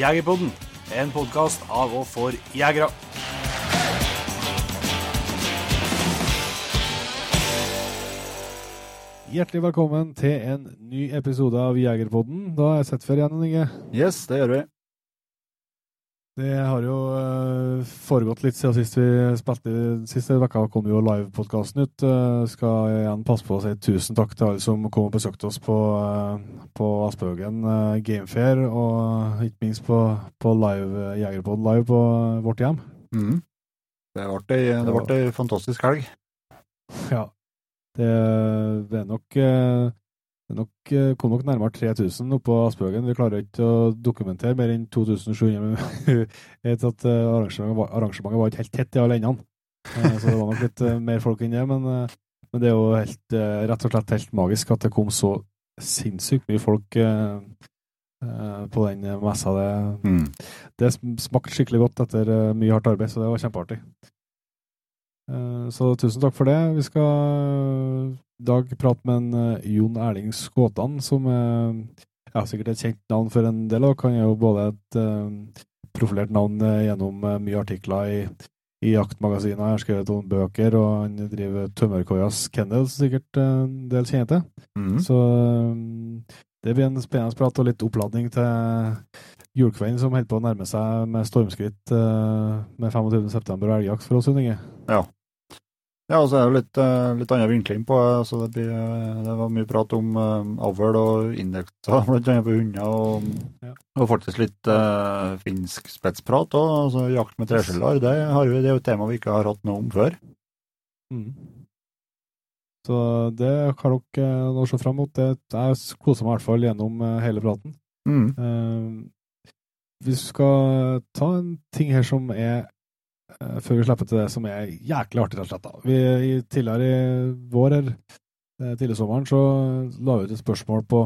Jegerpodden, en podkast av og for jegere. Hjertelig velkommen til en ny episode av Jegerpodden. Da er jeg sett før igjen, Inge. Yes, det gjør vi. Det har jo uh, foregått litt siden sist vi spilte. Siste uka kom jo livepodkasten ut. Uh, skal igjen passe på å si tusen takk til alle som kom og besøkte oss på, uh, på Aspehaugen Gamefair, og ikke minst på, på live, Jegerpod live på vårt hjem. Mm. Det ble ei fantastisk helg. Ja. Det, det er nok det nok, kom nok nærmere 3000 oppå Aspøgen. Vi klarer ikke å dokumentere mer enn 2700. vi vet at arrangementet var, arrangementet var ikke helt tett i alle endene, så det var nok litt mer folk enn det. Men, men, det er jo helt, rett og slett helt magisk at det kom så sinnssykt mye folk på den messa. Det, mm. det smakte skikkelig godt etter mye hardt arbeid, så det var kjempeartig. Så tusen takk for det. Vi skal i dag prate med en uh, Jon Erling Skåtan, som er ja, sikkert et kjent navn for en del. Og han er jo både et profilert navn gjennom mye artikler i, i jaktmagasiner. Jeg har skrevet noen bøker, og han driver Tømmerkoias Kennel, som sikkert en del kjenner til. Mm. Så det blir en spennende prat og litt oppladning til julekvelden som holder på å nærme seg med stormskritt med 25.9. og elgjakt for oss, Inge. Ja. Ja, og så er det litt, litt annen vinkling på. Altså det, blir, det var mye prat om avl og indekser, blant annet på hunder, og, ja. og, faktisk litt uh, finsk spetsprat òg. Altså, jakt med treskjeller, det, det, er jo et tema vi ikke har hatt noe om før. Mm. Så det har dere nå se fram mot. Det, jeg koser meg i hvert fall gjennom hele praten. Mm. Uh, vi skal ta en ting her som er før vi slipper til det som er jæklig artig, rett og slett. da. Vi, i, tidligere i vår, her, tidlig sommeren, så la vi ut et spørsmål på,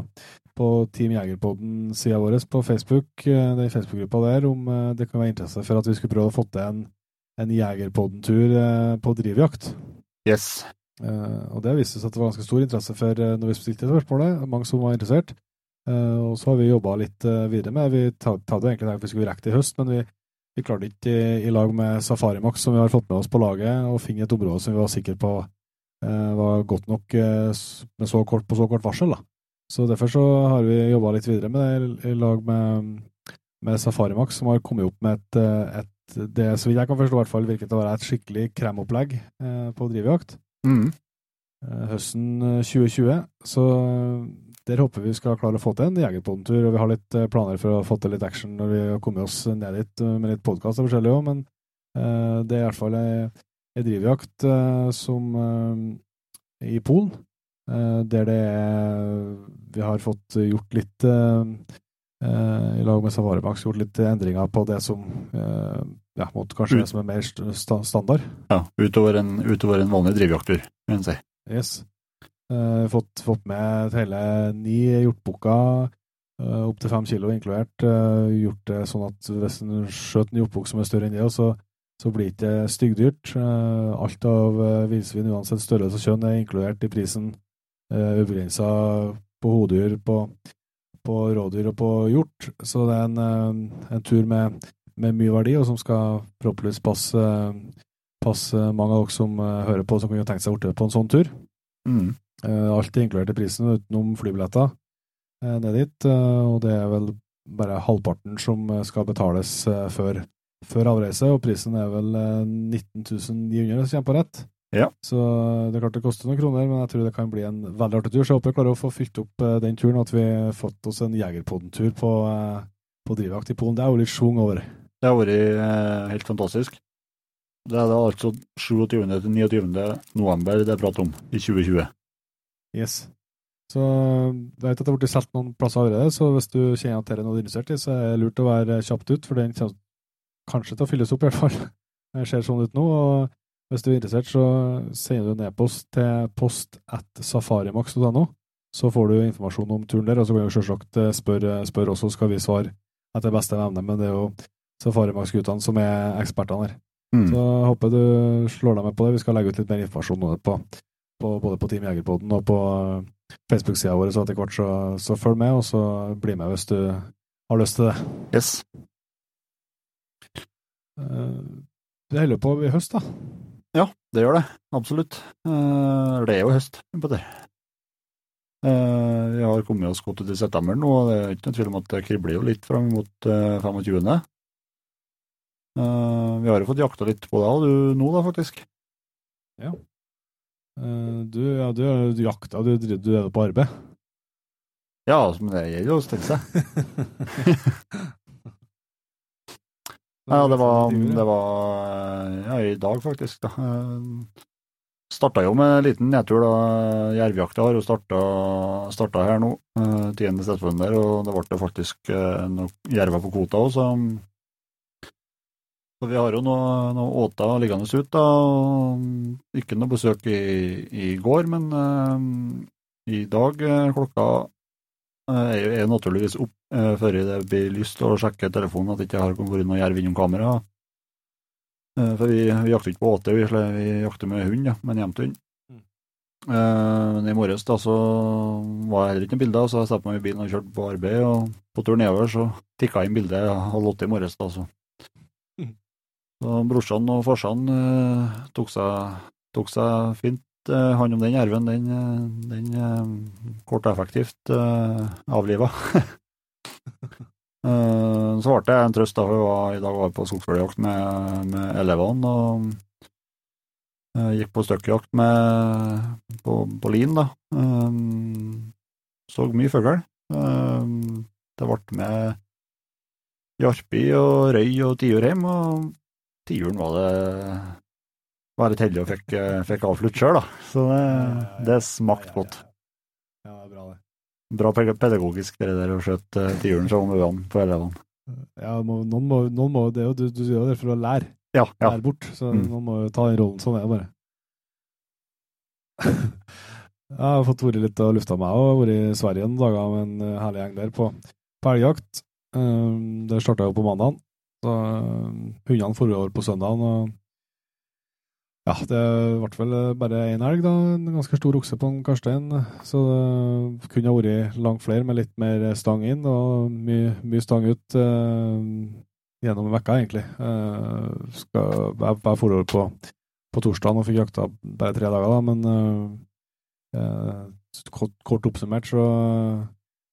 på Team Jegerpodden-sida vår på Facebook, den Facebook-gruppa der, om det kan være interesse for at vi skulle prøve å få til en, en Jegerpodden-tur på drivjakt. Yes. og det viste seg at det var ganske stor interesse for når vi stilte spørsmålet, mange som var interessert. og så har vi jobba litt videre med Vi hadde egentlig tenkt at vi skulle rekke det i høst, men vi vi klarte ikke i, i, lag med Safarimax, som vi har fått med oss på laget, å finne et område som vi var sikre på eh, var godt nok eh, med så kort, på så kort varsel. Da. Så Derfor så har vi jobba litt videre med det i lag med, med Safarimax, som har kommet opp med et, et det så vidt jeg kan forstå, i hvert fall virker til å være et skikkelig kremopplegg eh, på drivjakt. Mm. høsten 2020. Så der håper vi skal klare å få til en jegerpodentur, og vi har litt planer for å få til litt action når vi har kommet oss ned dit med litt podkast og forskjellig òg, men uh, det er i hvert fall ei, ei drivjakt uh, som uh, i Polen, der det er Vi har fått gjort litt i lag med Safarimax, gjort litt endringer på det som ja, måtte kanskje det som er mer standard. Ja, utover en, utover en vanlig drivjakttur, vil jeg si. Yes. Uh, fått, fått, med hele ni hjortbukker, uh, opptil fem kilo inkludert. Uh, gjort det sånn at hvis en skjøt en hjortbukk som er større enn det, så, så blir det ikke styggdyrt. Uh, alt av uh, villsvin, uansett størrelse og kjønn, er inkludert i prisen. Uh, Ubegrensa på hodedyr, på, på rådyr og på hjort. Så det er en, en tur med, med, mye verdi, og som skal forhåpentligvis passe, passe mange av dere som hører på, som kunne tenkt seg å på en sånn tur. Mm. Alt er inkludert i prisen utenom flybilletter ned dit, og det er vel bare halvparten som skal betales før, før avreise, og prisen er vel 19 900 hvis jeg kommer på rett. Ja. Så det er klart det koster noen kroner, men jeg tror det kan bli en veldig artig tur. Så jeg håper jeg klarer å få fylt opp den turen, at vi har fått oss en Jegerpodden-tur på, på drivjakt i Polen. Det er jo litt schwung over det. Har vært eh, helt fantastisk. Det er det altså 27. til 29. november det er prat om i 2020. Yes. Så jeg vet at det har blitt solgt noen plasser allerede, så hvis du kjenner at det er noe du er interessert i, så er det lurt å være kjapt ut, for den kommer kanskje til å fylles opp, i hvert fall. Det ser sånn ut nå. og Hvis du er interessert, så sender du en e-post til post at safarimax.no. Så får du informasjon om turen der, og så kan du selvsagt spørre spør også, skal vi svare etter beste evne. Men det er jo Safarimax-guttene som er ekspertene her. Mm. Så jeg håper du slår deg med på det. Vi skal legge ut litt mer informasjon om det på på, både på Team Jegerpoden og på Facebook-sida vår, så etter hvert så, så følg med, og så bli med hvis du, har lyst til det. Yes. Eh, Det holder på i høst, da. Ja, det gjør det. Absolutt. Eh, Det er jo høst det. Eh, Vi har kommet oss godt ut i september nå, og det er ikke noe tvil om at det kribler jo litt fram mot eh, 25. Eh, Vi har jo fått jakta litt på deg du nå, da, faktisk. Eh, Du, ja, du, du jakta, du, du, er på arbeid. Ja, men det gjelder jo å stelle seg. Ja, det var, det var ja, i dag, faktisk. da. Eh, Starta jo med en liten nedtur. da. Jervjakta har jo starta, starta her nå, eh, 10. september, og det ble faktisk eh, noen jerver på kvota òg, så så vi har jo noe, noe åta liggende ut. da. og Ikke noe besøk i, i går, men eh, i dag eh, klokka eh, er jo naturligvis opp eh, før det blir lyst til å sjekke telefonen at det ikke har vært noe jerv innom kamera. Eh, for vi, vi jakter ikke på åte, vi, vi jakter med hund, ja, med en hjemthund. Mm. Eh, Men i morges da, så var det heller ikke noe bilde, så jeg satte meg i bilen og kjørte på arbeid. og På tur nedover så tikka jeg inn bildet halv åtte i morges. da, så. Så brorsan og farsan eh, tok, seg, tok seg fint eh, hånd om den jerven. Den, eh, den eh, kort og effektivt eh, avliva. Eh, så ble det en trøst, da, jeg var, i dag var på skogsfugljakt med, med elevene. og eh, Gikk på støkkjakt med, på, på lin, da. Så mye fugl. Det ble med jarpi og røy og tiurheim, og tiuren var det var litt heldig og fikk, eh, fikk avslutt sjøl, da. Så det, det smakte godt. Ja, det er bra, det. Bra pedagogisk det der å skjøte til julen som øynene på elevene. Ja, må, noen, må, noen må det jo, du, du gjør det for å lære, Ja, ja. lære bort, så Mm. noen må jo ta den rollen. Sånn er det bare. jeg har fått vært litt og lufta meg og vært i Sverige noen dager med en eh, herlig gjeng der på, på elgjakt. Um, det starta jo på mandagen. Så um, hundene for over på søndagen. og ja, det ble vel eh, bare én elg, da. En ganske stor okse på en Karstein. Så det kunne ha vært langt flere med litt mer stang inn, og mye, mye stang ut eh, gjennom vekka, egentlig. Eh, skal, jeg jeg for over på, på torsdagen og fikk jakta bare tre dager, da, men eh, eh, kort, kort oppsummert så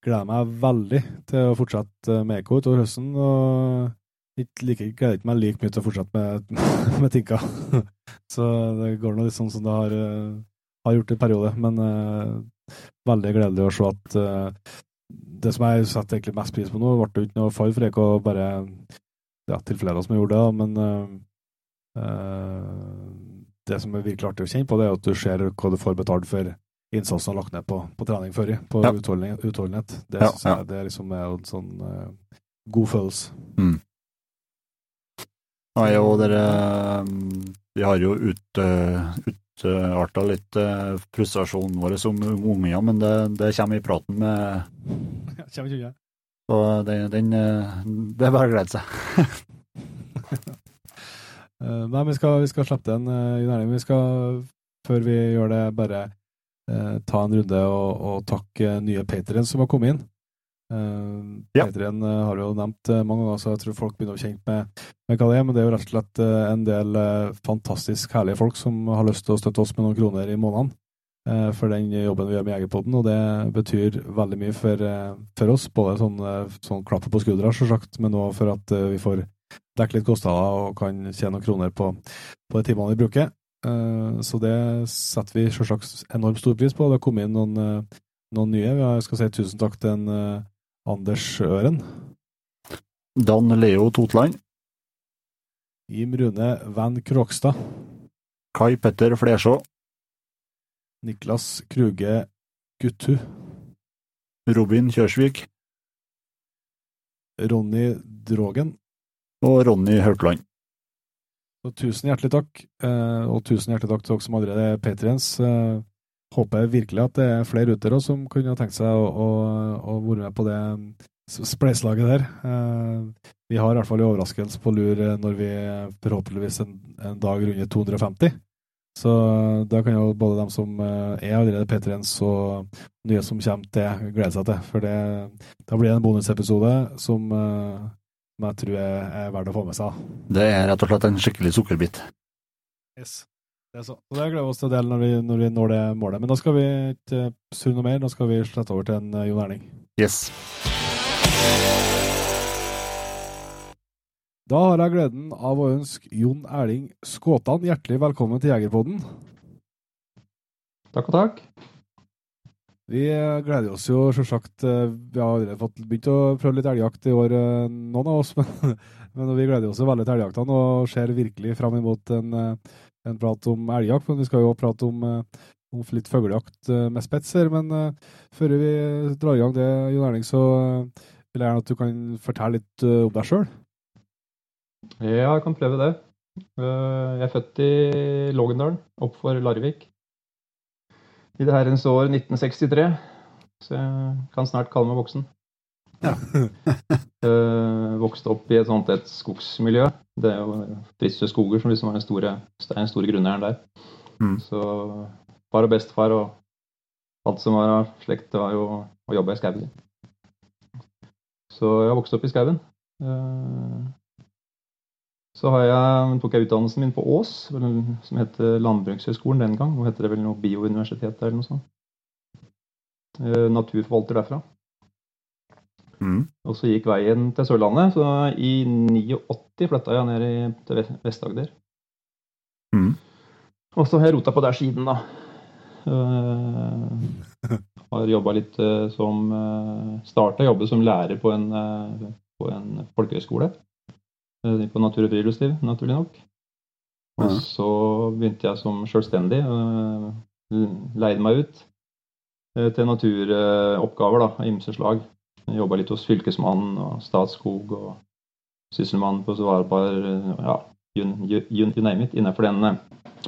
gleder jeg meg veldig til å fortsette med Eko utover høsten. og ikke like, gleder ikke meg like mye til å fortsette med, med Tinka. Så det går nå litt sånn som det har, eh, har gjort i periode. Men uh, veldig gledelig å se at uh, det som jeg setter egentlig mest pris på nå, ble det ikke noe fall for Eko, bare ja, til flere som gjorde det, men uh, det som er virkelig artig å kjenne på, det er at du ser hva du får betalt for innsatsen du har lagt ned på, på trening før, på Ja. utholdenhet. Det Ja, synes jeg ja. det liksom er en sånn god følelse. Ja, jo, dere Vi har jo ut, uh, litt uh, frustrasjonen vår som unger, men det, det kommer i praten med Kommer ikke unna. Så den, den eh, Det er bare å glede seg. Eh, nei, vi skal, vi skal slappe den i nærheten. Vi skal, før vi gjør det, bare eh, ta en runde og, og takke nye patriens som har kommet inn. Uh, Ja. Patrien uh, har du jo nevnt uh, mange ganger, så jeg tror folk begynner å kjenne med, med hva det er. Men det er jo rett og slett en del fantastisk herlige folk som har lyst til å støtte oss med noen kroner i måneden for den jobben vi gjør med Jegerpodden, og det betyr veldig mye for, for oss. Både sånn, sånn klappe på skuldra, selvsagt, men òg for at vi får dekket litt kostnader og kan tjene noen kroner på, på de timene vi bruker. Så det setter vi selvsagt enormt stor pris på. Det har kommet inn noen, noen nye. Jeg skal si tusen takk til en Anders Øren. Dan Leo Totland, Jim Rune Van Krokstad, Kai Petter Flesjå, Niklas Kruge Guttu. Robin Kjørsvik Ronny Drogen. og Ronny Haukland. Tusen hjertelig takk, eh, og tusen hjertelig takk til dere som allerede er patriens. Eh, jeg virkelig at det er flere ute der som kunne ha tenkt seg å, å, å være med på det spleiselaget der. Eh, Vi har i hvert fall en overraskelse på lur eh, når vi forhåpentligvis en, en dag runder 250. Så da kan jo både dem som eh, er allerede P3-ens og nye som kommer til, glede seg til. For det, da blir det en bonusepisode som, eh, som jeg tror er, er verdt å få med seg. Det er rett og slett en skikkelig sukkerbit. Yes. Det er så. Og det gleder vi oss til å dele når vi, når vi når det målet. Men da skal vi ikke surre noe mer, da skal vi slette over til en uh, Jon Erling. Yes. Da har jeg gleden av å ønske Jon Erling Skåtan hjertelig velkommen til Jegerpodden. Takk og takk. Vi eh, gleder oss jo selvsagt eh, Vi har allerede fått begynt å prøve litt elgjakt i år, noen av oss. Men, men vi gleder oss jo veldig til elgjaktene og ser virkelig fram imot en, en prat om elgjakt. Men vi skal jo prate om, om litt fuglejakt med spets her. Men før vi drar i gang det, Jon Erling, så vil jeg gjerne at du kan fortelle litt om deg sjøl. Ja, jeg kan prøve det. Jeg er født i Lågendalen, opp for Larvik. I det herrens år 1963. Så jeg kan snart kalle meg voksen. Ja. vokste opp i et sånt et skogsmiljø. Det er jo Triste skoger som liksom er den store, den store grunneieren der. Mm. Så far og bestefar og alt som var av slekt, det var jo å jobbe i skauen. Så jeg vokste opp i skauen. Så jeg, tok jeg utdannelsen min på Ås, som heter Landbrukshøgskolen den gang. Nå heter det vel noe Biouniversitetet eller noe sånt. Eh, naturforvalter derfra. Mm. Og så gikk veien til Sørlandet. Så i 89 flytta jeg ned i, til Vest-Agder. Mm. Og så har jeg rota på der siden, da. Uh, har jobba litt uh, som uh, Starta jobbe som lærer på en, uh, på en folkehøyskole. På natur og friluftsliv, naturlig nok. Og Ja. så begynte jeg som selvstendig. Leide meg ut til naturoppgaver av ymse slag. Jobba litt hos Fylkesmannen og Statskog og Sysselmannen på Svalbard. Ja, you, you, you name it, innenfor den eh,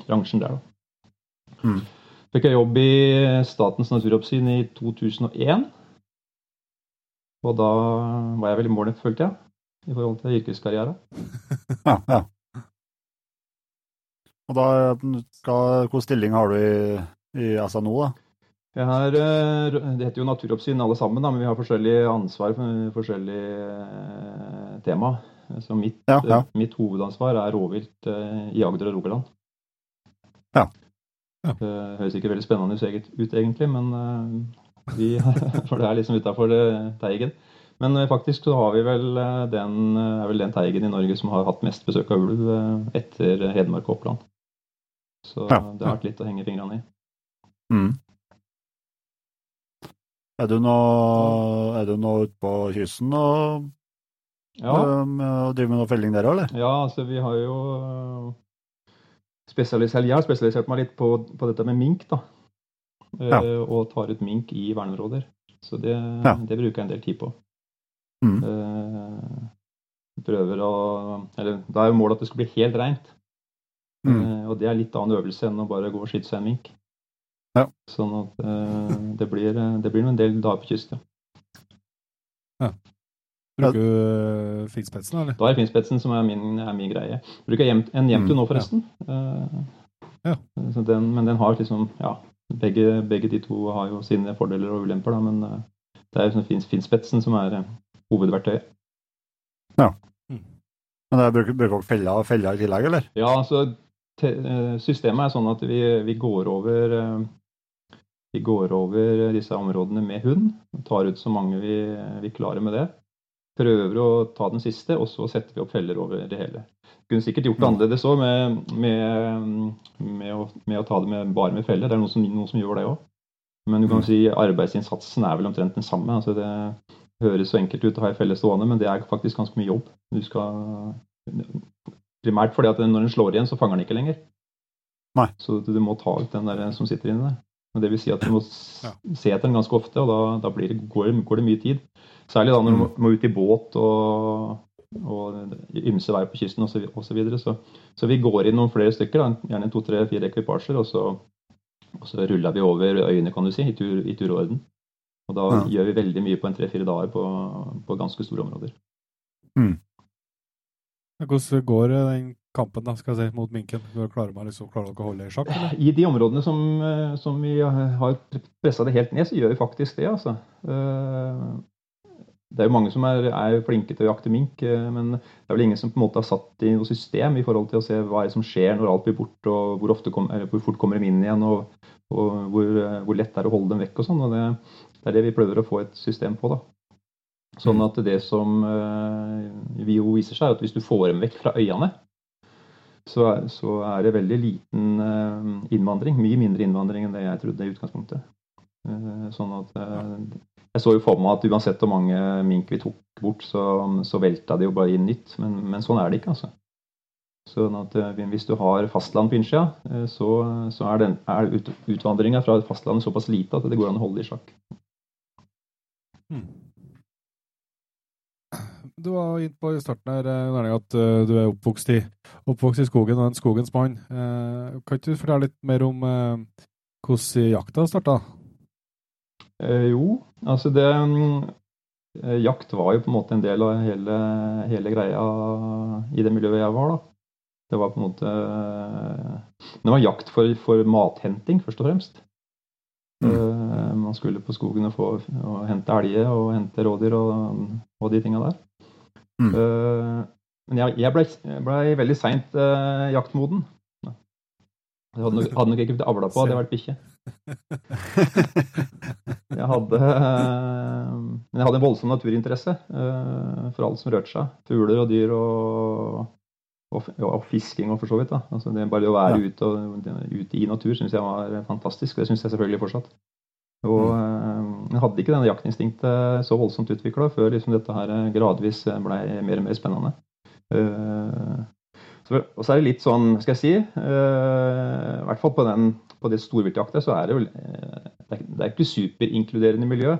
bransjen der, da. Mm. Fikk jeg jobb i Statens naturoppsyn i 2001. Og da var jeg vel i mål, følte jeg, i forhold til yrkeskarriere. Ja, ja. Og da, hva, hvilken stilling har du i, i SNO, da? Jeg har, eh, det heter jo naturoppsyn alle sammen, da, men vi har forskjellig ansvar for forskjellige eh, tema. Så mitt, Ja, ja. eh, mitt hovedansvar er rovvilt i Agder og Rogaland. Ja. Ja. Det høres ikke veldig spennende ut egentlig, men vi, for det er liksom utafor teigen. Men faktisk så har vi vel den, er vel den teigen i Norge som har hatt mest besøk av ulv etter Hedmark og Oppland. Så det har vært litt å henge fingrene i. Mm. Er du nå, er du nå ute på kysten og, Ja. um, og driver med noe felling der òg, eller? Ja, altså vi har jo øh, spesialisert, Jeg har spesialisert meg litt på, på dette med mink, da. Ja. Uh, Og tar ut mink i verneområder. Så det, Ja. det bruker jeg en del tid på. Mm. Uh, prøver å Eller da er jo målet at det skal bli helt reint. Mm. Uh, og det er litt annen øvelse enn å bare gå og skyte seg en mink. Ja. Sånn at uh, det, blir, det blir en del dager på kysten. Ja. Bruker du uh, finspetsen, eller? Da er finspetsen som er min, er min greie. Bruker jeg en jevntu Mm, nå, forresten. Eh, Ja. Så den, men den har liksom Ja, begge, begge de to har jo sine fordeler og ulemper, da, men uh, det er jo sånn fin, finspetsen som er eh, hovedverktøyet. Men det bruker, bruker dere feller, feller i tillegg, eller? Ja, altså te, eh, systemet er sånn at vi, vi går over eh, vi går over disse områdene med hund. Tar ut så mange vi, vi klarer med det. Prøver å ta den siste, og så setter vi opp feller over det hele. Kunne sikkert gjort det annerledes òg, med, med, med, med å ta det med, bare med feller. Det er noen som, noen som gjør det òg. Men du kan Mm. si arbeidsinnsatsen er vel omtrent den samme. Altså det høres så enkelt ut å ha ei felle stående, men det er faktisk ganske mye jobb. Du skal Primært fordi at når den slår igjen, så fanger den ikke lenger. Nei. Så du må ta ut den der som sitter inni der. Det vil si at du må Ja. se etter den ganske ofte, og da, da blir det, går, går det mye tid. Særlig da når du må, må ut i båt og, og ymse veier på kysten osv. Så, så, videre. så Så vi går inn noen flere stykker, da, gjerne to, tre, fire ekvipasjer, og så, og så ruller vi over øyene, kan du si, i tur, i tur og orden. Og da Ja. gjør vi veldig mye på en tre-fire dager på, på ganske store områder. Hvordan går den kampen da, skal jeg si, mot minken? Klarer, man liksom, klarer dere å holde det i sjakk? Eller? I de områdene som, eh, som vi har pressa det helt ned, så gjør vi faktisk det. altså. Eh, det er jo mange som er, er, flinke til å jakte mink, eh, men det er vel ingen som på en måte har satt i noe system i forhold til å se hva som skjer når alt blir borte, og hvor, kom, hvor fort kommer de inn igjen, og, og hvor, hvor, lett det er å holde dem vekk og sånn. og det, det, er det vi prøver å få et system på. da. Sånn at det som vi jo viser seg, er at hvis du får dem vekk fra øyene, så, så, er det veldig liten uh, innvandring. Mye mindre innvandring enn det jeg trodde i utgangspunktet. Uh, sånn at uh, Jeg så jo for meg at uansett hvor mange mink vi tok bort, så, så velta det jo bare inn nytt. Men, men, sånn er det ikke, altså. Sånn at Hvis du har fastland på innsida, så, så, er, den, er ut, utvandringa fra fastlandet såpass lite at det går an å holde det i sjakk. Hmm. Du var inne på i starten her, Erling, at uh, du er oppvokst i, oppvokst i, skogen og en skogens mann. Uh, kan ikke du fortelle litt mer om hvordan jakta starta? jo, altså det Jakt var jo på en måte en del av hele, hele greia i det miljøet jeg var. da. Det var på en måte Det var jakt for, for mathenting, først og fremst. Mm. Man skulle på skogen og, få, og hente elger og hente rådyr og, og de tinga der. Mm. Uh, men jeg, jeg ble, ble, veldig seint eh, jaktmoden. Jeg hadde nok, hadde nok ikke blitt avla på hadde jeg vært bikkje. Jeg hadde, uh, men jeg hadde en voldsom naturinteresse for alt som rørte seg. Fugler og dyr og, og, og fisking og for så vidt. Da. Altså det Bare å være ja. ute, og, ute i natur syns jeg var fantastisk. Og det syns jeg selvfølgelig fortsatt. Og mm. jeg hadde ikke denne jaktinstinktet så voldsomt utvikla før liksom dette her gradvis ble mer og mer spennende. Så, og så er det litt sånn, skal jeg si I hvert fall på, den, på det storviltjakta så er det jo det det er ikke superinkluderende miljø.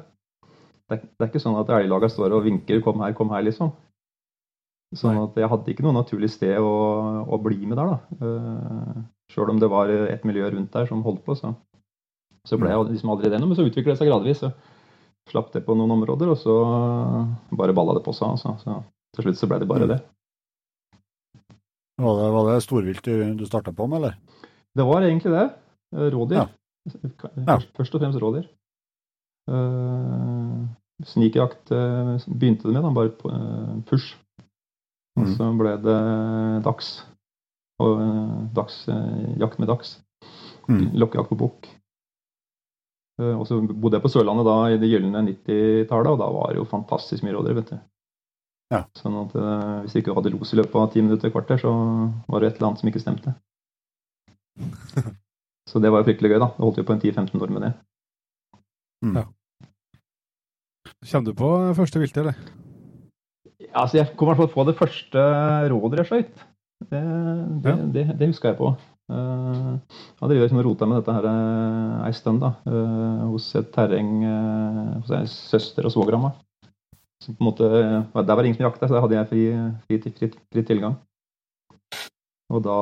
Det er, det er ikke sånn at elglaga står og vinker 'kom her, kom her', liksom. Sånn at jeg hadde ikke noe naturlig sted å, å bli med der, da. Uh, Sjøl om det var et miljø rundt der som holdt på, så så ble jeg liksom aldri det noe, men så utviklet det seg gradvis. Så slapp det på noen områder, og så bare balla det på seg. Altså. Så til slutt så ble det bare det. Var det, var det storvilt du starta på med, eller? Det var egentlig det. Rådyr. Ja. Først og fremst rådyr. Uh, Snikjakt uh, begynte det med, da, bare på uh, push. Og mm. så ble det dags. Og uh, dags, jakt med dags. Mm. Lokkejakt på bukk. Eh, og så bodde jeg på Sørlandet da i det gylne 90-tallet, og da var det jo fantastisk mye rådyr. vet du. Ja. Sånn at Hvis du ikke hadde los i løpet av ti minutter, kvarter, så var det et eller annet som ikke stemte. så det var jo fryktelig gøy, da. det holdt jo på en 10-15 år med det. Mm. Ja. Kommer du på første viltet, eller? Altså Jeg kom i hvert fall på det første rådet jeg skøyt. Det, det, ja. det, det huska jeg på. Uh, jeg hadde liksom rota med dette her uh, ei stund da, uh, hos et terreng hos ei søster og svoger av meg. Så på en måte, Der var det ingen som jakta, så der hadde jeg fri, fri, fri, fri tilgang. Og da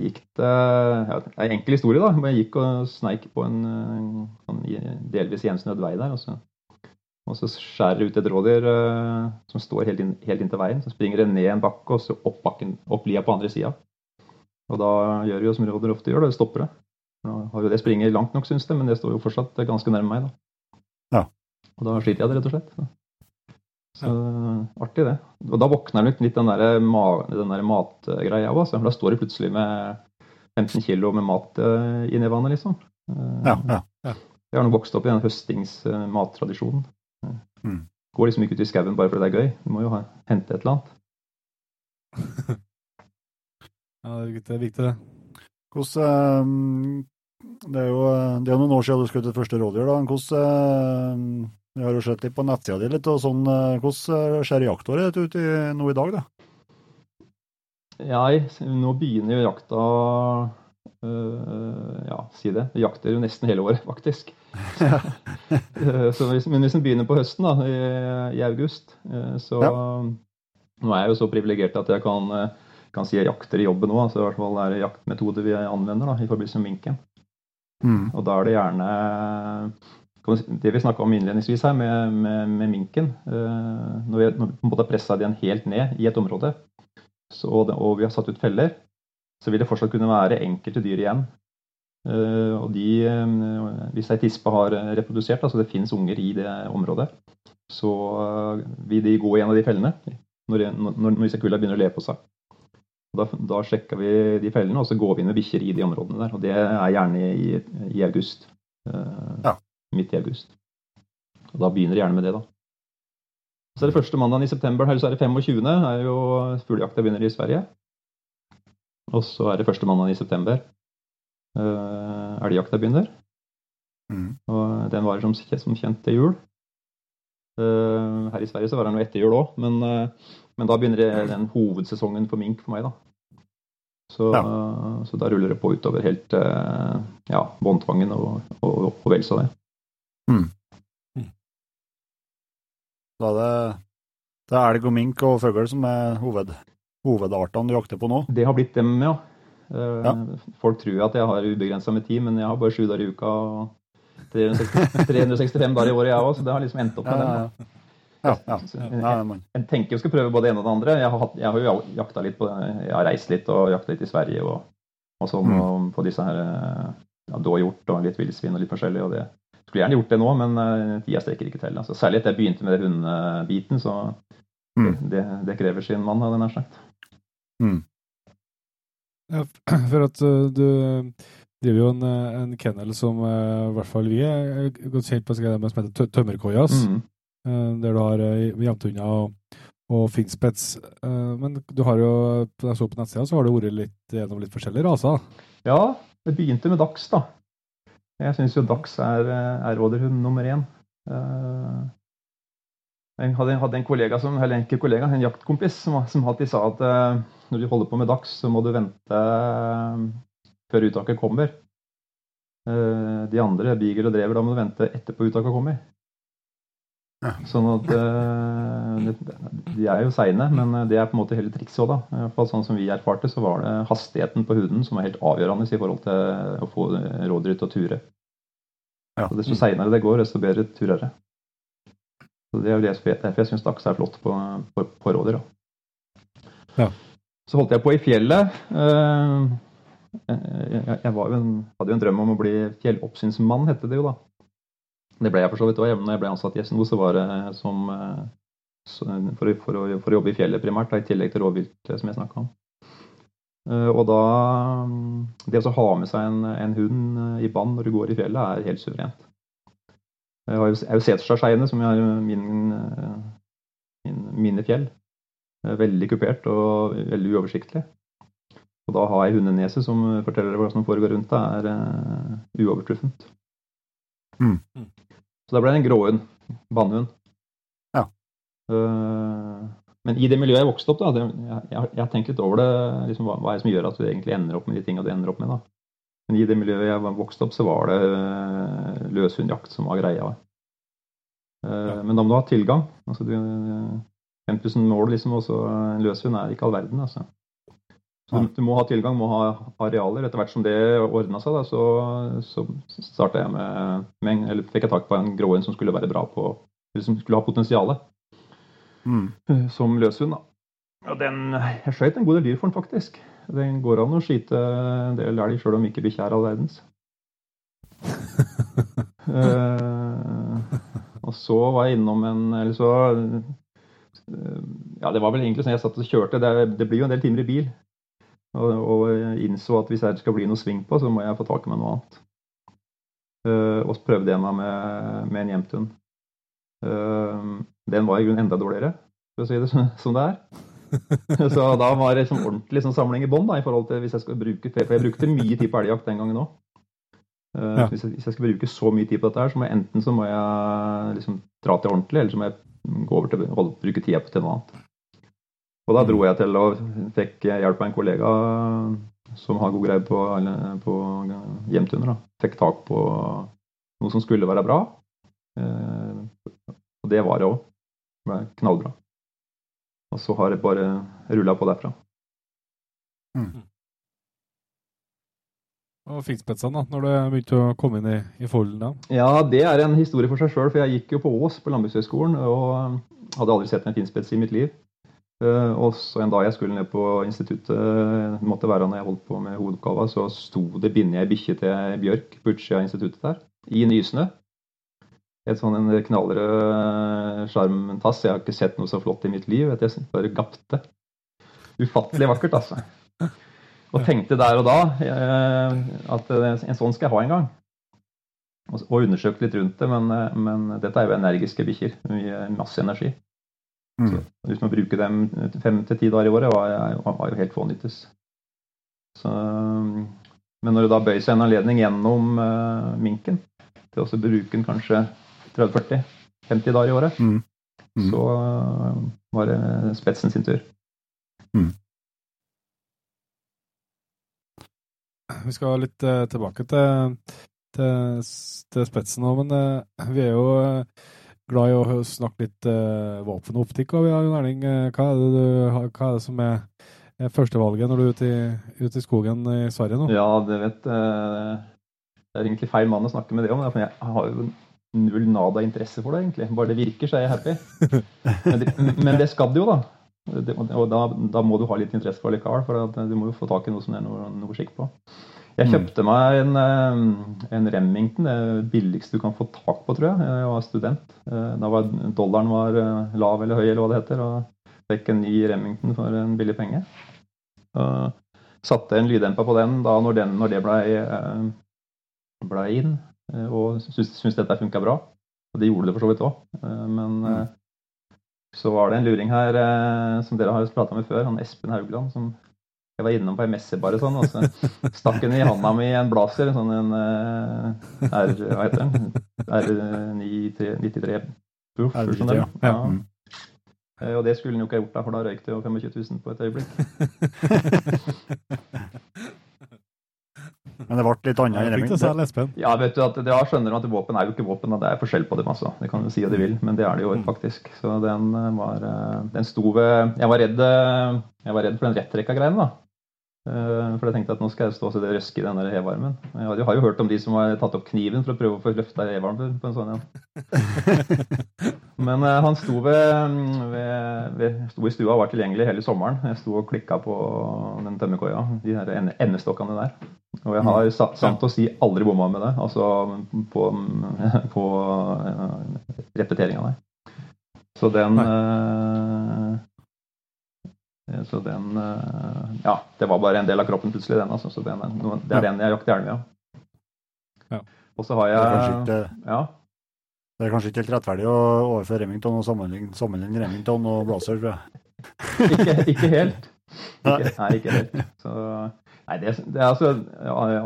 gikk det ja, En enkel historie, da. Jeg gikk og sneik på en, en delvis gjensnødd vei der. Og så, og så skjærer det ut et rådyr som står helt inn, helt inntil veien. Så springer det ned en bakke og så opp, bakken, opp lia på andre sida. Og da gjør vi jo som rådyr ofte gjør, det stopper det. Nå har jo det springer langt nok, syns det, men det står jo fortsatt ganske nærme meg. da. Ja. Og da sliter jeg det, rett og slett. Så artig, det. Og da våkner litt, litt den der, den der matgreia òg. Da står det plutselig med 15 kilo med mat uh, i nevene, liksom. Uh, ja, ja, ja. Jeg har nå vokst opp i den høstings-mattradisjonen. Uh, mm. Går liksom ikke ut i skauen bare fordi det er gøy. Du må jo ha, hente et eller annet. Ja, det er viktig, det. Hvordan ehm, Det er jo det er noen år siden du skjøt ditt første rådyr. da. Hvordan ehm, Jeg har jo sett litt på nettsida di, litt, og sånn, eh, hvordan ser jaktåret ut i, nå i dag? da? Ja, nå begynner jo jakta øh, Ja, si det. Jakter jo nesten hele året, faktisk. Eh, så hvis, men hvis en begynner på høsten, da, i, i august, så ja. Nå er jeg jo så privilegert at jeg kan kan si jakter i jobben òg. Altså, I hvert fall er det jaktmetode vi anvender da, i forbindelse med minken. Mm. Og da er det gjerne det vi snakka om innledningsvis her med, med, med minken. Eh, når vi, når vi har pressa den helt ned i et område, så, og vi har satt ut feller, så vil det fortsatt kunne være enkelte dyr igjen. Eh, og de, eh, Hvis ei tispe har reprodusert, altså det finnes unger i det området, så eh, vil de gå i en av de fellene når, når, når kulla begynner å le på seg. Da, da, sjekker vi de fellene, og så går vi inn med bikkjer i de områdene der. Og det er gjerne i, i august. Ja. Midt i august. Og da begynner de gjerne med det, da. Så er det første mandagen i september, eller så er det 25. er jo fuglejakta begynner i Sverige. Og så er det første mandagen i september uh, elgjakta begynner. Mm. Og den varer som, som kjent til jul. Uh, her i Sverige så var den jo etter jul òg, men, uh, men, da begynner det, den hovedsesongen for mink for meg, da. Så, ja. uh, så da ruller det på utover helt ja, Båndtvangen og, og, og vel så det. Mm. Da er det, det er elg og mink og fugl som er hoved, hovedartene du jakter på nå? Det har blitt dem, ja. Ja. Folk tror at jeg har ubegrensa med tid, men jeg har bare sju dager i uka og 365 dager i året, jeg òg, så det har liksom endt opp med ja, den. Ja, ja. Jeg, jeg, tenker jeg skal prøve både det ene og det andre. Jeg har, jeg har jo jakta litt på Jeg har reist litt og jakta litt i Sverige og, og sånn, mm. og på disse her ja, dåhjort og litt villsvin og litt forskjellig. og det skulle gjerne gjort det nå, men uh, tida strekker ikke til. Altså, særlig etter jeg begynte med hundebiten, så mm. det, det, krever sin mann, hadde jeg nær sagt. Mm. Ja, for at uh, du driver jo en, eh, en kennel som i hvert fall vi er godt kjent på, som heter Tømmerkoias. Mm. der du har jevntunna og, og finspets. men du har jo, jeg så på nettsida, så har du vært litt gjennom litt forskjellige raser? Ja, det begynte med dags, da. Jeg syns jo Dax er, er rådyrhund nummer én. Eh, jeg hadde, hadde, en kollega som, eller en kollega, en jaktkompis som, som alltid sa at uh, når du holder på med dags, så må du vente uh, før uttaket kommer. Uh, de andre, beagle og drever, da må du vente etterpå uttaket kommer. Ja. Sånn at De er jo seine, men det er på en måte hele trikset òg, da. I hvert fall sånn som vi erfarte, så var det hastigheten på huden som var helt avgjørende i forhold til å få rådyr til å ture. Ja. Så Desto seinere det går, desto bedre turer det. Så Det er jo det derfor jeg syns Dax er flott på, på, på rådyr. Ja. Så holdt jeg på i fjellet. Jeg, jeg jo en, hadde jo en drøm om å bli fjelloppsynsmann, hette det jo da. Det ble jeg for så vidt òg. Når jeg ble ansatt i SNO, så var det som, for, for, å, for, å, jobbe i fjellet primært, da, i tillegg til rovvilt, som jeg snakka om. Og da Det å ha med seg en, en hund i bånd når du går i fjellet, er helt suverent. Jeg har jo Setesdalsskeiene, som er min, min, mine fjell. Veldig kupert og veldig uoversiktlig. Og da har jeg hundenese som forteller hva som foregår rundt deg, er uh, uovertruffent. Mm. Så da ble det en gråhund. Bannhund. Ja. Uh, men i det miljøet jeg vokste opp, da, det, jeg, jeg, har tenkt litt over det. Liksom, hva, hva, er det som gjør at du egentlig ender opp med de tingene du ender opp med? da. Men i det miljøet jeg vokste opp, så var det uh, løshundjakt som var greia. Uh, ja. Men da må du ha tilgang. Altså, du, 5000 mål, liksom, og så en løshund er ikke all verden. altså. Så du må ha tilgang, må ha arealer. Etter hvert som det ordna seg, da, så, så starta jeg med, med eller fikk jeg tak på en gråhund som skulle være bra på, eller som skulle ha potensialet mm. som løshund. da. Og den, Jeg skøyt en god del dyr for den, faktisk. Det går an å skyte en del elg sjøl om ikke bikkja er all verdens. uh, og så var jeg innom en Eller så uh, Ja, det var vel egentlig sånn jeg satt og kjørte. Det, det blir jo en del timer i bil. Og, og innså at hvis det skal bli noe sving på, så må jeg få tak i meg noe annet. Uh, og så prøvde jeg meg med, med en hjemthund. Uh, den var i grunnen enda dårligere, for å si det som det er. Så da var det liksom ordentlig sånn samling i bånn i forhold til hvis jeg skulle bruke For jeg brukte mye tid på elgjakt den gangen òg. Uh, ja. hvis, hvis, jeg skal bruke så mye tid på dette her, så må jeg enten så må jeg liksom dra til ordentlig, eller så må jeg gå over til å bruke tida på til noe annet. Og da dro jeg til og fikk hjelp av en kollega som har god greie på, på hjemtuner. Fikk tak på noe som skulle være bra. Uh, og det var det òg. Det ble knallbra. Og så har det bare rulla på derfra. Mm. Og finspetsene, da, når du begynte å komme inn i, i folden da? Ja, det er en historie for seg sjøl. For jeg gikk jo på Ås på Landbrukshøgskolen og hadde aldri sett en finspets i mitt liv. Eh, og så en dag jeg skulle ned på instituttet, måtte være når jeg holdt på med hovedoppgava, så sto det bindet ei bikkje til Bjørk på utsida av instituttet der, i nysnø. Et sånn en knallrød sjarmtass. Jeg har ikke sett noe så flott i mitt liv. Jeg bare gapte. Ufattelig vakkert, altså. Og tenkte der og da eh, at en sånn skal jeg ha en gang. Og undersøkte litt rundt det, men, men dette er jo energiske bikkjer. Masse energi. Mm. Så hvis man bruker dem fem til ti dager i året, var, var jo helt fånyttes. Men når det da bøyer seg en anledning gjennom minken til å bruke den kanskje 30-40-50 dager i året, mm. Mm. så uh, var det spetsen sin tur. Mm. Vi skal litt uh, tilbake til, til, til spetsen nå, men vi er jo glad i å snakke litt uh, våpen og optikk. Og vi har Erling, uh, hva, er det du, hva er det som er, er førstevalget når du er ute i, ute i, skogen i Sverige nå? Ja, det vet uh, Det er egentlig feil mann å snakke med det om. For jeg har jo null nada interesse for det, egentlig. Bare det virker, så er jeg happy. Men det, men det skal det jo, da. Det, og da, da, må du ha litt interesse for det likevel, for du må jo få tak i noe som det er noe, noe skikk på. Jeg mm. kjøpte meg en, eh, en, Remington, det billigste du kan få tak på, tror jeg. Jeg var student. Eh, da var dollaren var eh, lav eller høy, eller hva det heter. Og fikk en ny Remington for en billig penge. Og satte en lyddemper på den da når, den, når det blei ble inn, og syntes dette funka bra. Og det gjorde det for så vidt òg. Men mm. så var det en luring her som dere har prata med før, han Espen Haugland, som jeg var innom på ei messe bare sånn, og så stakk han i handa mi en blazer, sånn en R... Hva heter den? R93 Proof. Sånn ja. ja. Mm. Og det skulle han jo ikke ha gjort, da, for da røyk det jo 25 000 på et øyeblikk. Men det ble litt annet enn Remington? Ja, vet du, at det, skjønner at våpen er jo ikke våpen. og Det er forskjell på dem. altså. Det kan du si hva de vil, men det er det jo mm. faktisk. Så den eh, var Den sto ved Jeg var redd, jeg var redd for den rettrekka-greien, da. Eh, for jeg tenkte at nå skal jeg stå og røske i den hevarmen. Jeg har jo hørt om de som har tatt opp kniven for å prøve å få løfta hevarmen på en sånn en. Men uh, han sto, ved, ved, ved, sto i stua og var tilgjengelig hele sommeren. Jeg sto og klikka på den tømmerkoia, de her endestokkene der. Og jeg har mm. sant å si aldri bomma med det, altså på, på uh, repeteringa der. Så den uh, Eh, så den eh, Ja, det var bare en del av kroppen plutselig, den. Altså. Så den, det er den jeg jakter elg med. Ja. Og så har jeg ja. Det er kanskje ikke helt rettferdig å overføre Remington og sammenligne Remington og Blazer, tror jeg. ikke, ikke, helt. Ikke, nei, ikke helt. Så, nei, det, det er altså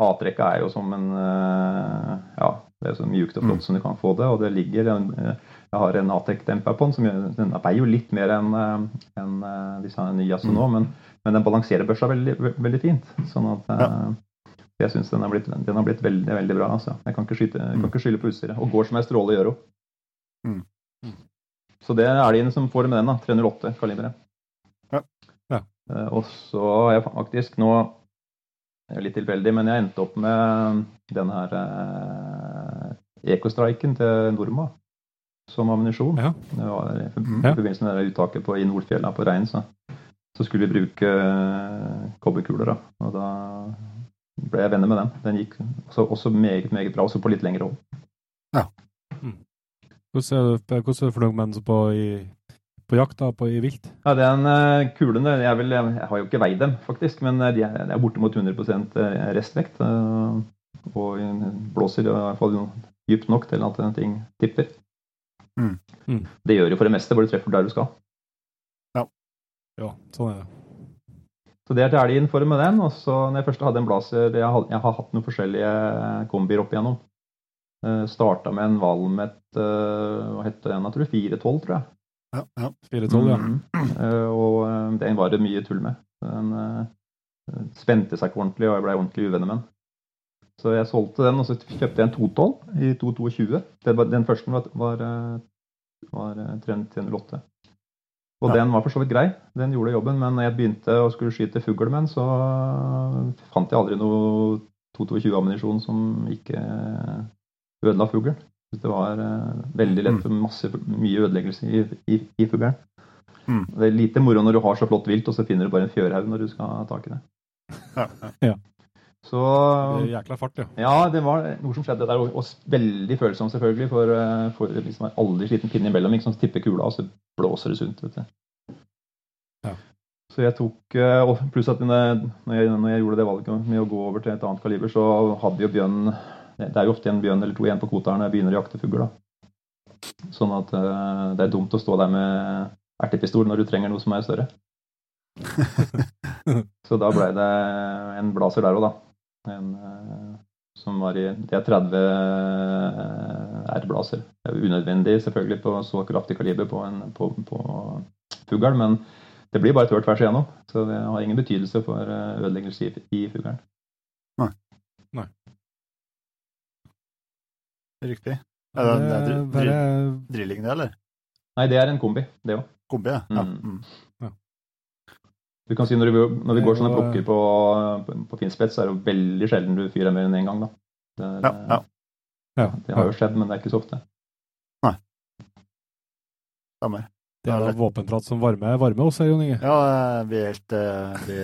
A-trekka er jo som en eh, Ja, det er så mjukt og flott mm. som du kan få det, og det ligger en jeg har en Atec-demper på den, som den veier jo litt mer enn en, eh, disse nye altså nå, men, men, den balanserer børsa veldig, veldig fint. Sånn at ja. Eh, jeg syns den, den, har blitt veldig veldig bra. Altså. Jeg kan ikke, skyte, jeg kan ikke skylde på utstyret. Og går som ei stråle gjør hun. Mm. Mm. Så det er elgen som får det med den. da, 308 kaliberet. Ja. Ja. Uh, og så har jeg faktisk nå Litt tilfeldig, men jeg endte opp med den her uh, Ecostriken til Norma som ammunisjon. Ja. Det var I forbindelse med det uttaket på, i Nordfjella på rein, så, så, skulle vi bruke uh, kobberkuler. Da. Og da ble jeg venner med den. Den gikk også, også meget, meget bra, også på litt lengre hold. Ja. Mm. Hvordan er du, hvordan er du fornøyd med den på, i, på jakt, da, på, i vilt? Ja, den uh, kulene jeg, vil, jeg, jeg, har jo ikke veid dem, faktisk, men eh, de er, de er bortimot 100 restvekt. Uh, og blåser i hvert fall dypt nok til at ting tipper. Mm. Mm. Det gjør jo for det meste, hvor du treffer der du skal. Ja. ja sånn er det. Så det er til elgen for med den. Og så når jeg først hadde en blazer Jeg har, jeg har hatt noen forskjellige kombier opp igjennom. Uh, eh, Starta med en Valmet uh, Hva het den? Jeg tror 412, tror jeg. Ja, ja. 412, ja. Mm. Uh, og uh, den var det mye tull med. Den spente seg ikke ordentlig, og jeg ble ordentlig uvenner med den. Så jeg solgte den, og så kjøpte jeg en 212 i 222. Den, den første var, var, var 308. Og ja. den var for så vidt grei. Den gjorde jobben. Men når jeg begynte å skulle skyte fugl med den, så fant jeg aldri noe 222-ammunisjon som ikke ødela fuglen. Det var uh, veldig lett mm. for masse, mye ødeleggelse i, i, i fuglen. Mm. Det er lite moro når du har så flott vilt, og så finner du bare en fjørhaug når du skal ha tak i det. Ja, ja. Så Det jækla fart, ja. ja, det var noe som skjedde der, og, og veldig følsom selvfølgelig, for, eh, for liksom, aldri sliten pinne imellom, Liksom, så tipper kula, og så blåser det sunt, vet du. Ja. Så jeg tok, eh, og pluss at når jeg, når jeg, gjorde det valget med å gå over til et annet kaliber, så hadde jo bjørn, det er jo ofte en bjørn eller to igjen på kvota når jeg begynner å jakte fugl. Sånn at eh, det er dumt å stå der med ertepistol når du trenger noe som er større. Så da ble det en blazer der òg, da. En, eh, som var i Det er 30 R-blazer. Det er unødvendig selvfølgelig på så kraftig kaliber på, en, på, på fugl, men det blir bare tørt tvers igjennom. Så det har ingen betydelse for eh, ødeleggelse i, i fuglen. Riktig. Er det, det er drilling, det, eller? Nei, det er en kombi, det òg. Kombi, ja. ja. Mm. Du kan si når, vi, når vi går sånne plukker på, på, på finspett, så er det jo veldig sjelden du fyrer mer enn én gang, da. Det, er, Ja, ja. ja, det har jo skjedd, men det er ikke så ofte. Stemmer. det er da våpenprat som varmer, varmer oss her, Jon Inge. Ja, eh, vi er helt eh, vi,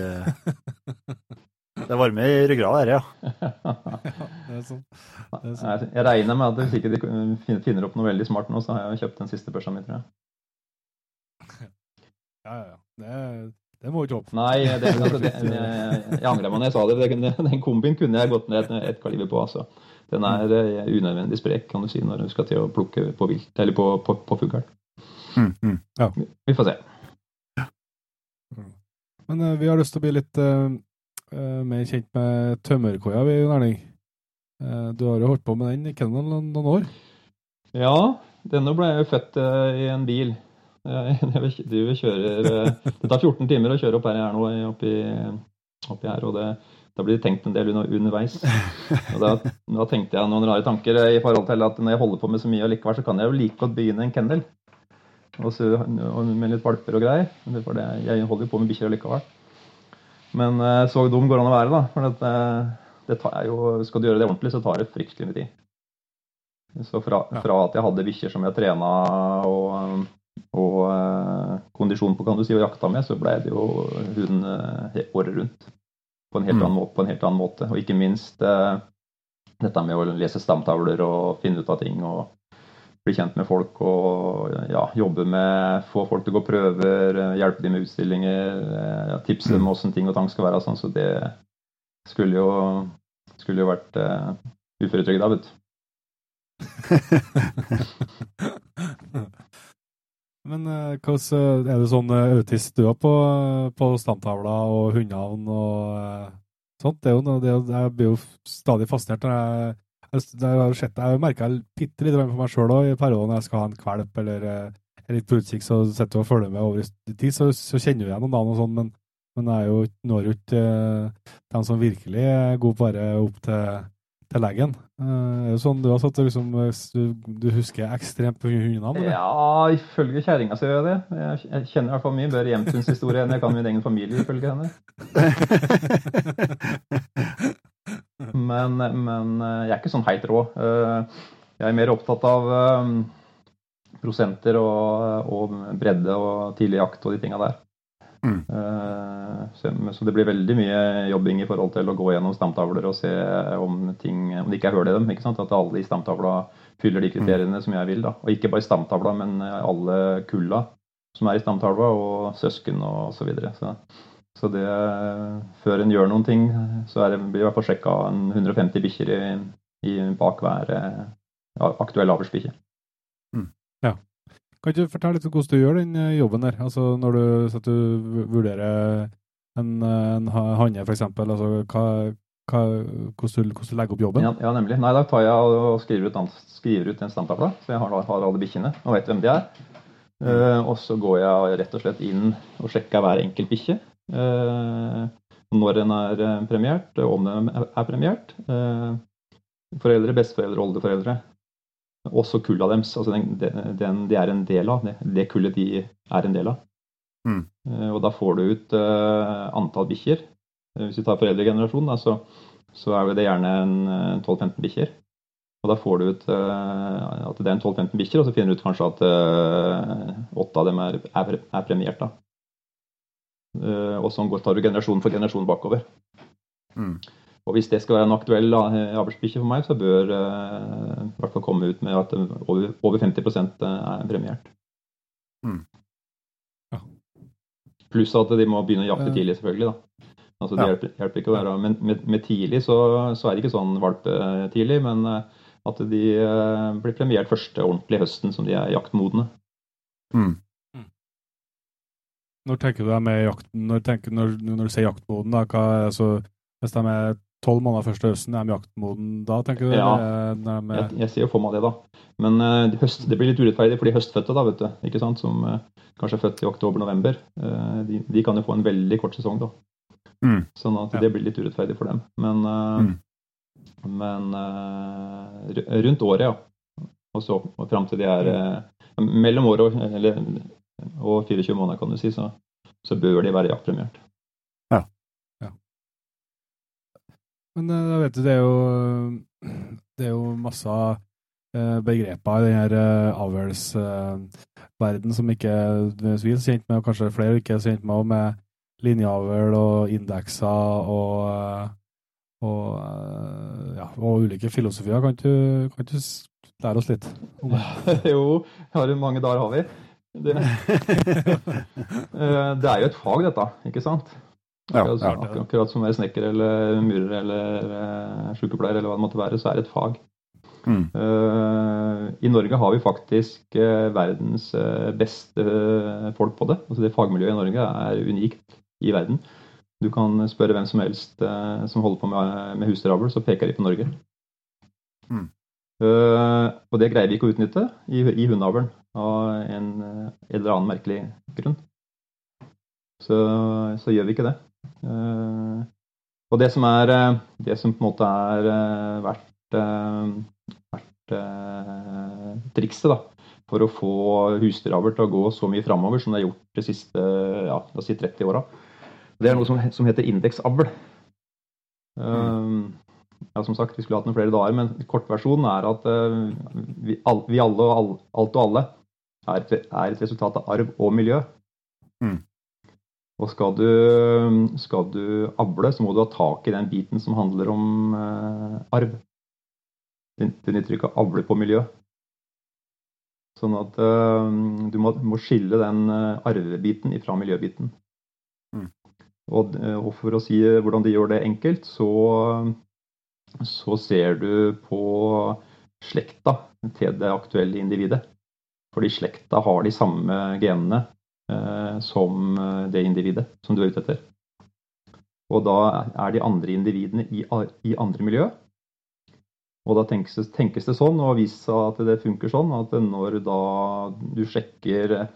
Det er varme i ryggrada her, ja. Det er sånn. Det er sånn. Jeg, regner med at hvis ikke de finner opp noe veldig smart nå, så har jeg kjøpt den siste børsa mi, tror jeg. Ja, ja, ja. Det, det må vi ikke håpe. Nei, det, altså, det, jeg, jeg angrer meg når jeg sa det. Den, den kombien kunne jeg gått ned et, et kaliber på. altså. Den er uh, unødvendig sprek, kan du si, når du skal til å plukke på vilt, eller på, på, på fugl. Mm, mm. Vi får se. Men uh, vi har lyst til å bli litt uh, eh, mer kjent med tømmerkoia, vi, Jon Erling. Eh, du har jo holdt på med den i noen, noen år? Ja, denne ble jeg jo født eh, i en bil. Du kjører, eh, det tar 14 timer å kjøre opp her jeg er nå, oppi, oppi her, og det, da blir det tenkt en del underveis. Og da, da tenkte jeg noen rare tanker eh, i forhold til at når jeg holder på med så mye allikevel, så kan jeg jo like godt begynne en kennel. Og så, og med litt valper og greier. For det, jeg holder jo på med bikkjer allikevel. Men eh, så dum går det an å være, da. For det, det tar jo, skal du gjøre det ordentlig, så tar det fryktelig mye tid. Så fra, fra at jeg hadde bikkjer som jeg trena og, og eh, kondisjon på, kan du si, og jakta med, så ble det jo hund eh, året rundt. På en helt, Mm. annen, på en helt annen måte. Og ikke minst eh, dette med å lese stamtavler og finne ut av ting. og bli kjent med folk og ja, jobbe med Få folk til å gå prøver, eh, hjelpe dem med utstillinger, ja, tipse dem om hvordan ting og tang skal være. Sånn, så det skulle jo, skulle jo vært uh, uføretrygda, vet du. Men eh, hvordan, er du sånn eh, autist du er på, på stamtavler og hundenavn og eh, sånt? Det er jo noe, det, er jeg blir jo stadig fascinert jeg jeg, jeg har sett, jeg merka bitte litt for meg sjøl i perioden når jeg skal ha en kvalp eller eh, er litt på utkikk, så sitter du og følger med over i tid, så, så kjenner du igjen noen navn og sånn, men, men jeg er jo, når jo ikke eh, dem som virkelig er gode bare opp til, til legen. Uh, er sånn du har satt, liksom, du, du husker ekstremt på hundenavn? eller? Ja, ifølge kjerringa så gjør jeg det. Jeg, kjenner i hvert fall mye bedre Jemtuns historie enn jeg kan min egen familie, ifølge henne. Men, men eh, jeg er ikke sånn heit rå. Eh, Jeg er mer opptatt av prosenter og, og bredde og tidlig jakt og de tinga der. Mm. Eh, Så, så det blir veldig mye jobbing i forhold til å gå gjennom stamtavler og se om ting om det ikke er hull i dem. ikke sant? At alle i stamtavla fyller de kriteriene som jeg vil. da. Og ikke bare i stamtavla, men alle kulla som er i stamtavla, og søsken og så videre. Så, så det Før en gjør noen ting, så er det, blir i hvert fall sjekka 150 bikkjer bak hver eh, ja, aktuell avlsbikkje. Kan ikke du fortelle litt om hvordan du gjør den eh, jobben der? Altså når du, du vurderer en, eh, en ha- hanne, f.eks. Altså, hva, hvordan, du, legger opp jobben? Ja, ja, nemlig. Nei, da tar jeg og skriver ut, skriver ut en stamtavle, så jeg har, har alle bikkjene og vet hvem de er. Uh, og så går jeg rett og slett inn og sjekker hver enkelt bikkje. Uh, når den er premiert, om den er premiert. Uh, foreldre, besteforeldre, oldeforeldre. Også kulla deres. Altså den, den, de er en del av. Det, det kullet de er en del av. Mm. Eh, og da får du ut uh, antall bikkjer. Eh, Hvis vi tar foreldregenerasjonen, så, så er det gjerne en eh, 12-15 bikkjer. Og da får du ut uh, at det er en 12-15 bikkjer, og så finner du ut kanskje at åtte åtte av dem er, er, er premiert. da. Og sånn tar du generasjon for generasjon bakover. Mm. Og hvis det skal være en aktuell eh, avlsbikkje for meg, så bør eh, i hvert fall komme ut med at eh, over, over 50% er premiert. Mm. Ja. Pluss at de må begynne å jakte tidlig, selvfølgelig. da. Altså, det Ja. hjelper, hjelper ikke å være Men med, med tidlig så, så er det ikke sånn valp tidlig, men eh, at de eh, blir premiert første ordentlige høsten som de er jaktmodne. Mm. Når tenker du deg med jakten, når, tenker, når, når du sier jaktmoden, da, hva, altså, hvis de er tolv måneder første høsten, er de jaktmoden da, tenker du? Ja. de Jeg, jeg ser jo for meg det, da. Men uh, høst, det blir litt urettferdig for de høstfødte, da, vet du. Ikke sant? Som uh, kanskje er født i oktober-november. Uh, de, de kan jo få en veldig kort sesong, da. Mm. Sånn at Ja. det blir litt urettferdig for dem. Men, eh, Mm. men eh, rundt året, ja. Og så og fram til de er eh, mellom året og, eller, og 24 måneder, kan du si, så, så bør de være jaktpremiert. Men da jeg vet du, det er jo, det er jo masse eh, begreper i denne uh, avlsverden som ikke vi er så kjent med, og kanskje flere ikke er så kjent med, med linjeavl og indekser og, eh, og, eh, ja, og ulike filosofier. Kan du, kan du lære oss litt om det? jo, har du mange dager har vi. Det, eh, det er jo et fag, dette, ikke sant? Ja, Akkurat, ja. akkurat, akkurat som snekker eller murer eller uh, sykepleier eller hva det måtte være, så er det et fag. Mm. Uh, I Norge har vi faktisk uh, verdens uh, beste eh, folk på det. Altså Det fagmiljøet i Norge er unikt i verden. Du kan spørre hvem som helst eh, som holder på med, med husdyravl, så peker de på Norge. Mm. Eh, og det greier vi ikke å utnytte i, i hundeavlen av en eh, eller annen merkelig grunn. Så, så gjør vi ikke det. Eh, og det som er eh, det som på en måte er vært, eh, verdt eh, trikset da, for å få husdyravl til å gå så mye framover som det er gjort de siste ja, si 30 åra, det er noe som, som heter indeksavl. Mm. ja, som sagt, vi skulle hatt noen flere dager, men kortversjonen er at vi, all, vi alle og alt og alle er et resultat av arv og miljø. Mm. Og skal du, skal du avle, så må du ha tak i den biten som handler om eh, arv. Det, nytter ikke å avle på miljø. Sånn at eh, du må, må skille den eh, arvebiten ifra miljøbiten. Mm. Og, eh, og for å si hvordan de gjør det enkelt, så, så ser du på slekta til det aktuelle individet. Fordi slekta har de samme genene eh, som eh, det individet som du er ute etter. Og da er de andre individene i, i andre miljø. Og da tenkes, tenkes det sånn, og vist seg at det funker sånn, at når da du sjekker eh,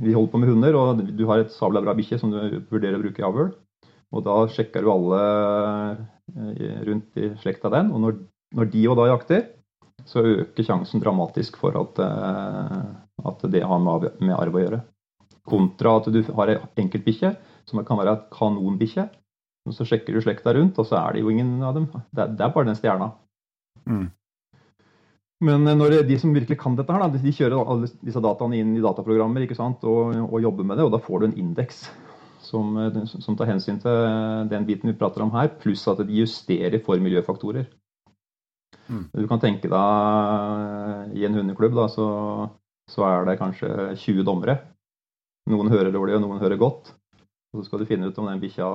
Vi holder på med hunder, og du har et sabla bra bikkje som du vurderer å bruke i avl. Og da sjekker du alle eh, rundt i slekta den, og når, når de og da jakter, så øker sjansen dramatisk for at, eh, at det har med arv å gjøre. Kontra at du har ei enkeltbikkje som kan være et kanonbikkje. Og så sjekker du slekta rundt, og så er det jo ingen av dem. Det er, det er bare den stjerna. Mm. Men eh, når de som virkelig kan dette, her, de kjører alle disse dataene inn i dataprogrammer ikke sant? Og, og jobber med det, og da får du en indeks som, eh, som tar hensyn til den biten vi prater om her, pluss at de justerer for miljøfaktorer. Mm. Du kan tenke deg i en hundeklubb, da, så, så er det kanskje 20 dommere. Noen hører dårlig, og noen hører godt. Og så skal du finne ut om den bikkja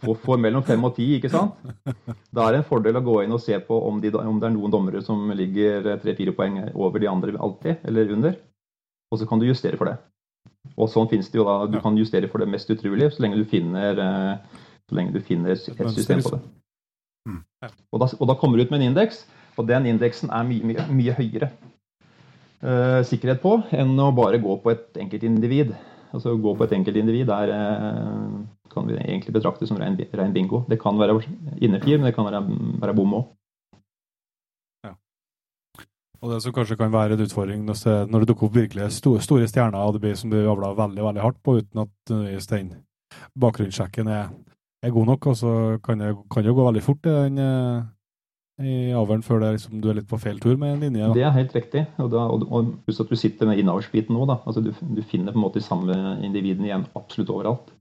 får, mellom fem og ti, ikke sant? Da er det en fordel å gå inn og se på om, de, om det er noen dommere som ligger tre-fire poeng over de andre alltid, eller under. Og så kan du justere for det. Og sånn finnes det jo da, Du kan justere for det mest utrolige så lenge du finner, eh, så lenge du finner et system på det. Mm. Og da, og da kommer du ut med en indeks, og den indeksen er mye, mye, mye høyere sikkerhet på enn å bare gå på et enkeltindivid. Altså Gå på et enkeltindivid er, eh, kan vi egentlig betrakte som ren, ren bingo. Det kan være innertier, men det kan være, være bom òg. Og det som kanskje kan være en utfordring når det, dukker opp virkelig store, stjerner, og det blir som du avla veldig veldig hardt på, uten at den bakgrunnssjekken er, er god nok, og så kan det, jo gå veldig fort. Den, eh, i avlen før det er liksom, du er litt på feil tur med en linje. Da. Det er helt riktig. Og, da, og, og husk at du sitter med innavlsbiten nå. da, altså du, du finner på en måte de samme individene igjen absolutt overalt.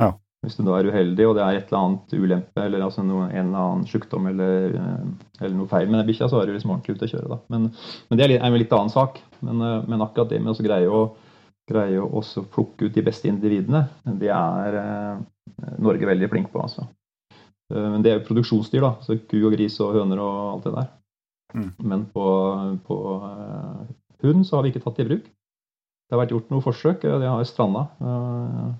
Ja. Hvis du da er uheldig og det er et eller annet ulempe eller altså noe, en eller annen sykdom eller, eh, eller noe feil med den bikkja, så er du liksom ordentlig ute å kjøre. da. Men, men det er, litt, er en litt annen sak. Men, eh, men akkurat det med å greie å greie å også plukke ut de beste individene, det er eh, Norge veldig flink på. altså. Eh, Men det er jo produksjonsdyr, da. Så ku og gris og høner og alt det der. Mm. Men på, på eh, hund så har vi ikke tatt det i bruk. Det har vært gjort noen forsøk, og det har stranda. Eh,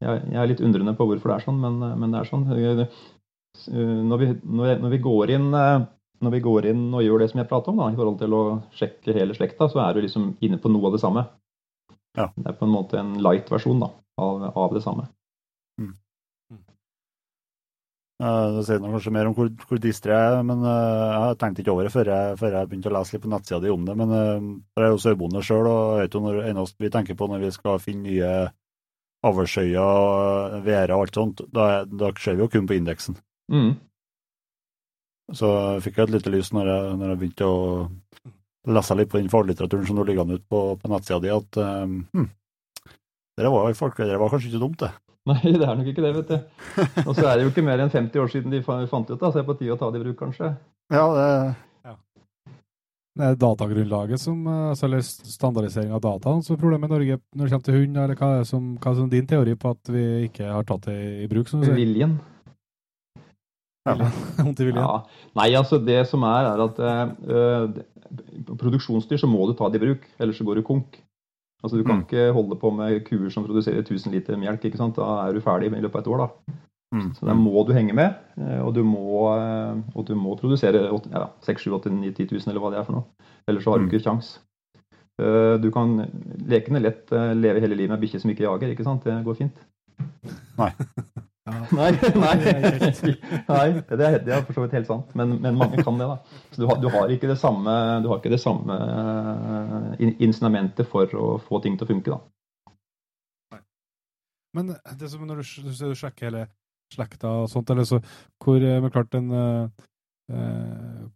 Jeg, er litt undrende på hvorfor det er sånn, men, men det er sånn. Når vi, når vi går inn når vi går inn og gjør det som jeg prater om, da, i forhold til å sjekke hele slekta, så er du liksom inne på noe av det samme. Ja. Det er på en måte en light-versjon av, av det samme. Eh, Det sier noe kanskje mer om hvor, hvor distré jeg er, men eh, jeg har tenkt ikke over det før jeg, før jeg begynte å lese litt på nettsida di om det. Men eh, jeg er jo sørbonde sjøl, og jeg vet jo når eneste vi tenker på når vi skal finne nye avlsøyer, værer og alt sånt, da, da ser vi jo kun på indeksen. Mm. Så jeg fikk et lite lys når jeg, når jeg begynte å lese litt på den faglitteraturen som nå ligger an ut på, på nettsida di, at um, hm, det var, folk, det var kanskje ikke dumt, det. Nei, det er nok ikke det, vet du. Og så er det jo ikke mer enn 50 år siden de fa- fant ut det, så det er på tide å ta det i bruk, kanskje. Ja, det, Det er datagrunnlaget som, eh, altså, eller standardisering av dataen som er problemet i Norge når det kommer til hund, eller hva er, som, hva er som din teori på at vi ikke har tatt det i bruk, som du sier? Viljen. ja. Vondt i viljen. Ja. Nei, altså det som er, er at øh, produksjonsdyr så må du ta det i bruk, ellers så går du konk. Altså Du kan Mm. ikke holde på med kuer som produserer 1000 liter melk. ikke sant? Da er du ferdig i løpet av et år. da. mm, Så Der må du henge med, eh, og du må, eh, og du må produsere ja, 6 7 8 9 10 000, eller hva det er for noe. Ellers så har du Mm. ikke kjangs. Eh, Du kan lekende lett leve hele livet med bikkje som ikke jager. ikke sant? Det går fint. Nei. Nei, nei, nei det, er, det er for så vidt helt sant. Men, men mange kan det. da. Så du har, du har ikke det samme, du ikke det samme eh, incitamentet for å få ting til å funke. da. Men det som når du, du, du sjekker hele slekta og sånt, eller så hvor, eh, men klart en, eh,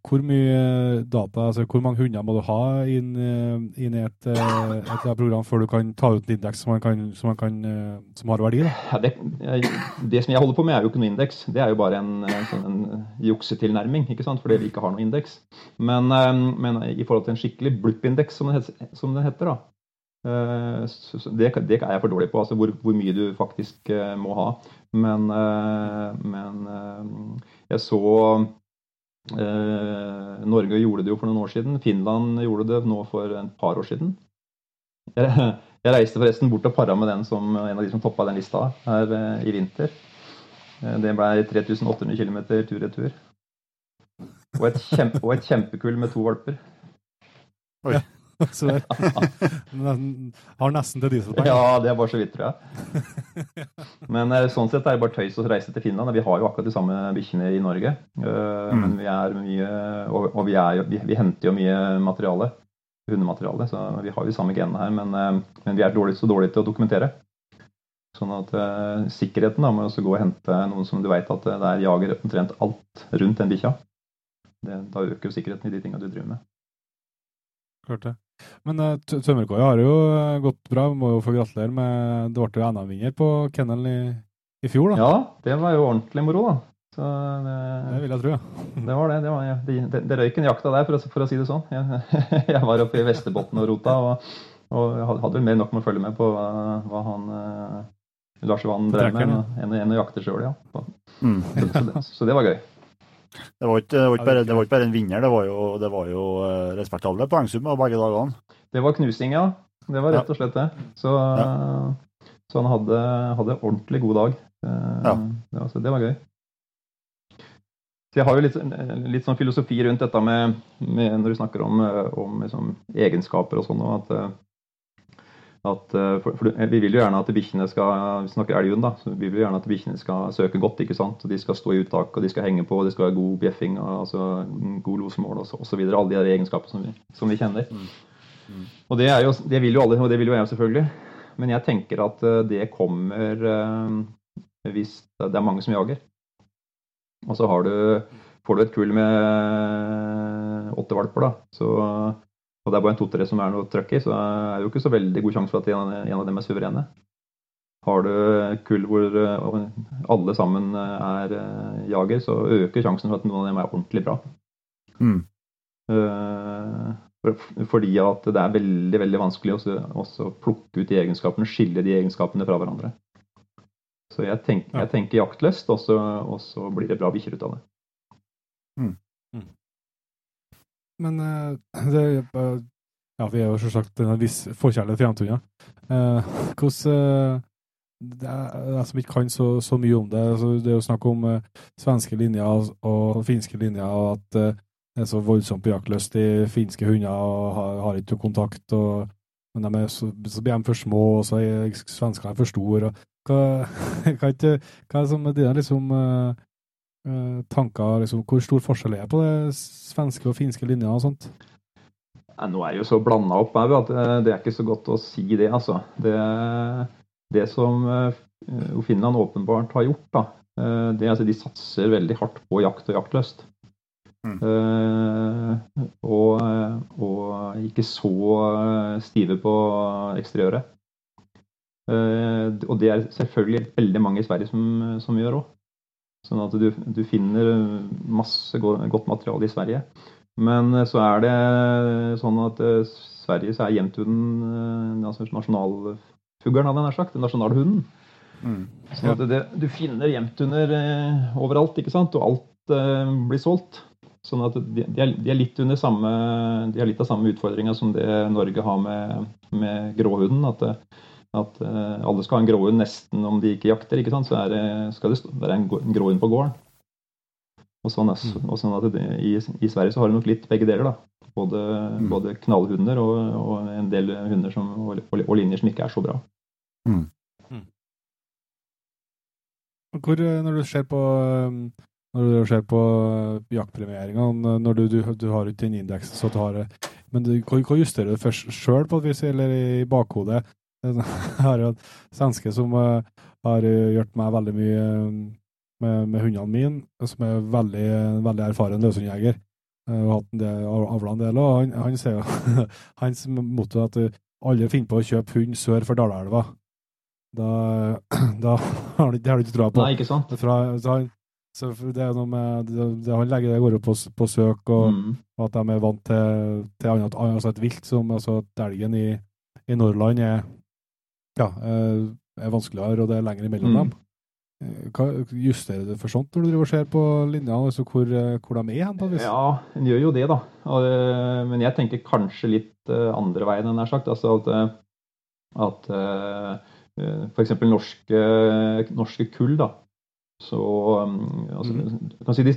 hvor mye data, altså hvor mange hunder må du ha inn, eh, inn i et, eh, et program før du kan ta ut en indeks som, som, eh, som har verdi? Ja, det, det som jeg holder på med, er jo ikke noe indeks. Det er jo bare en, sånn en juksetilnærming, ikke sant? fordi vi ikke har noe indeks. Men, eh, men i forhold til en skikkelig blup-indeks, som, som det heter, da, eh, det, det er jeg for dårlig på, altså hvor, hvor mye du faktisk eh, må ha. Men, eh, men eh, jeg så eh, Norge gjorde det jo for noen år siden. Finland gjorde det nå for et par år siden. Jeg, reiste forresten bort og para med den som en av de som toppa den lista her eh, i vinter. Eh, Det ble 3800 km tur-retur. Og, og et kjempekull med to valper. Så der. Har nesten til dieselpenger. Ja, det er bare så vidt, tror jeg. Men eh, sånn sett er det bare tøys å reise til Finland. Vi har jo akkurat de samme bikkjene i Norge. Eh, Mm. Men vi er mye Og, vi, er jo, vi, henter jo mye materiale. Hundemateriale. Så vi har jo de samme genene her. Men, eh, men vi er dårlig, så dårlige til å dokumentere. Sånn at sikkerheten da, med å gå og hente noen som du vet at det der jager omtrent alt rundt den bikkja, da øker jo sikkerheten i de tinga du driver med. Klart det. Men uh, Tømmerkoia har jo eh, gått bra. Må jo få gratulere med Det ble jo NM-vinger på kennelen i, i fjor, da. Ja, det var jo ordentlig moro, da. Så Det det, vil jeg tro, ja. det var det. Det, var, det, det, det røyk en jakta der, for å, for å si det sånn. Jeg, jeg var oppe i Vesterbotn og rota, og, og hadde vel mer nok med å følge med på hva, hva han eh, Lars Johan drev med, enn å jakte sjøl, ja. Så, mm. så, det, så det var gøy. Det var, ikke, det, var ikke bare, det var ikke bare en vinner, det var jo, det var jo eh, respektable poengsummer begge dagene. Det var knusing, ja. Det var rett og slett det. Så, så han hadde, hadde ordentlig god dag. Eh, Ja. Det, var, så det var gøy. Så jeg har jo litt, litt sånn filosofi rundt dette med, med når du snakker om, eh, om liksom egenskaper og sånn, og at, at eh, for, for Vi vil jo gjerne at bikkjene skal Vi snakker elgen da. så Vi vil gjerne at bikkjene skal søke godt. ikke sant? De skal stå i uttak, og de skal henge på, og det skal være god bjeffing, altså god losmål osv. Alle de egenskapene som vi, som vi kjenner. Og det, jo, det vil jo alle, og det vil jo jeg selvfølgelig. Men jeg tenker at eh, det kommer eh, hvis det er mange som jager. Og så har du får du et kull med åtte valper, da, så, og det er bare en to-tre som er noe trøkk i, så er det jo ikke så veldig god sjanse for at en, av dem er suverene. Har du kull hvor eh, alle sammen er eh, jager, så øker sjansen for at noen av dem er ordentlig bra. Mm. Fordi at det er veldig veldig vanskelig å plukke ut de egenskapene, skille de egenskapene fra hverandre. Så jeg tenker, jeg tenker jaktløst, og så, blir det bra bikkjer ut av det. Mm. Men uh, det, Ja, vi er jo selvsagt en viss forkjærlighet for jevntunder. Uh, hvordan det er, jeg som ikke kan så, så mye om det. Altså, det er jo snakk om svenske linjer og, og finske linjer, og at det er så voldsomt på jaktlyst. i finske hunder og har, har ikke kontakt. Og, men de er så, så blir de for små, og så er svenskene for store. Hva, hva, hva, er som dine liksom, uh, tanker liksom, Hvor stor forskjell er det på det svenske og finske linja og sånt? Nei, nå er jeg jo så blanda opp her at det er ikke så godt å si det, altså. Det, det som uh, Finland åpenbart har gjort, da, uh, det at de satser veldig hardt på jakt og jaktlyst. Mm. Uh, og, og, ikke så stive på eksteriøret. Uh, og det er selvfølgelig veldig mange i Sverige som, som gjør òg. Sånn at du, du, finner masse godt materiale i Sverige. Men så er det sånn at i Sverige så er jevnthuden altså nasjonalfuglen, hadde jeg nær sagt. Den nasjonale hunden. Mm. Sånn at det, du finner jevnthunder overalt, ikke sant? og alt blir solgt. Sånn at de, de, er, de, er, litt under samme, de har litt av samme utfordringa som det Norge har med, med gråhuden. At, at uh, alle skal ha en gråhund nesten om de ikke jakter. ikke sant? Så det, skal det være en, en gråhund på gården. Og sånn, mm. og sånn at det, i, i, Sverige så har du nok litt begge deler. da. Både, mm. både knallhunder og, og, en del hunder som, og, og, linjer som ikke er så bra. Mm. mm. Hvor, eh, når du ser på når du ser på eh, jaktpremieringene, når du, du, du har ikke den indeksen så du har Men du, hva justerer du først sjøl på et vis, eller i bakhodet? Jeg har jo en svenske som uh, har gjort meg veldig mye uh, med, med, hundene mine, som er veldig, veldig erfaren løshundjeger. Og hatt en del, avla en del, og han, han sier jo Hans motto er at alle finner på å kjøpe hund sør for Dalelva. Da, da har du ikke troa på. Nei, ikke sant? Fra, han, så det er noe med det, det Han legger det går på, på søk, og, mm. og, at de er vant til, til annet, altså et vilt som altså at elgen i, i Nordland er, ja, er vanskeligere, og det er lenger imellom mm. dem. Eh, hva Justerer du for sånt når du driver og ser på linja, altså hvor, hvor de er hen? Ja, en gjør jo det, da. Men jeg tenker kanskje litt eh, andre veien, enn jeg har sagt. Altså at, eh, at f.eks. Norske, norske kull, da så altså, mm. kan si de,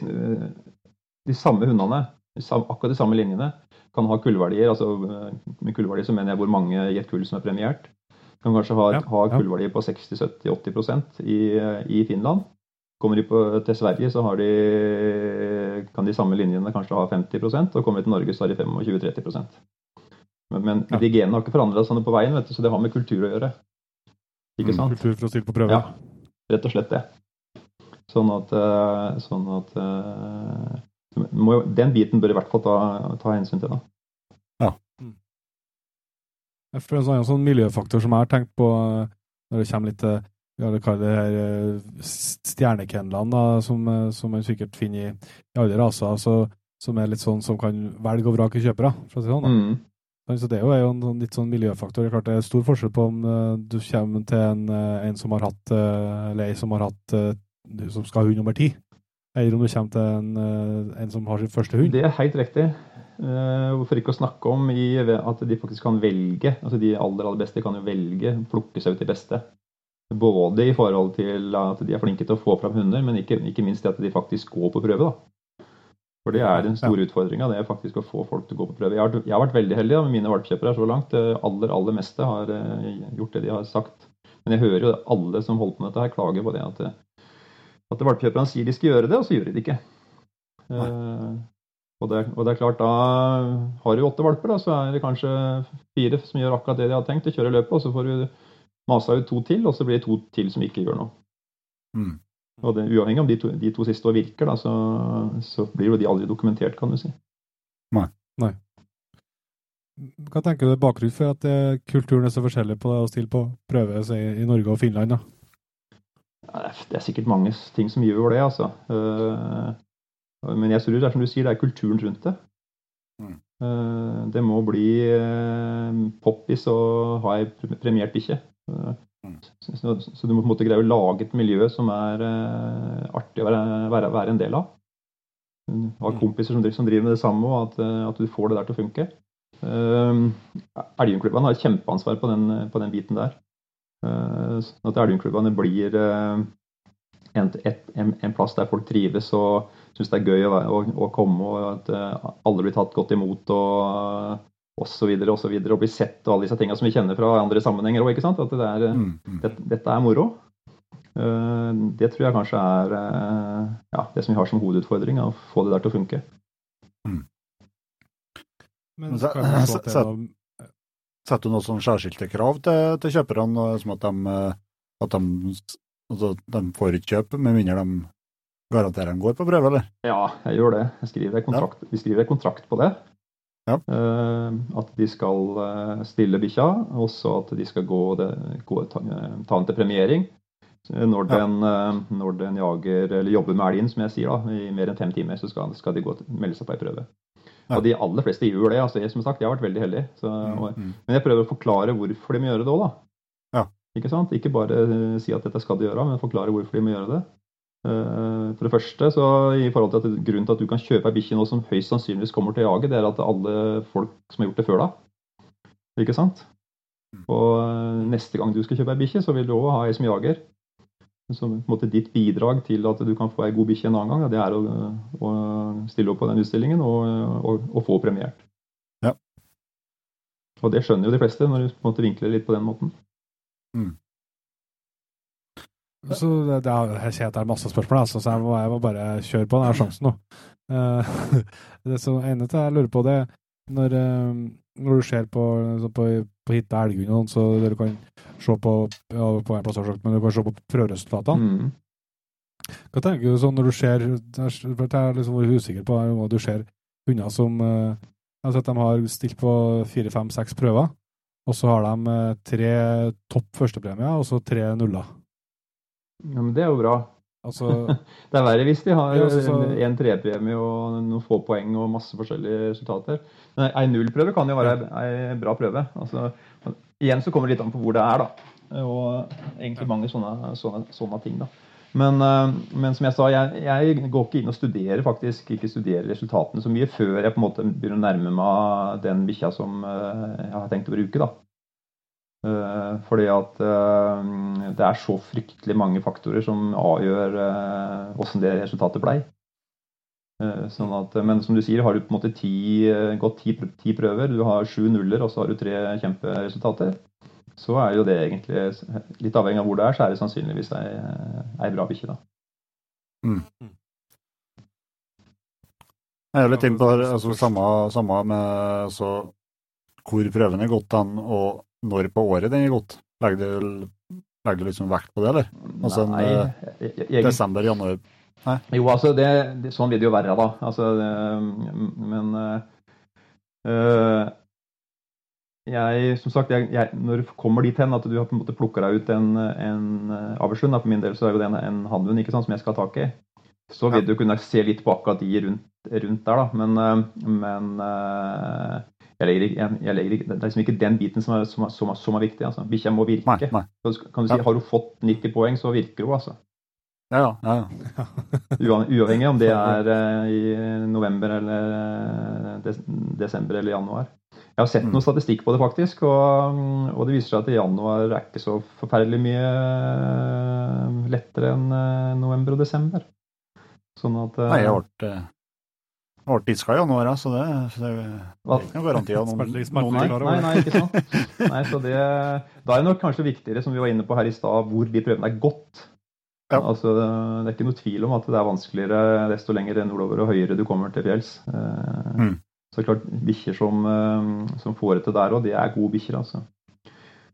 de samme hundene, akkurat de samme linjene, kan ha kullverdier. altså Med kullverdier så mener jeg hvor mange i et kull som er premiert. Kan kanskje ha, ja, ha kullverdier på 60-70-80% i, i Finland. Kommer de på, til Sverige, så de, kan de samme linjene kanskje ha 50% og kommer de til Norge, så har de 25-30 Men, men ja. de genene har ikke forandra seg på veien, vet du, så det har med kultur å gjøre. Ikke mm, sant? Kultur for å stille på prøve? Ja, rett og slett det. Sånn at, eh, sånn at eh, må, Den biten bør i hvert fall ta, ta hensyn til. da. For en sånn, sånn miljøfaktor som jeg har tenkt på eh, når det kommer litt til ja, det kaller det her stjernekennelene, som, som man sikkert finner i, i alle raser, altså, som er litt sånn som kan velge og vrake kjøpere, for å si det sånn. Mm. Så Det er jo en sånn litt sånn miljøfaktor. Det er klart det er stor forskjell på om du kommer til en, en som har hatt, eller ei som har hatt som skal ha hund nummer ti, eller om du kommer til en, eh, en, som har sin første hund. Det er helt riktig. Uh, hvorfor ikke å snakke om i, at de faktisk kan velge. altså De aller aller beste kan jo velge, plukke seg ut de beste. Både i forhold til at de er flinke til å få fram hunder, men ikke, ikke minst at de faktisk går på prøve. da. For det er den store ja. utfordringa, det er faktisk å få folk til å gå på prøve. Jeg har, jeg har vært veldig heldig da, med mine valpkjøpere så langt. Det aller, aller meste har uh, gjort det de har sagt. Men jeg hører jo alle som holder på med dette her, klager på det at at valpkjøperne sier de skal gjøre det, og så gjør de det ikke. Uh, og, det, og, det, er klart, da har du åtte valper, da, så er det kanskje fire som gjør akkurat det de har tenkt, å kjøre løpet, og så får du masa ut to til, og så blir det to til som ikke gjør noe. Mm. Og det, uavhengig om de to, de to siste år virker, da, så, så blir jo de aldri dokumentert, kan du si. Nei. Hva tenker du er bakgrunnen for at eh, kulturen er så forskjellig på det å stille på prøve i, i Norge og Finland? da? Ja, det er- er sikkert mange ting som gjør det, altså. Eh, Men jeg tror det er som du sier, det er kulturen rundt det. Mm. Eh, Det må bli eh, poppis å ha ei premiert bikkje. Mm. Så, du må på en måte greie å lage et miljø som er eh, artig å være, være, være en del av. Ha Mm. kompiser som driver, som driver med det samme, og at, at du får det der til å funke. Uh, Elgumklubbene har et kjempeansvar på den, på den biten der. Eh, sånn at Elgumklubbene blir en, et, en, en plass der folk trives og syns det er gøy å, være- å, å komme, og at eh, alle blir tatt godt imot og og så videre og så videre, og blir sett og alle disse tingene som vi kjenner fra andre sammenhenger òg. At det er, Mm, mm. det, dette er moro. Eh, Det tror jeg kanskje er eh, ja, det som vi har som hovedutfordring, å få det der til å funke. Mm. Men så- så, så- er Setter du noen sånne særskilte krav til, til kjøperne, eh, som at de, eh, at de, altså, de får ikke kjøpe med mindre de garanterer han går på prøve, eller? Ja, jeg gjør det. Jeg skriver kontrakt, ja. Vi skriver kontrakt på det. Ja. Eh, at de skal eh, stille bikkja, og så at de skal gå, det, gå ta, eh, ta den til premiering. Når Ja. den, eh, når den jager, eller jobber med elgen, som jeg sier, da, i mer enn fem timer, så skal, skal de gå, melde seg på ei prøve. Ja. Og de aller fleste gjør det. altså jeg, Som sagt, jeg har vært veldig heldig. Så, og, Mm, mm. men jeg prøver å forklare hvorfor de må gjøre det òg, da. Ja. Ikke sant? Ikke bare si at dette skal de gjøre, men forklare hvorfor de må gjøre det. Eh, For det første, så i forhold til at Grunnen til at du kan kjøpe ei bikkje nå som høyst sannsynligvis kommer til å jage, det er at alle folk som har gjort det før da. Ikke sant? Mm. Og eh, neste gang du skal kjøpe ei bikkje, så vil du òg ha ei som jager. Så på en måte ditt bidrag til at du kan få ei god bikkje en annen gang, det er å, å stille opp på den utstillingen og, og, og få premiert. Ja. Og det skjønner jo de fleste når du på en måte vinkler litt på den måten. Så det, det er, jeg ser at det er masse spørsmål, altså, så jeg må, jeg må bare kjøre på. Det er sjansen nå. Eh, det som eneste jeg lurer på, det når, eh, når du ser på, på, på Hitta Elghund, sånn, så dere kan se på ja, på en plass, har men du kan se på prøveresultatene. Mm. Hva tenker du sånn når du ser Jeg er liksom vært usikker på hva du ser hunder som eh, altså at de har stilt på fire, fem, seks prøver, og så har de tre topp førstepremier og så tre nuller. Ja, men det er jo bra. Altså Det er verre hvis de har Ja, altså, så- en trepremie og noen få poeng og masse forskjellige resultater. Men Ei nullprøve kan jo være ei bra prøve. Altså, igjen så kommer det litt an på hvor det er, da. Og egentlig mange sånne, sånne, sånne ting, da. Men, eh, men som jeg sa, jeg, jeg går ikke inn og studerer faktisk, ikke studerer resultatene så mye før jeg på en måte begynner å nærme meg den bikkja som eh, jeg har tenkt å bruke. da. Eh, fordi at eh, det er så fryktelig mange faktorer som avgjør eh, åssen det resultatet blei. Eh, sånn at, men som du sier, har du på en måte ti, gått ti, ti prøver, du har sju nuller og så har du tre kjemperesultater, så er jo det egentlig Litt avhengig av hvor det er, så er det sannsynligvis ei, ei bra bikkje, da. Jeg er litt inn på det, altså, samme, samme med altså, hvor prøven er gått an, og når på året den er gått. Legger du, legger du liksom vekt på det, eller? Altså, Nei, eh, jeg- Desember, januar Jo, altså, det, det, sånn vil det jo være, da. Altså, det, men eh, jeg, som sagt, jeg, jeg, når du kommer dit hen at du har på en måte plukka deg ut en, en avlshund, for min del så er jo det en, en hannhund som jeg skal ha tak i, så vil du kunne se litt på akkurat de rundt, rundt der, da. Men, men jeg legger, jeg, jeg legger, det er liksom ikke den biten som er, som er, som er, som er viktig. altså. Bikkja må virke. Nei, nei. Kan du si, Ja. Har du fått 90 poeng, så virker hun, altså. Ja, ja. ja. Uavhengig om det er uh, i november eller eh, des desember eller januar. Jeg har sett Mm. noe statistikk på det, faktisk, og, mm, og det viser seg at januar er ikke så forferdelig mye eh, lettere enn eh, november og desember. Sånn at uh, Nei, jeg har vært... ble diska i januar, ja, så det, så det, det er ikke noen garanti av noen, Smertelig- noen Nei, nei, nei, ikke sant. Nei, så det, da er det nok kanskje viktigere, som vi var inne på her i stad, hvor de prøvene er gått. Ja. Altså, det er ikke noe tvil om at det er vanskeligere desto lenger nordover og høyere du kommer til fjells. Eh, Mm. Så klart, bikkjer som, eh, som får det til der òg, det er gode bikkjer, altså.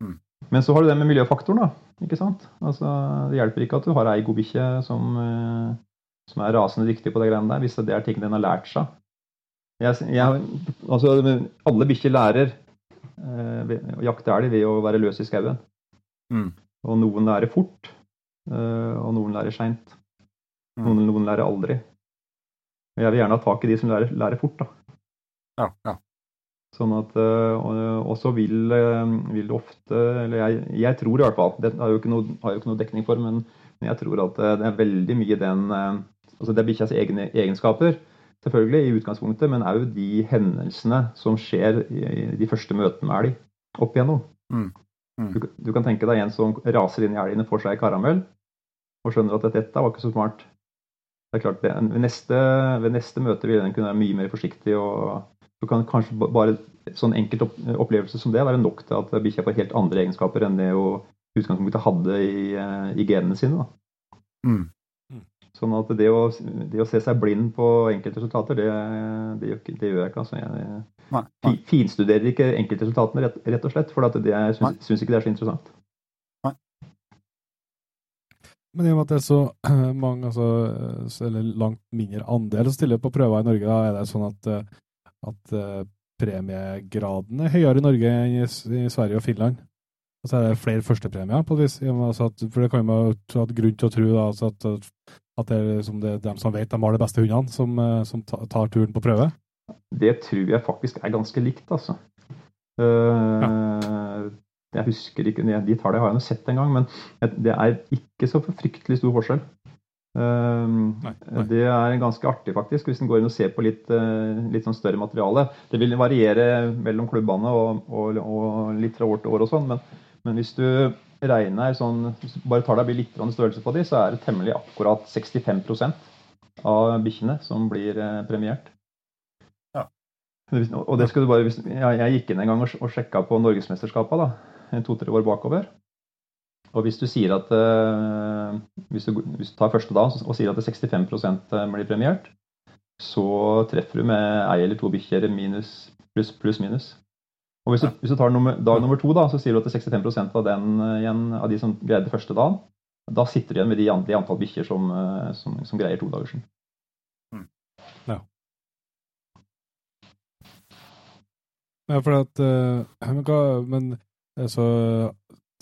Mm. Men så har du det med miljøfaktoren, da. Ikke sant? Altså, det hjelper ikke at du har ei god bikkje som, eh, som er rasende dyktig på de greiene der, hvis det er ting den har lært seg. Jeg, jeg, altså, alle bikkjer lærer eh, å jakte elg ved å være løs i skauen. Mm. Og noen lærer fort, eh, og noen lærer seint. Noen, noen lærer aldri. Og Jeg vil gjerne ha tak i de som lærer, lærer fort. da. Ja, ja. Sånn at, øh, og og så vil, øh, vil det ofte Eller jeg, jeg tror i hvert fall Det har jo ikke noe, har jo ikke noe dekning for, men jeg tror at det er veldig mye den altså Det er bikkjas egne egenskaper, selvfølgelig, i utgangspunktet, men òg de hendelsene som skjer i de første møtene med elg opp igjennom. Mm. Mm. Du, du kan tenke deg en som raser inn i elgene, får seg karamell, og skjønner at dette var ikke så smart. Det er klart, det, ved, neste, ved neste møte vil den kunne være mye mer forsiktig. og Du kan kanskje bare sånn enkelt opplevelse som det være nok til at bikkja får helt andre egenskaper enn det hun utgangspunktet hadde i, eh, i genene sine. Mm. Sånn at det å, det å se seg blind på enkeltresultater, det, det, det gjør jeg ikke. Altså. Jeg Nei, nei. finstuderer ikke enkeltresultatene, rett, rett og slett, for at det, jeg syns, syns ikke det er så interessant. Men i og med at det er så mange, altså, eller langt mindre andel som stiller på prøver i Norge, da er det sånn at, eh, at eh, premiegraden er høyere i Norge enn i, i Sverige og Finland. Og så er det flere førstepremier, på et vis. altså at, for det kan jo være grunn til å tro da, altså at, at det er det, dem som vet de har de beste hundene, som, eh, som tar turen på prøve. Det tror jeg faktisk er ganske likt, altså. Eh, Jeg husker ikke, De tallene har jeg nå sett en gang, men det er ikke så fryktelig stor forskjell. Eh, Nei, nei. Det er ganske artig, faktisk, hvis en går inn og ser på litt, litt sånn større materiale. Det vil variere mellom klubbene og, og, og litt fra år til år og sånn, men, men hvis du regner sånn hvis du Bare tar deg litt størrelse på de, så er det temmelig akkurat 65% av bikkjene som blir eh, premiert. Ja. Og det skal du bare, jeg, gikk inn en gang og, sjekka på Norgesmesterskapet da, to-tre år bakover. Og hvis du sier at eh, hvis, du, hvis du tar første dag og sier at det 65% blir premiert, så treffer du med ei eller to bikkjer minus, pluss pluss minus. Og hvis du, hvis du tar nummer, dag nummer to, da, så sier du at det er 65% av, den, eh, igjen, av de som greide første dagen. Da sitter du igjen med de, de antall bikkjer som, eh, som, som greier todagersen. Ja, for at eh, Men, altså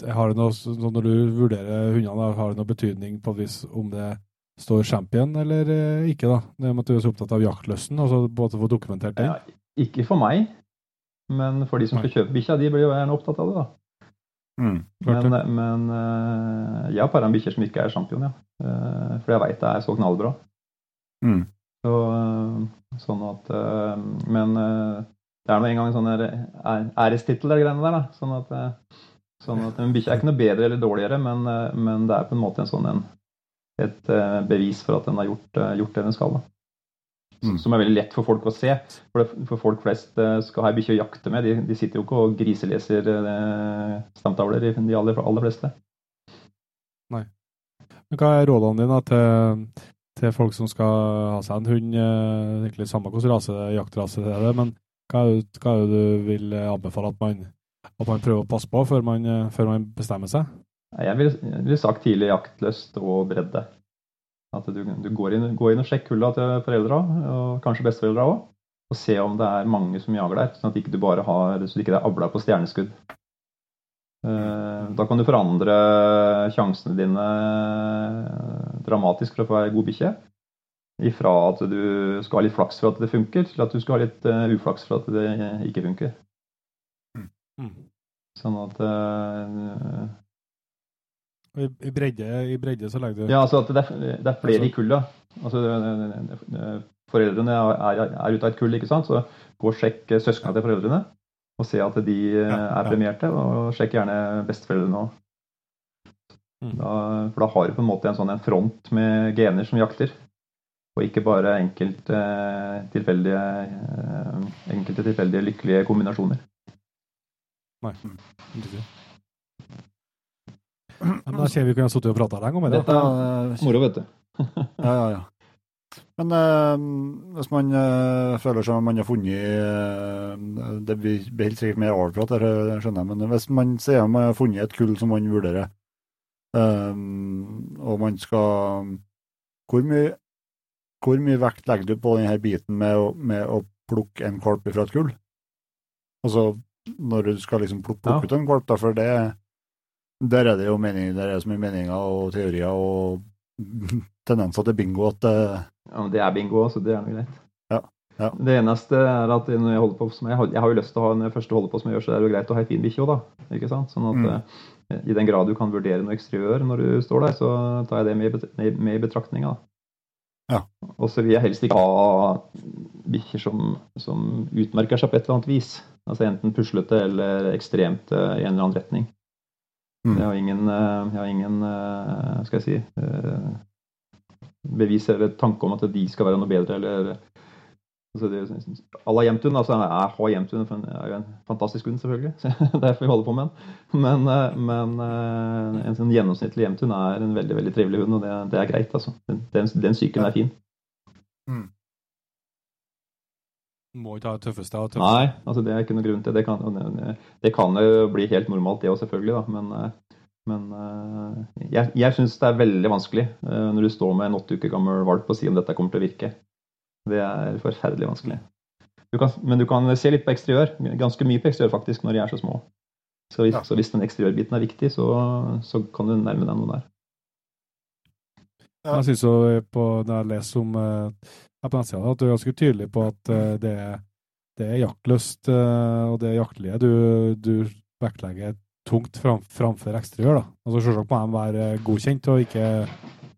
har det noe, Når du vurderer hundene, har det noe betydning på et vis om det står champion eller ikke? da? Det med at du er så opptatt av jaktløsten, altså både få dokumentert det? Ja, ikke for meg, men for de som skal kjøpe bikkja, de blir jo gjerne opptatt av det. da. Mm. Men, men eh, jeg har para en bikkjer som ikke er champion, ja. Eh, For jeg veit det er så knallbra. Mm. Så, eh, sånn at Men det er nå engang en sånn der æ- ærestittel, de greiene der. da. Sånn at, sånn at en bikkje er ikke noe bedre eller dårligere, men, men det er på en måte en sånn en, et bevis for at den har gjort, gjort det den skal. da. Mm. Som er veldig lett for folk å se. For, det, for folk flest eh, skal ha ei bikkje å jakte med. De, de sitter jo ikke og griseleser eh, stamtavler, de aller, aller fleste. Men hva er rådene dine til, til folk som skal ha seg en hund? eh, egentlig Samme hvilken rase, jaktrase det er, men hva er, det, hva er det du vil anbefale at man, at man prøver å passe på før man, før man bestemmer seg? Jeg ville ville sagt tidlig jaktlyst og bredde. At du, du går, inn, går inn og sjekker hulla til foreldra, og kanskje besteforeldra òg. Og se om det er mange som jager der, sånn at ikke du bare har, så det ikke er avla på stjerneskudd. Eh, Da kan du forandre sjansene dine dramatisk for å få ei god bikkje. Ifra at du skal ha litt flaks for at det funker, til at du skal ha litt eh, uflaks for at det ikke funker. Mm. Sånn at eh, I, i, bredde, I bredde så legger du Ja, altså at det er, det er flere i. Altså, det- det- det- foreldrene er, er ute av et kull, ikke sant? så gå og sjekk søsknene til foreldrene. Og se at de eh, Ja, er premierte, og sjekk gjerne besteforeldrene òg. Mm. For da har du på en måte en sånn en front med gener som jakter. Og ikke bare enkelt, eh, tilfeldige, eh, enkelte tilfeldige lykkelige kombinasjoner. Nei. Da ser vi kunne sittet og prata lenge om det. Dette er moro, vet du. Ja, ja, ja. Men eh, hvis man eh, føler seg man har funnet eh, Det blir helt sikkert mer avprat, skjønner jeg, men hvis man sier man har funnet et kull som man vurderer, eh, og man skal Hvor mye, hvor mye vekt legger du på denne biten med å, med å plukke en valp fra et kull? Altså når du skal liksom plukke, plukke Ja. ut en valp, da, for det der er det jo mening, der er så mye meninger og teorier og tendenser til bingo at det... Ja, men Det er bingo, så det er noe greit. Ja, ja. Det eneste er at når jeg holder på som jeg, har- jeg har jo lyst til å ha en første først holder på som jeg gjør, så er det jo greit å ha ei fin bikkje òg, da. Ikke sant? Sånn at Mm. eh, i den grad du kan vurdere noe eksteriør når du står der, så tar jeg det med, i med, i betraktninga. Ja. Og så vil jeg helst ikke ha bikkjer som, som utmerker seg på et eller annet vis. Altså enten puslete eller ekstremt eh, i en eller annen retning. Mm. Jeg har ingen, eh, jeg har ingen eh, skal jeg si, eh, bevis eller tanke om at de skal være noe bedre, eller altså det, à la Jemtun, altså jeg har Jemtun, er jo en fantastisk hund, selvfølgelig. så er derfor vi holder på med den. Men, men en sånn gjennomsnittlig Jemtun er en veldig veldig trivelig hund, og det, det er greit. altså. Den, den, den syken er fin. Må ikke ha det tøffeste av tøffeste. Nei, altså det er ikke noe grunn til det. Kan, det, det kan jo bli helt normalt, det òg, selvfølgelig. da, Men, eh, men eh, jeg, jeg syns det er veldig vanskelig eh, når du står med en åtte uker gammel valp og sier om dette kommer til å virke. Det er forferdelig vanskelig. Du kan, men du kan se litt på eksteriør. Ganske mye på eksteriør faktisk når de er så små. Så hvis, Ja. så hvis den eksteriørbiten er viktig, så, så kan du nærme deg noe der. Ja. Jeg syns jo på, når jeg leser om eh, her på nettsida, at du er ganske tydelig på at eh, det, er, det er jaktlyst eh, og det jaktlige du, du vektlegger tungt fram, framfor da. Altså Selvsagt må de være godkjent og ikke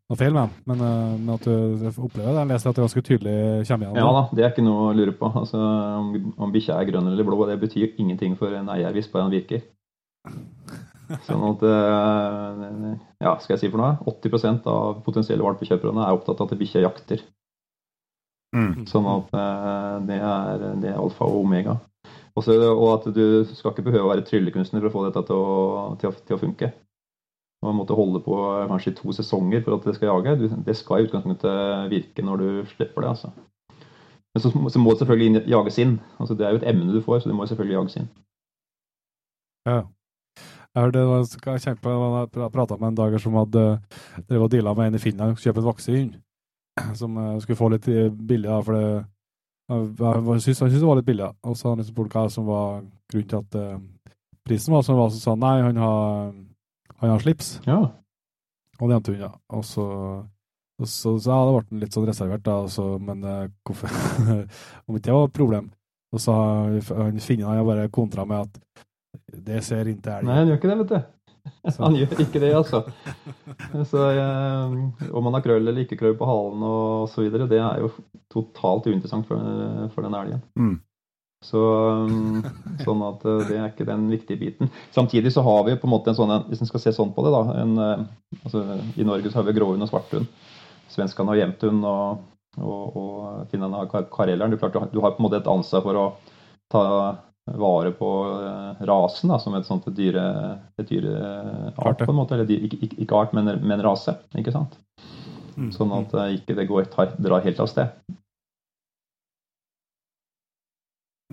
noe feil med dem, men, eh, men at du opplever det. Jeg leser at det ganske tydelig kommer igjen. Ja da, det er ikke noe å lure på. Altså, Om, om bikkja er grønn eller blå, det betyr ingenting for en eier hvis bare han virker. Sånn at eh, Ja, skal jeg si for noe? 80% av potensielle valpekjøperne er opptatt av at bikkja jakter. Mm. Sånn at eh, det er, det er alfa og omega. Også, og at du skal ikke behøve å være tryllekunstner for å få dette til å, til å, til å funke. Man måtte holde på kanskje i to sesonger for at det skal jage. Du, det skal i utgangspunktet virke når du slipper det. altså. Men så, så må det selvfølgelig jages inn. Altså, det er jo et emne du får, så det må selvfølgelig jages inn. Ja. Jeg hørte det var, jeg kjente på, jeg prata med en dager som hadde drevet og deala med en i Finland og kjøpte en vaksehund. Som eh, skulle få litt eh, billig, da, for det jeg, han syntes det var litt billig. Og så har han liksom spurt hva som var grunnen til at uh, prisen var som var, så sa han nei, han har, han har slips. Ja. Og det endte hun, ja. Og så, og så, så ja, det ble han litt sånn reservert, da, så, men eh, hvorfor Om ikke det var et problem. Og så han finnene han bare kontra med at det ser ikke elg. Nei, han gjør ikke det, vet du. Så- Han gjør ikke det, altså. Så, eh, om man har krøll eller ikke krøll på halen videre, det er jo totalt uinteressant for, for den elgen. Mm. Så, um, sånn at eh, det er ikke den viktige biten. Samtidig så har vi på en måte en sånn, hvis en skal se sånn på det, da en, eh, altså, I Norge så har vi gråhund og svarthund. Svenskene har jevnthund, og, og, og finnene har kareleren. Du, klart, du har på en måte et ansvar for å ta vare på eh, rasen da, som et sånt dyre, et dyre Art, på en måte. Eller ikke, ikke, ikke art, men, men rase. ikke sant? Mm. Sånn at eh, ikke det går, tar, drar helt av sted.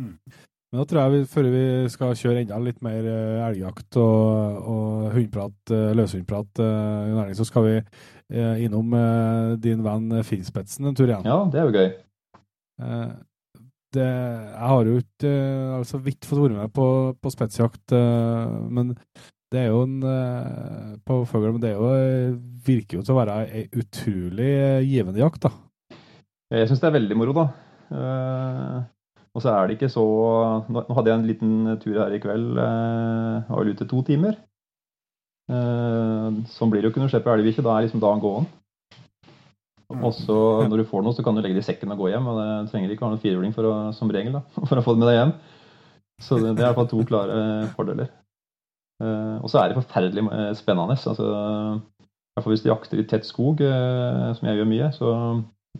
Men da tror jeg vi, før vi skal kjøre enda litt mer eh, elgjakt og, og hundprat, løshundprat, Erling, så skal vi innom din venn Finnspetsen en tur igjen. Ja, det er jo gøy. Eh, det, jeg har jo ikke eh, altså vidt fått være med på, på spetsjakt, eh, men det er jo en eh, på fugl, men det jo, eh, virker jo til å være ei utrolig eh, givende jakt, da. Jeg syns det er veldig moro, da. Eh, og så er det ikke så Nå hadde jeg en liten tur her i kveld. Uh, var ute to timer. Eh, sånn blir det jo ikke når du slipper elgbikkje. Da er liksom dagen gåen. Og så når du får noe, så kan du legge det i sekken og gå hjem. Og det trenger ikke å ha noen firehjuling som regel da, for å få det med deg hjem. Så det, det er fall to klare fordeler. Eh, og så er det forferdelig eh, spennende. Altså, i hvert fall hvis du jakter i tett skog, eh, som jeg gjør mye, så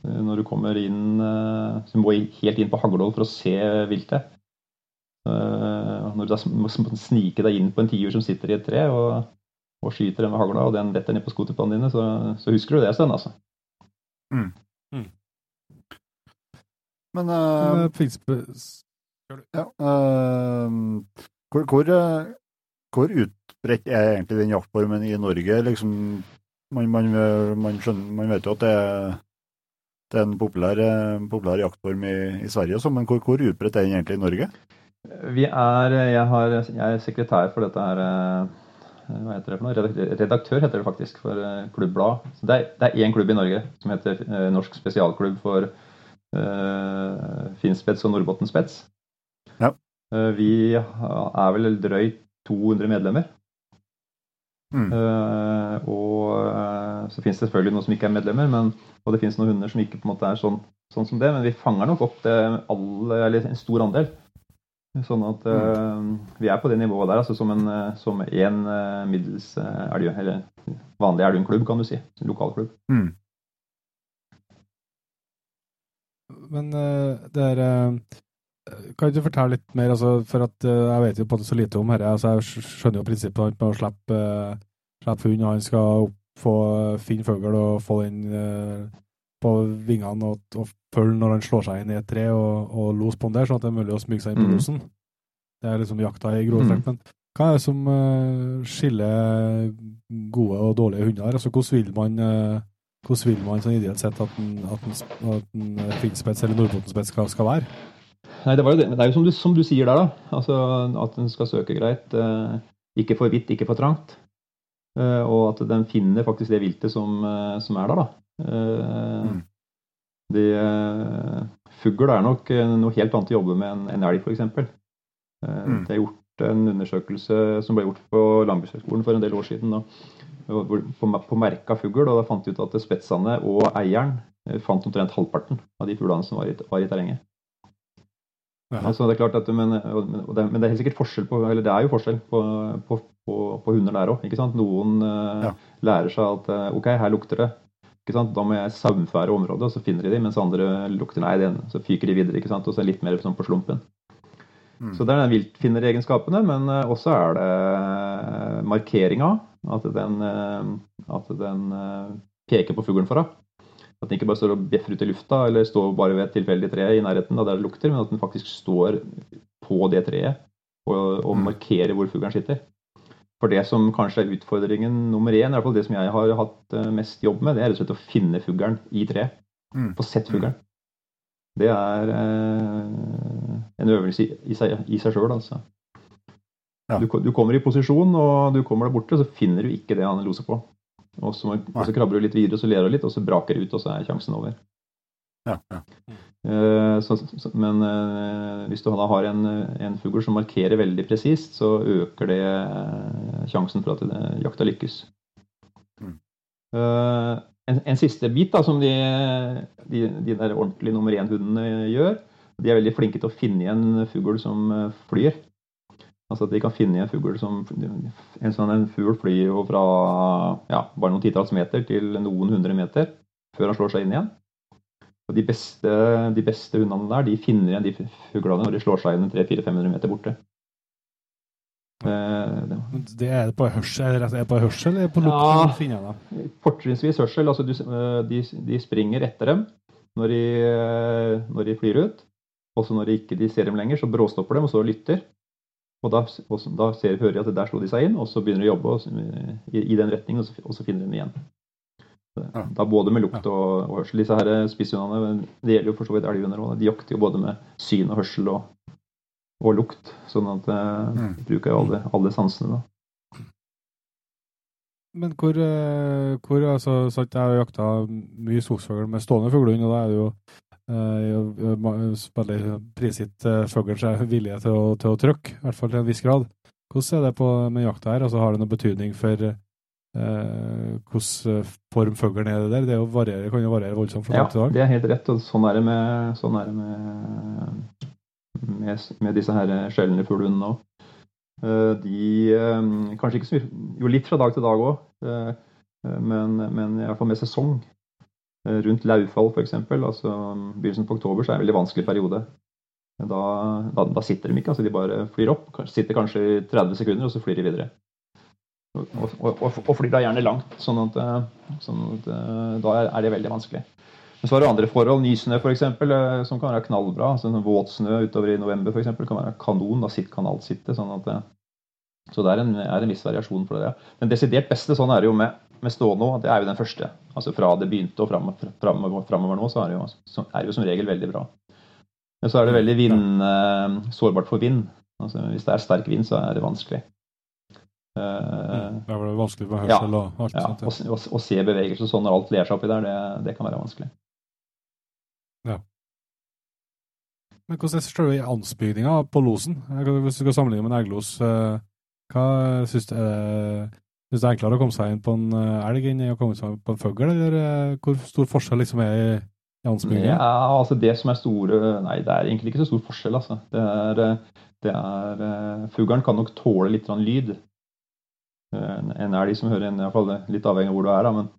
eh, når du kommer inn eh, Så du må helt inn på Haglål for å se viltet. Eh, Når du da må snike deg inn på en tiur som sitter i et tre og, og skyter den med hagla, og den detter ned på skoterplanen dine, så, så husker du det en stund, altså. Mm. Mm. Men Finnspe- ja, uh, hvor, hvor, hvor utbredt er egentlig den jaktformen i Norge? Liksom, man, man, man, skjønner, man vet jo at det er, det er en populær, populær jaktform i, i Sverige, sånn, men hvor, hvor utbredt er den egentlig i Norge? Vi er, jeg, har, jeg er sekretær for dette her Hva heter det for noe? Redaktør, heter det faktisk, for eh, klubbblad. Så det er, det er én klubb i Norge som heter eh, Norsk spesialklubb for uh, finspets og nordbottenspets. Ja. Uh, vi er vel drøyt 200 medlemmer. Mm. Uh, og eh, så finnes det selvfølgelig noen som ikke er medlemmer, men, og det finnes noen hunder som ikke på en måte er sånn, sånn som det, men vi fanger nok opp det alle, eller en stor andel. Sånn at uh, vi er på det nivået der, altså som en, eh, som en uh, middels uh, elg, eller vanlig elgklubb, kan du si. Lokalklubb. Mm. Men det er Kan du fortelle litt mer, altså, for at jeg vet jo på en måte så lite om dette. Altså, jeg skjønner jo prinsippet med å slippe, slippe hund. Han skal opp, få finne fugl og få den på vingene og, og følge når han slår seg inn i et tre og, og los på den der, sånn at det er mulig å smyge seg inn på Mhm. losen. Det er liksom jakta i grove trekk. Mm. Men hva er det som uh, skiller gode og dårlige hunder? Altså, hvordan vil man uh, hvordan vil man sånn ideelt sett at en, at en, at en eh, finspets eller nordpotenspets skal, skal være? Nei, det, det. det er jo som du, som du sier der, da. Altså, at den skal søke greit. eh, ikke for vidt, ikke for trangt. Eh, og at den finner faktisk det viltet som, som er der, da. Eh, Mm. det, eh, fugl er nok eh, noe helt annet å jobbe med enn en elg, f.eks. Mm. Det er gjort en undersøkelse som ble gjort på Landbrukshøgskolen for en del år siden. Da, på, på merka fugl, og da fant de ut at spetsene og eieren fant omtrent halvparten av de fuglene som var i, var i terrenget. Ja. Så det er klart at, men, men, det, men det er helt sikkert forskjell på eller det er jo forskjell på, på, på, på hunder der òg. Noen Ja. lærer seg at OK, her lukter det. Da må jeg saumfære området, og så finner de dem. Mens andre lukter nei, den, så fyker de videre. ikke sant? Og så litt mer sånn på slumpen. Mm. Så det er den viltfinneregenskapene, men eh, også er det eh, markeringa. At den, eh, at den peker på fuglen for deg. At den ikke bare står og bjeffer ut i lufta, eller står bare ved et tilfeldig tre i nærheten der det lukter, men at den faktisk står på det treet og, og Mm. markerer hvor fuglen sitter. For det som kanskje er utfordringen nummer én, i hvert fall det som jeg har hatt eh, mest jobb med, det er rett og slett å finne fuglen i treet. Mm. Få sett fuglen. Det er eh, en øvelse i, i seg, sjøl, altså. Ja. Du, du kommer i posisjon, og du kommer der borte, og så finner du ikke det han loser på. Og så, og så krabber du litt videre, og så ler du litt, og så braker det ut, og så er sjansen over. Ja, ja. Eh, så, så, men eh, hvis du da har en, en fugl som markerer veldig presist, så øker det eh, sjansen for at det, jakta lykkes. Mm. En, en siste bit da, som de, de, de der ordentlige nummer én-hundene gjør, de er veldig flinke til å finne igjen fugl som flyr. Altså at de kan finne igjen fugl som En sånn en fugl flyr jo fra ja, bare noen titalls meter til noen hundre meter før han slår seg inn igjen. Og de beste, de beste hundene der de finner igjen de fuglene når de slår seg inn 300-400-500 meter borte. Eh, det- er på hørsel, er det på hørsel eller på lukt? Ja. Fortrinnsvis hørsel. altså du, eh, de, de springer etter dem når de, eh, når de flyr ut. Også når de ikke de ser dem lenger, så bråstopper dem og så lytter. Og da, og da ser, hører de at der slo de seg inn, og så begynner de å jobbe og, i, i den retningen, og så, og så finner de dem igjen. Da både med lukt og, og hørsel. Disse her spisshundene, det gjelder jo for så vidt elghunder òg, de jakter jo både med syn og hørsel og, og lukt. Sånn at eh, Mm. de bruker jo alle, alle sansene, da. Men hvor, eh, hvor altså, sant, Jeg har jakta mye skogsfugl med stående fuglehund, og da er det jo eh, veldig prisgitt fuglen seg vilje til å, til å trykke, i hvert fall til en viss grad. Hvordan er det på, med jakta her? Altså, har det noen betydning for eh, hvordan form fuglen er det der? Det er jo varierer, kan jo variere voldsomt fra Ja, dag til dag. det er helt rett. og Sånn er det med, sånn er det med, med, med disse her sjeldne fuglehundene òg. De eh, Kanskje ikke så mye Jo, litt fra dag til dag òg, men, men fall med sesong. Eh, Rundt Laufall f.eks., altså begynnelsen på oktober, så er det en veldig vanskelig periode. Da, da, da sitter de ikke, altså de bare flyr opp. Sitter kanskje i 30 sekunder, og så flyr de videre. Og, og, og, flyr da gjerne langt, sånn at, eh, sånn at eh, da er, det veldig vanskelig. Men så har du andre forhold. Nysnø f.eks. som kan være knallbra. Altså, våt snø utover i november for eksempel, kan være kanon. Da sitt, kan alt sitte. sånn at så det er en, er en, viss variasjon for det. Men desidert beste sånn er det jo med, med stå nå. Det er jo den første. Altså Fra det begynte og framover, nå, så er det, jo, er det jo som regel veldig bra. Men så er det veldig vind, eh, sårbart for vind. Altså, hvis det er sterk vind, så er det vanskelig. Uh, det er vanskelig med hørsel ja, og alt ja, sånt. Ja. Å se bevegelser sånn når alt ler seg oppi der, det, det, kan være vanskelig. Ja. Men hvordan ser du ansbygninga på losen? Hvis du skal sammenligne med en eggelos, uh, hva syns du Syns det er enklere å komme seg inn på en eh, elg enn å komme seg inn på en fugl, eller hvor stor forskjell liksom er i, i ansbygninga? Ja, altså det som er store Nei, det er egentlig ikke så stor forskjell, altså. Det er, det er Fuglen kan nok tåle litt lyd. En elg som hører en, iallfall litt avhengig av hvor du er, da, men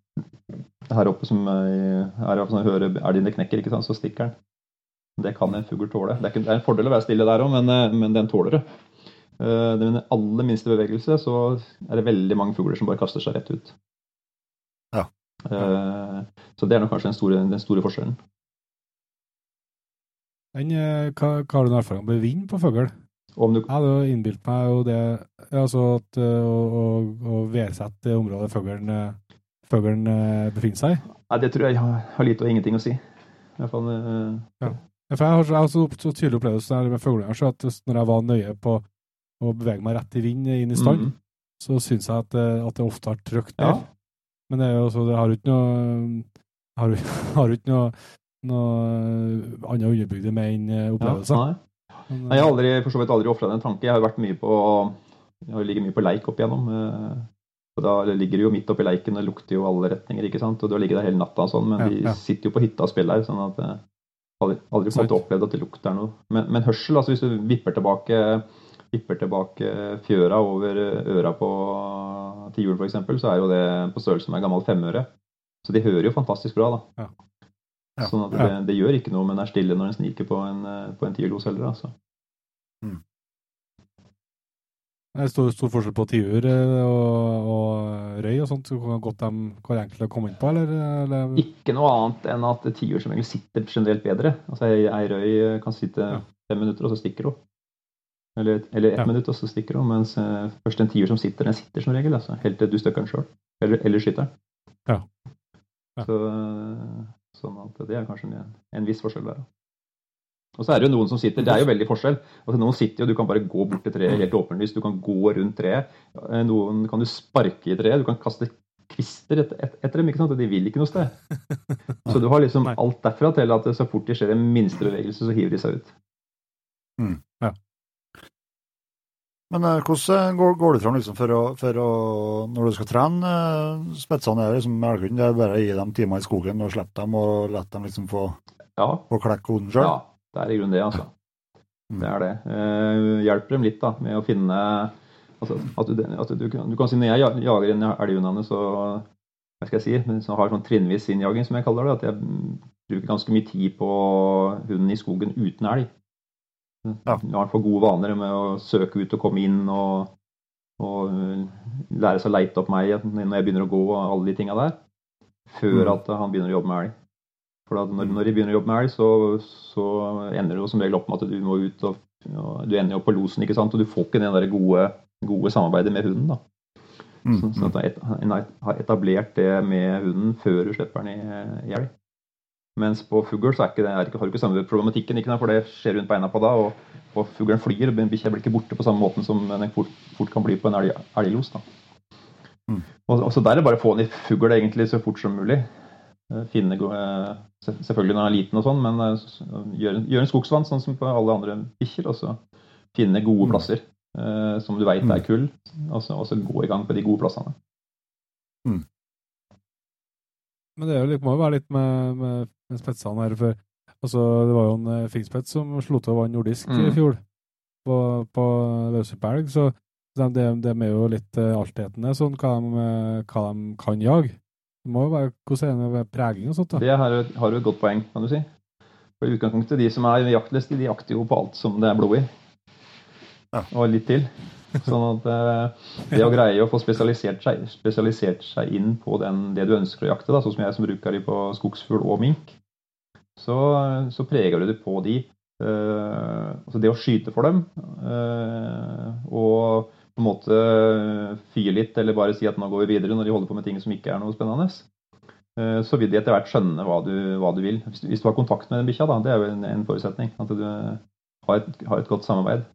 her oppe som er, oppe som hører elgen det knekker, ikke sant, så stikker den. Det kan en fugl tåle. Det er, ikke, det er, en fordel å være stille der òg, men, eh, men, den tåler det. Uh, den aller minste bevegelse, så er det veldig mange fugler som bare kaster seg rett ut. Ja. Uh, så det er nok kanskje den store, den store forskjellen. Men, hva, hva, har du erfaring med vind på fugl? Om du... Hadde jo innbilt meg jo det altså at å, å, å værsette det området fuglen, uh, fuglen uh, befinner seg i. Nei, det tror jeg har lite og ingenting å si. I hvert fall, ja. For jeg har, jeg har så, så tydelig opplevelse med fuglene at når jeg var nøye på å bevege meg rett i vind inn i stand, mm. så syns jeg at, at, det ofte har trykt der. Ja. Men det, er jo, så det har jo ikke noe har, har ikke noe, noe annet underbygd med enn opplevelser. Ja, nei. Nei, jeg har aldri, for så vidt aldri ofra den tanke. Jeg har vært mye på jeg har ligget mye på leik opp igjennom. Eh, og Da ligger du jo midt oppi leiken og lukter jo alle retninger. ikke sant? Og Du har ligget der hele natta og sånn, men ja, de ja. sitter jo på hytta og spiller. sånn at jeg aldri, aldri fått opplevd at det lukter noe. Men, men, hørsel, altså hvis du vipper tilbake, vipper tilbake fjøra over øra på tiuren f.eks., så er jo det på størrelse med en gammel femøre. Så de hører jo fantastisk bra, da. Ja. Ja. Sånn at det, det, gjør ikke noe, men er stille når en sniker på en, på en tiurlos heller. Altså. Mm. Det er stor, stor forskjell på tiur eh, og, og, røy og sånt. Så godt de, hvor enkelt å komme inn på, eller, eller, Ikke noe annet enn at tiur som regel sitter generelt bedre. Altså Ei, ei røy kan sitte ja. fem minutter, og så stikker hun. Eller, eller ett ja. minutt, og så stikker hun. Mens uh, først en tiur som sitter, den sitter som regel. Altså, helt til du støkker den sjøl. Eller, eller skyter den. Ja. ja. Så, sånn at det er kanskje en, en viss forskjell der. Og så er det jo noen som sitter Det er jo veldig forskjell. Altså Noen sitter jo, du kan bare gå bort til treet helt åpenlyst. Du kan gå rundt treet. Eh, noen kan du sparke i treet. Du kan kaste kvister etter, etter dem. ikke sant? Og de vil ikke noe sted. Så du har liksom alt derfra til at så fort det skjer en minste bevegelse, så hiver de seg ut. Mm, ja. Men uh, hvordan går, går, du fram liksom for, å, for å, når du skal trene uh, spetsene? Er liksom det er bare å gi dem timer i skogen og slippe dem og la dem liksom få, ja. få klekke koden sjøl? Ja. Det er i grunnen det, altså. Det er det. Eh, hjelper dem litt da, med å finne altså, at, du, at du, du, kan si Når jeg jager en elghundene, så hva skal jeg si, så har sånn trinnvis innjaging, som jeg kaller det. At jeg bruker ganske mye tid på hunden i skogen uten elg. Ja. Jeg har for gode vaner med å søke ut og komme inn og, og lære seg å leite opp meg når jeg begynner å gå og alle de tinga der. Før mm. at han begynner å jobbe med elg. For når, når, de begynner å jobbe med elg, så, så, ender det jo som regel opp med at du må ut og, og Du ender jo på losen, ikke sant, og du får ikke det gode, gode samarbeidet med hunden. da. Mm, så, så at en har etablert det med hunden før du slipper den i, i elg. Mens på fugl så er ikke det, ikke, har du ikke samme problematikken, ikke for det skjer rundt beina på da, og, og fuglen flyr. og Bikkja blir ikke borte på samme måten som den fort, fort kan bli på en elglos. Mm. Og, og, så der er det bare å få i fugl egentlig så fort som mulig. Eh, finne eh, Selvfølgelig når den er liten og sånn, men eh, gjøre gjør en skogsvann sånn som på alle andre bikkjer. Og så finne gode mm. plasser mm. som du veit er mm. kull, og så, gå i gang på de gode plassene. Mm. Men det jo, må jo være litt med, med, med spetsene her. For, altså, det var jo en Fingspets som slo til og vant nordisk mm. i fjor på, på løshupelg. Så det, det er jo litt altetende sånn hva de, hva de kan jage. Det må jo være hvordan er det med preging og sånt? da? Det har, har du et godt poeng, kan du si. For i utgangspunktet, De som er jaktliste, de jakter jo på alt som det er blod i. Ja. Og litt til. Sånn at eh, det å greie å få spesialisert seg, spesialisert seg inn på den, det du ønsker å jakte, da, sånn som jeg som bruker de på skogsfugl og mink, så, så preger du det på de. Uh, altså det å skyte for dem uh, og på en måte fyre litt eller bare si at nå går vi videre når de holder på med ting som ikke er noe spennende, uh, så vil de etter hvert skjønne hva du, hva du vil. Hvis hvis du, har kontakt med den bikkja, da, det er jo en, en forutsetning. At du har et, har et, godt samarbeid.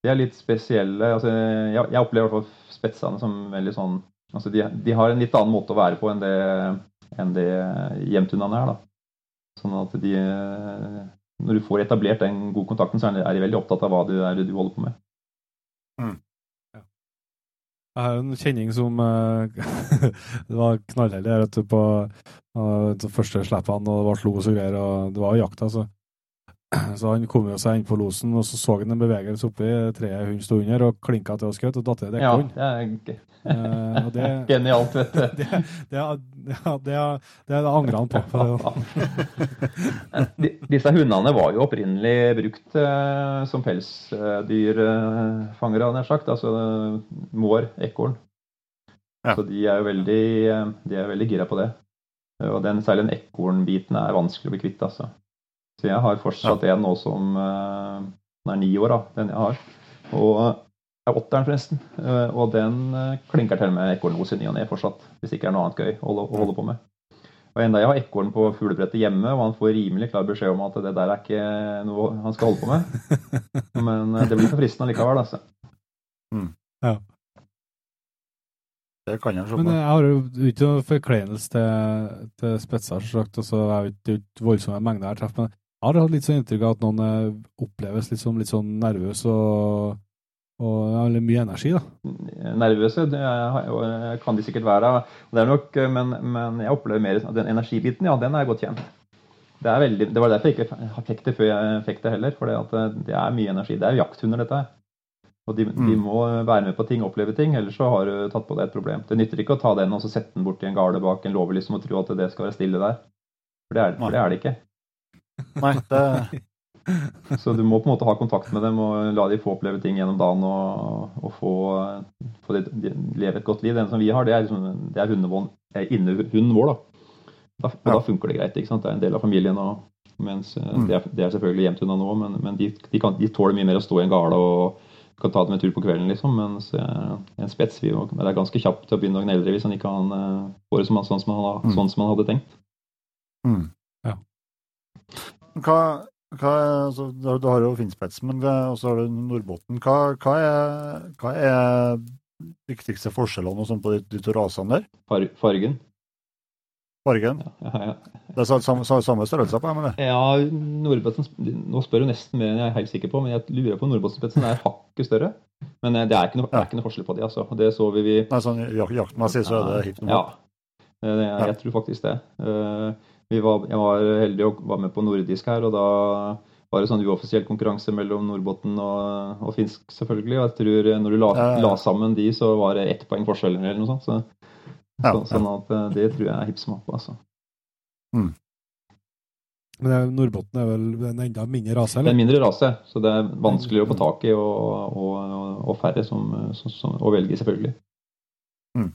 De er litt spesielle. altså Jeg, jeg opplever i hvert fall spetsene som veldig sånn altså de, de, har en litt annen måte å være på enn det, enn det hjemtundene er. da. Sånn at de Når du får etablert den gode kontakten, så er de veldig opptatt av hva det er, du holder på med. Mm. Jeg har jo en kjenning som uh, Det var knallheldig på uh, de første slippene, og det var los og greier, og det var jakt, altså. Så han kom jo seg inn på losen, og så så han en bevegelse oppi treet hunden sto under, og klinka til og skjøt, og datt ned dekkhunden. Ja, det er Uh, det, Genialt, vet du. Det, det, det, det angrer han på. Disse hundene var jo opprinnelig brukt uh, som pelsdyrfangere, uh, nær sagt. Altså mår, ekorn. Ja. Så de er jo veldig, de er veldig gira på det. Og den, særlig den ekornbiten er vanskelig å bli kvitt. altså. Så jeg har fortsatt ja. en nå som den er ni år, da, den jeg har. Og er åtteren, forresten. Eh, og den eh, klinker til med ekornlos i ny og ne fortsatt. Hvis ikke det er noe annet gøy å holde på med. Og enda jeg har ekorn på fuglebrettet hjemme, og han får rimelig klar beskjed om at det der er ikke noe han skal holde på med. Men eh, det blir for fristende likevel, altså. Mm. Ja. Det kan jeg se Men jeg har jo ikke noen forkleinelse til, til spetser, selvsagt. Altså, det er jo ikke voldsomme mengder jeg har truffet. Men har hatt litt sånn inntrykk av at noen oppleves litt som litt sånn nervøs og og eller mye energi, da. Nervøse det kan de sikkert være. Det er nok, men, men jeg opplever mer den energibiten, ja, den er godt kjent. Det, veldig, det var derfor jeg ikke fikk det før jeg fikk det heller. For det er mye energi. Det er jakthunder, dette her. Og de, mm. de, må være med på ting, oppleve ting, ellers så har du tatt på deg et problem. Det nytter ikke å ta den og så sette den bort i en gale bak en låve liksom, og tro at det skal være stille der. For det er, for det, er det ikke. Nei, det, Så du må på en måte ha kontakt med dem og la dem få oppleve ting gjennom dagen og, og få, få de, de, leve et godt liv. Den som vi har, det er, liksom, det er innehunden vår. Da. Da, og da funker det greit. ikke sant? Det er en del av familien. Og, mens eh, mm. det, er, det er selvfølgelig hjemtundene nå, men, men de, de, kan, de, tåler mye mer å stå i en gale og kan ta dem en tur på kvelden, liksom. Mens eh, en spets vi, det er ganske kjapt til å begynne å gnelle hvis han ikke kan få det som, sånn, som han, mm. sånn som han hadde tenkt. Mm. Hva, hva, altså, du har jo Finnspetsen, men så har du Nordbotten. Hva, hva, er, hva er viktigste forskjellene på de, de to rasene der? Far, fargen. Fargen? Ja, ja, ja. Det er samme, samme størrelse på dem? Ja, Nordbotten Nå spør du nesten mer enn jeg er helt sikker på, men jeg lurer på om Nordbottenspetsen er hakket større. Men eh, det er ikke noe, er ikke noe forskjell på de, altså. Det så vi, vi Nei, sånn Jaktmessig så er det hit Ja, jeg tror faktisk det. Var, jeg var heldig og var med på nordisk her, og da var det sånn uoffisiell konkurranse mellom Nordbotten og, og, finsk, selvfølgelig. Og jeg tror eh, når du la, la, sammen de, så var det ett poeng forskjell eller noe sånt. Så, ja, så, sånn at eh, det tror jeg er hipp som altså. Mm. Men Nordbotten er vel en enda mindre rase? eller? Er en mindre rase, så det er vanskeligere å få tak i og, og, og færre som, som, som, å velge, selvfølgelig. Mm.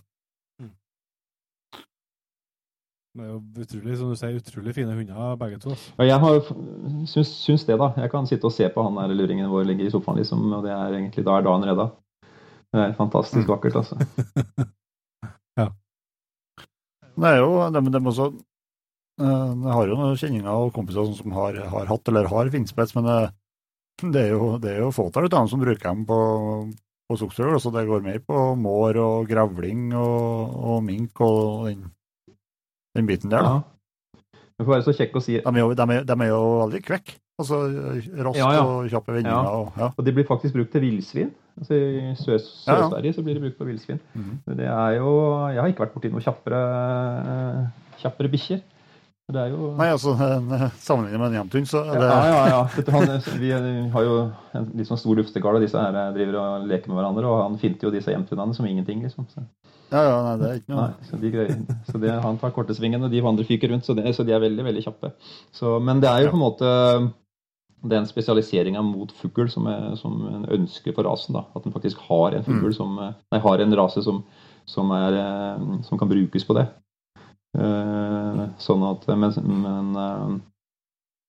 Det er jo utrolig, som du sier, utrolig fine hunder, begge to. Ja, jeg har, syns, syns, det, da. Jeg kan sitte og se på han der luringen vår ligge i sofaen, liksom, og det er egentlig, da er dagen redda. Det er fantastisk mm. vakkert, altså. ja. Det er jo det må også eh, Jeg har jo noen kjenninger og kompiser som har, har hatt eller har finspets, men det, det, er jo, det er jo fåtall av dem som bruker dem på, på skogsfugl. Så det går mer på mår og grevling og, og mink og den den biten der, da. Ja. Det får være så kjekk å si. De er jo, de er, de er jo veldig kvekk. Altså raskt ja, ja. og kjappe vendinger. Og, ja. og de blir faktisk brukt til villsvin. Altså, I Sør-Sverige så blir de brukt på villsvin. Mm. Det er jo Jeg har ikke vært borti noen kjappere, kjappere bikkjer. Det er jo Nei, altså sammenlignet med en jamtun, så det Ja, ja, ja. Han, vi har jo en litt sånn stor luftegard, og disse her driver og leker med hverandre, og han finter jo disse jamtunene som ingenting, liksom. Så. Ja, ja, nei, det er ikke noe. Nei, så, de greier, så det, Han tar korte svingen, og de andre fyker rundt, så, det, så de er veldig veldig kjappe. Så, men det er jo på en måte den spesialiseringa mot fugl som, som en ønsker for rasen. da, At en faktisk har en fugl mm. som, nei, har en rase som, som, er, som kan brukes på det. Uh, sånn at, Men, men uh,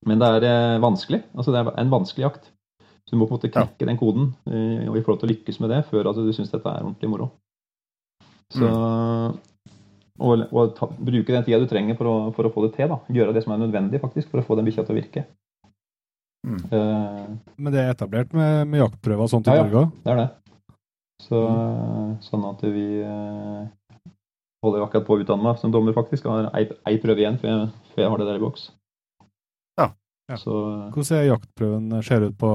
Men det er eh, vanskelig. Altså det er en vanskelig jakt. Så du må på en måte knekke den koden eh, og i forhold til å lykkes med det før altså, du syns dette er ordentlig moro. Så Og, og ta, bruke den tida du trenger for å, for å få det til. da. Gjøre det som er nødvendig faktisk for å få den bikkja til å virke. Mm. Uh, Men det er etablert med, med jaktprøver og sånt i Ja, ja. Norge òg? det er det. Så, Sånn at vi uh, holder jo akkurat på å utdanne meg som dommer, faktisk. Jeg har ei, ei prøve igjen før jeg, før jeg har det der i boks. Ja. Ja. Så Hvordan er jaktprøven ser ut på,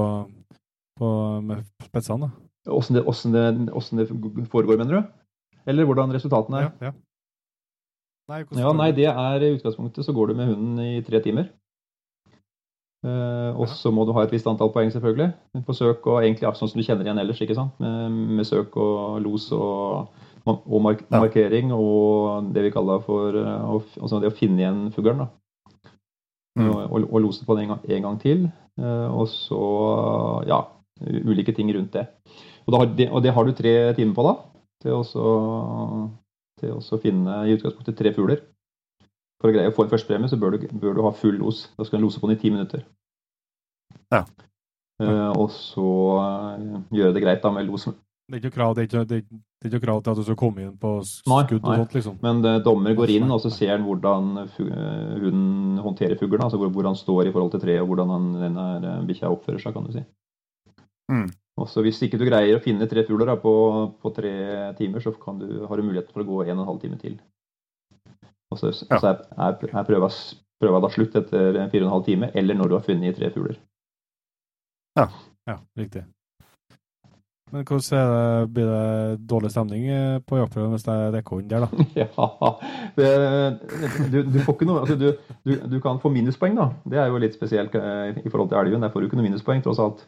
på med spetsene? åssen det, åssen det, åssen det foregår, mener du? Eller hvordan resultatene er? Ja, ja. Nei, Ja, nei, det er i utgangspunktet så går du med hunden i tre timer. Uh, og så må du ha et visst antall poeng, selvfølgelig. På søk og egentlig sånn som du kjenner igjen ellers. ikke sant? Med, med søk og los og, og mark Ja. markering og det vi kaller for uh, å, altså det å finne igjen fuglen. da. Mm. Og, og, og lose på den en gang, en gang til. Uh, og så ja, ulike ting rundt det. Og, da og det har du tre timer på da, til å til å finne i utgangspunktet tre fugler. For å greie å få en førstepremie, så bør du, bør du ha full los. Da skal du lose på den i ti minutter. Ja. Uh, og så eh, gjøre det greit da med losen. Det er ikke krav, det er ikke, det er, det er ikke krav til at du skal komme inn på skudd nei. og sånt, liksom. Men eh, dommer går inn, og så ser han hvordan hunden håndterer fuglen. Altså hvor, hvor han står i forhold til treet, og hvordan han, den bikkja oppfører seg, kan du si. Mm. Og så Hvis ikke du greier å finne tre fugler da, på, på tre timer, så kan du, har du mulighet for å gå en og en halv time til. Og så, Ja. så er, er, prøva, prøva da slutt etter fire og en halv time, eller når du har funnet tre fugler. Ja, riktig. Men hvordan det, blir det dårlig stemning eh, på jaktprøven hvis det er dekkhånd der, da? Ja, det, du, du får ikke noe altså du, du, du kan få minuspoeng, da. Det er jo litt spesielt eh, i forhold til elgen. Der får du ikke noe minuspoeng, tross alt.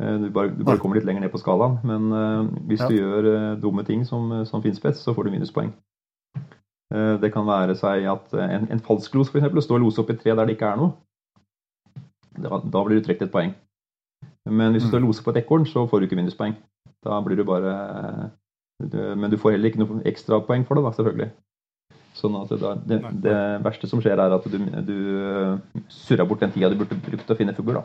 Eh, Du bare, du bare kommer litt lenger ned på skalaen. Men eh, hvis Ja. du gjør eh, dumme ting som, som finspets, så får du minuspoeng. Det kan være seg at en, en falsk los, f.eks., stå og lose opp i et tre der det ikke er noe. Da, da blir du trukket et poeng. Men hvis du Mm. står og loser på et ekorn, så får du ikke minuspoeng. Da blir du bare Men du får heller ikke noe ekstrapoeng for det, da, selvfølgelig. Sånn at det, det, det verste som skjer, er at du, du surrer bort den tida du burde brukt til å finne fugl. da.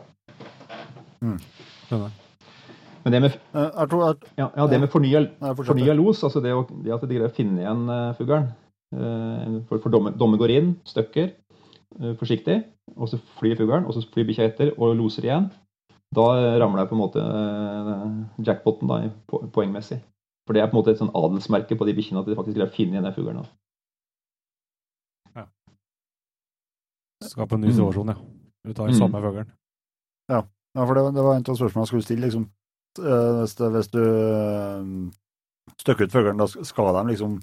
Men det med, Eh, Jeg tror at ja, ja, det med fornya, fornya los, altså det, å, det at de greier å finne igjen uh, fuglen eh, For, for dommer, dommer går inn, støkker eh, forsiktig, og så flyr fuglen, og så flyr bikkja etter og loser igjen. Da eh, ramler jeg på en måte eh, jackpoten da, poengmessig. For det er på en måte et sånn adelsmerke på de bikkjene at de faktisk greier å finne igjen den fuglen. da. Skape en ny Mm. situasjon, ja. Du tar den Mm. samme fuglen. Ja, for det, det var en av spørsmålene jeg skulle stille. liksom, eh, Hvis, det, hvis du eh, støkker ut fuglen, da skal de liksom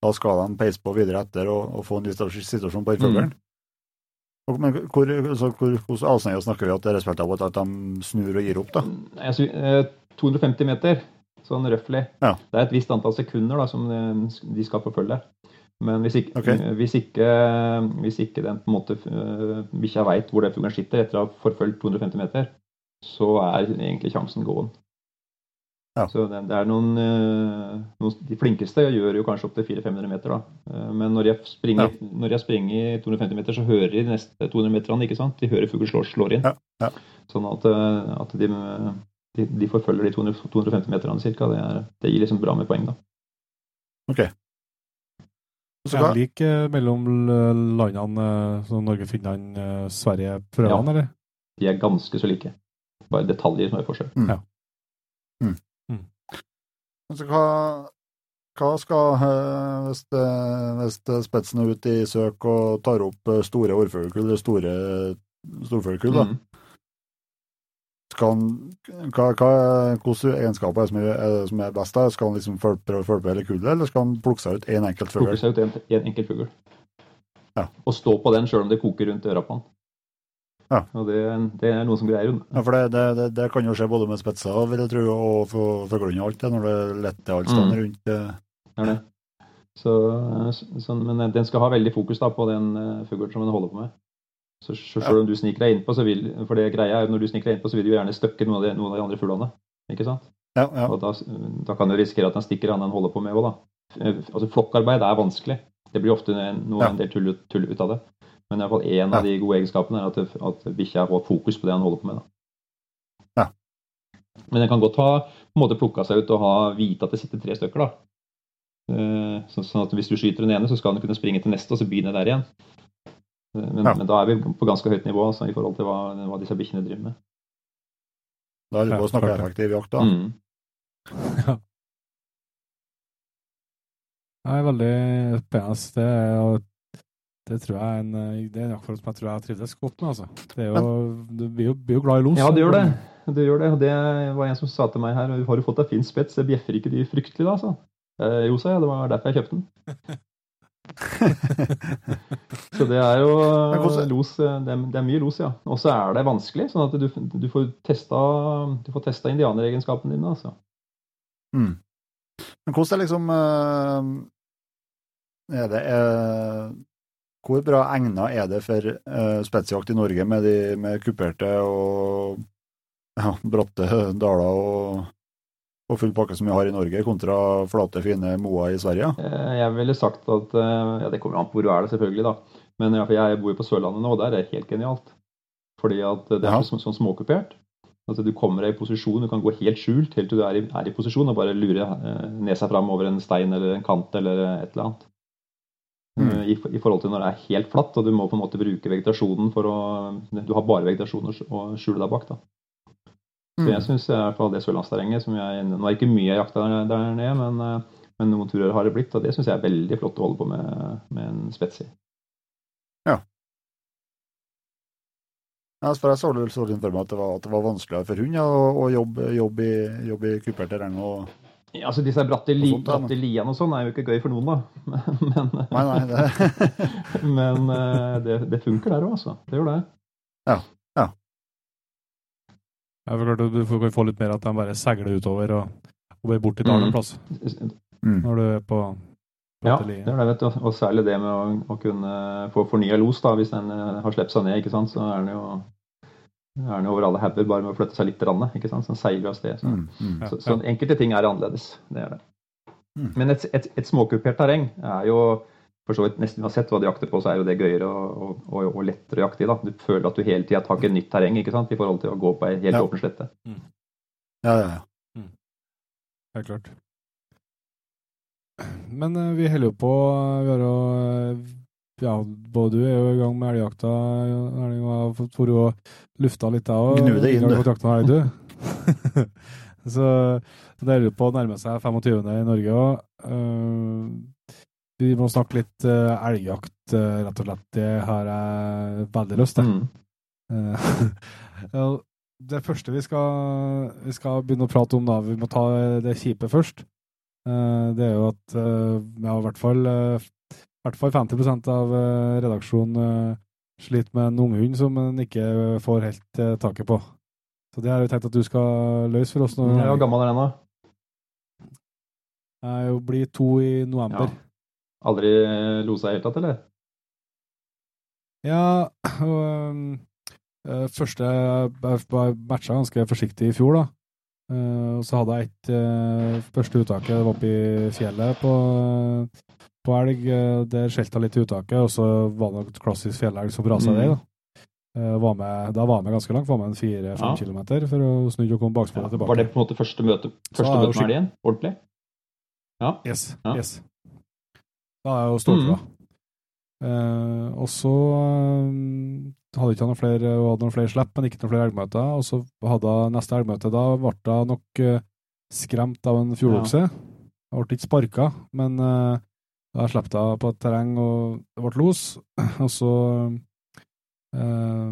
da skal de peise på videre etter og, og få en ny situasjon på den fuglen. Mm. Men hvor, altså, hvor, hvor avstander snakker vi at det er av at de snur og gir opp, da? Jeg sy- eh, 250 meter, sånn røftlig. Ja. Det er et visst antall sekunder da, som de skal forfølge. Men hvis ikke, Ok. eh, hvis ikke, hvis ikke den på en måte bikkja veit hvor den fuglen sitter etter å ha forfulgt 250 meter, så er egentlig sjansen gåen. Ja. Så det, det er noen, eh, noen De flinkeste gjør jo kanskje opptil 400-500 meter, da. Eh, Men når jeg springer, når jeg springer 250 meter, så hører de de neste 200 meterne, ikke sant? De hører fugl slår, slår inn. Ja, ja. Sånn at, eh, at de, de, de forfølger de 200, 250 meterne cirka. Det, er, det gir liksom bra med poeng, da. Så Er det lik mellom landene, som Norge, Finland, Sverige, prøvene, eller? De er ganske så like. Bare detaljer som er forskjell. altså, hva, hva skal eh, hvis, det, hvis det spetsen er ute i søk og tar opp eh, store årfuglekull, eller store storfuglekull, da? Mm. Skal han, hva, hva, hvilke egenskaper er det som er, er, det som er best? da? Skal han liksom prøve å følge hele kullet, eller skal han plukke seg ut én en enkelt fugl? Plukke seg ut en, en enkelt fugl. Ja. Og stå på den sjøl om det koker rundt øra på den. Ja. Og det, det er noe som greier. Ja, for det, det, det, det kan jo skje både med spetser vil jeg tro, og for fuglehund og alt, det, når det letter alt stand Mm. rundt. eh. er det. Så, så, men den skal ha veldig fokus da, på den fuglen som den holder på med. Så, så selv om du sniker deg innpå, så vil for det greia er når du sniker deg innpå, så vil du gjerne støkke noen av de, noen av de andre fuglene. Ikke sant? Ja, ja. Og da, da kan du risikere at den stikker han den holder på med òg, da. Eh, Altså, flokkarbeid er vanskelig. Det blir ofte noe, Ja. en del tull, tull ut av det. Men i hvert fall én av de gode egenskapene er at, at bikkja har fokus på det han holder på med. Da. Ja. Men den kan godt ha på en måte plukka seg ut og ha vite at det sitter tre stykker. da. Eh, så- Sånn at hvis du skyter den ene, så skal den kunne springe til neste og så begynne der igjen. Eh, Men, Ja. men da er vi på ganske høyt nivå altså, i forhold til hva, hva disse bikkjene driver med. Da er det Ja, å snakke effektiv jakt, da. Mm. Det er veldig spennende. Det, er tror jeg er en, eh, det er en jaktform som jeg tror jeg trivdes godt med. Altså. Det er jo, du blir jo, blir jo glad i los. Ja, det gjør det. Det gjør det. Og det var en som sa til meg her Har du fått deg fin spets? Det bjeffer ikke de fryktelig, da? sa. Eh, jo, sa jeg. Det var derfor jeg kjøpte den. Så det er jo los. eh, Det er, det er mye los, ja. Og så er det vanskelig, sånn at du, du får testa du får testa indianeregenskapene dine. altså. Mm. Men hvordan er liksom eh, Er det eh, Hvor bra egna er det for uh, spetsjakt i Norge med, de, med kuperte og ja, bratte daler og, og full pakke som vi har i Norge, kontra flate, fine moer i Sverige? Eh, Jeg ville sagt at eh, Ja, det kommer an på hvor du er, det selvfølgelig, da. Men jeg bor jo på Sørlandet nå, og der er det helt genialt. Fordi at det er Ja. så, sånn småkupert. Altså Du kommer deg i posisjon, du kan gå helt skjult helt til du er i, er i posisjon og bare lure eh, nesa fram over en stein eller en kant eller et eller annet. Mm. Eh, I, I forhold til når det er helt flatt, og du må på en måte bruke vegetasjonen for å Du har bare vegetasjon å skjule deg bak. da. Så Mm. jeg syns det sørlandsterrenget som jeg Nå er det ikke mye jeg jakta der, der nede, men, eh, men noen turer har det blitt, og det syns jeg er veldig flott å holde på med, med en spets i. Ja, for jeg så så litt for meg at det var, at det var vanskeligere for hund ja, å, å jobbe, jobbe, i, jobbe i kupert terreng. Og... Ja, altså Disse bratte, li, sånt, bratte liene og sånn er jo ikke gøy for noen, da. Men, Nei, nei, det, men eh, det, det funker der òg, altså. Det gjør det. Jeg ja. Jeg forklarte, Du får- få litt mer at de bare seiler utover og, og blir borti dalen en Mm. plass mm. når du er på Ja, det er det, vet du. Og særlig det med å, å kunne få fornya los, da, hvis den eh, har sluppet seg ned, ikke sant, så er den jo er den over alle hauger bare med å flytte seg litt, Randet, ikke sant? så den seiler av sted. Så. Mm. Mm. Ja, Så, så enkelte ting er annerledes. Det er det. Mm. Men et, et, et småkupert terreng er jo for så vidt nesten uansett hva du jakter på, så er jo det gøyere og, og, og, og lettere å jakte i. da. Du føler at du hele tida tar ikke nytt terreng ikke sant? i forhold til å gå på ei helt Ja. åpen slette. Ja, ja, ja. Helt klart. Men eh, vi holder jo på Vi har jo ja, både du er jo i gang med elgjakta, Erling, og jeg har fått vært og lufta litt, jeg òg. Gnu det inn, du. Her, du. så det holder jo på å nærme seg 25. i Norge òg. vi må snakke litt eh, elgjakt, eh, rett og slett. Det har jeg veldig lyst til. Mm. Eh, det første vi skal, vi skal begynne å prate om, da, vi må ta det kjipe først. Eh, det er jo at eh, ja, i hvert fall, eh, i hvert fall 50 av eh, redaksjonen eh, sliter med en unghund som en ikke får helt eh, taket på. Så det har jeg tenkt at du skal løse for oss nå. Hvor gammel er den, da? Jeg blir to i november. Ja. Aldri losa i det hele tatt, eller? Ja, og eh, første Jeg matcha ganske forsiktig i fjor, da. Uh, og så hadde jeg et uh, første uttaket oppe i fjellet på, på elg. eh, Der skjelte litt i uttaket, og så var det nok klassisk fjellelg som rasa Mm. deg, da. Eh, var med, da var jeg med ganske langt, var med en fire-fem Ja. kilometer for å snu og komme baksporet tilbake. Var det på en måte første møte, første møte med elgen? Ordentlig? Ja. Yes. Ja. yes. Da er jeg jo stålfra. da. Eh, og så eh, hadde ikke noen flere, hadde noen flere slipp, men ikke noen flere elgmøter. Og så hadde jeg neste elgmøte. Da ble jeg nok uh, skremt av en fjordokse. Jeg ble ikke sparka, men uh, da slapp jeg på et terreng, og det ble los. Og så eh,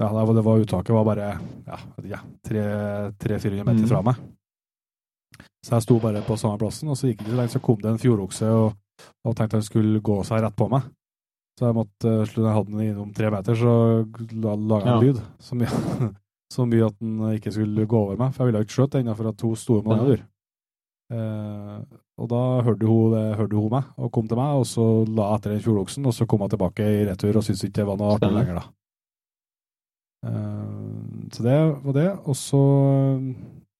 Ja, det var, uttaket var bare ja, vet ikke, tre-fire meter Mhm. fra meg. Så jeg sto bare på samme plassen, og så gikk det ikke lenge, så kom det en fjordokse og, og tenkte han skulle gå seg rett på meg. Så jeg måtte, eh, jeg hadde den innom tre meter, så la- laga jeg en lyd. Så mye, så mye at den ikke skulle gå over meg, for jeg ville ikke skjøte ennå, for at hun sto med Ja. Eh, og da hørte hun, hørte hun meg, og kom til meg, og så la jeg etter den fjordoksen, og så kom jeg tilbake i retur og syntes ikke det var noe artig lenger, da. Uh, så det var det. Og så,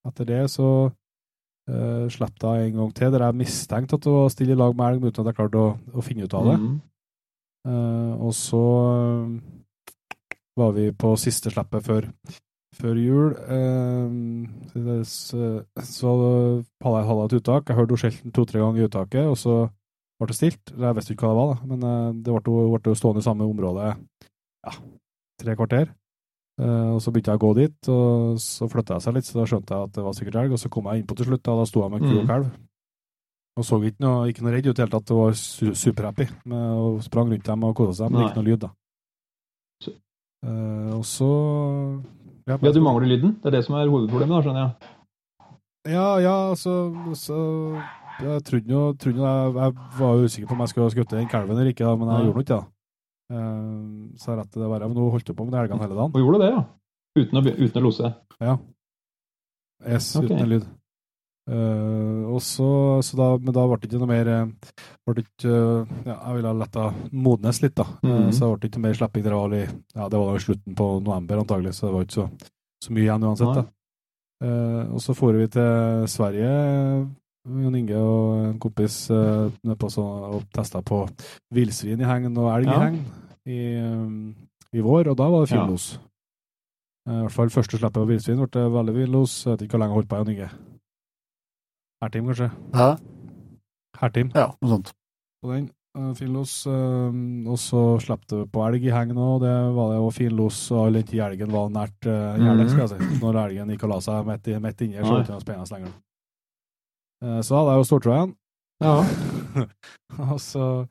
etter det, så uh, slapp jeg en gang til, der jeg mistenkte at det var stille i lag med elg, uten at jeg klarte å, å finne ut av det. Mm. Uh, og så eh, var vi på siste slippet før, før jul. Eh, så hadde jeg et uttak. Jeg hørte henne skjelte to-tre ganger i uttaket, og så ble det stilt. Jeg visste ikke hva det var, da, men eh, det ble, ble stående i samme område ja, tre kvarter. Eh, og Så begynte jeg å gå dit, og så flytta jeg seg litt, så da skjønte jeg at det var sikkert elg. Og så kom jeg innpå til slutt, og da sto jeg med ku og Mm. kalv. Og så ikke noe, ikke noe redd ut i det hele tatt. Det var su superhappy med og sprang rundt dem og kosa seg, men ikke noe lyd, da. Uh, og så ja, Ja, du mangler lyden. Det er det som er hovedproblemet, da, skjønner jeg. Ja, ja, altså så, Jeg trodde jo, trodde jeg, jeg var usikker på om jeg skulle skutte den kalven eller ikke, da, men jeg ja. gjorde nå ikke det. Uh, så jeg rett det være. Men nå holdt jeg på med de helgene hele dagen. Og gjorde det, ja. Uten å, uten å lose. Ja. S okay. uten en lyd. Og så, så da, men da ble det ikke noe mer eh, ble ikke, eh, ja, Jeg ville ha latt det modnes litt, da. Mm så det ble ikke mer slipping. Det var, ja, det var slutten på november, antagelig, så det var ikke så, så mye igjen uansett. da. Uh, og så for vi til Sverige, Jon Inge og en kompis, uh, på så, og testa på villsvin i hegn og elg Ja. i hegn i, eh, i vår, og da var det fjellos Ja. los. Eh, I hvert fall første slippet av villsvin ble det veldig fin. Jeg vet ikke hvor lenge jeg holdt på, Jon Inge. Hertim, kanskje? Hæ? Hertim Ja, noe sånt. på den. eh, Fin los. eh, og så slapp du på elg i hegn òg. Det var det jo finlos. og all den tid elgen var nært uh, gjerdet, skal jeg si. Når elgen gikk og la seg midt, midt inni, så var det ikke spennende lenger. Eh, så hadde jeg jo stortrå igjen. Ja. og så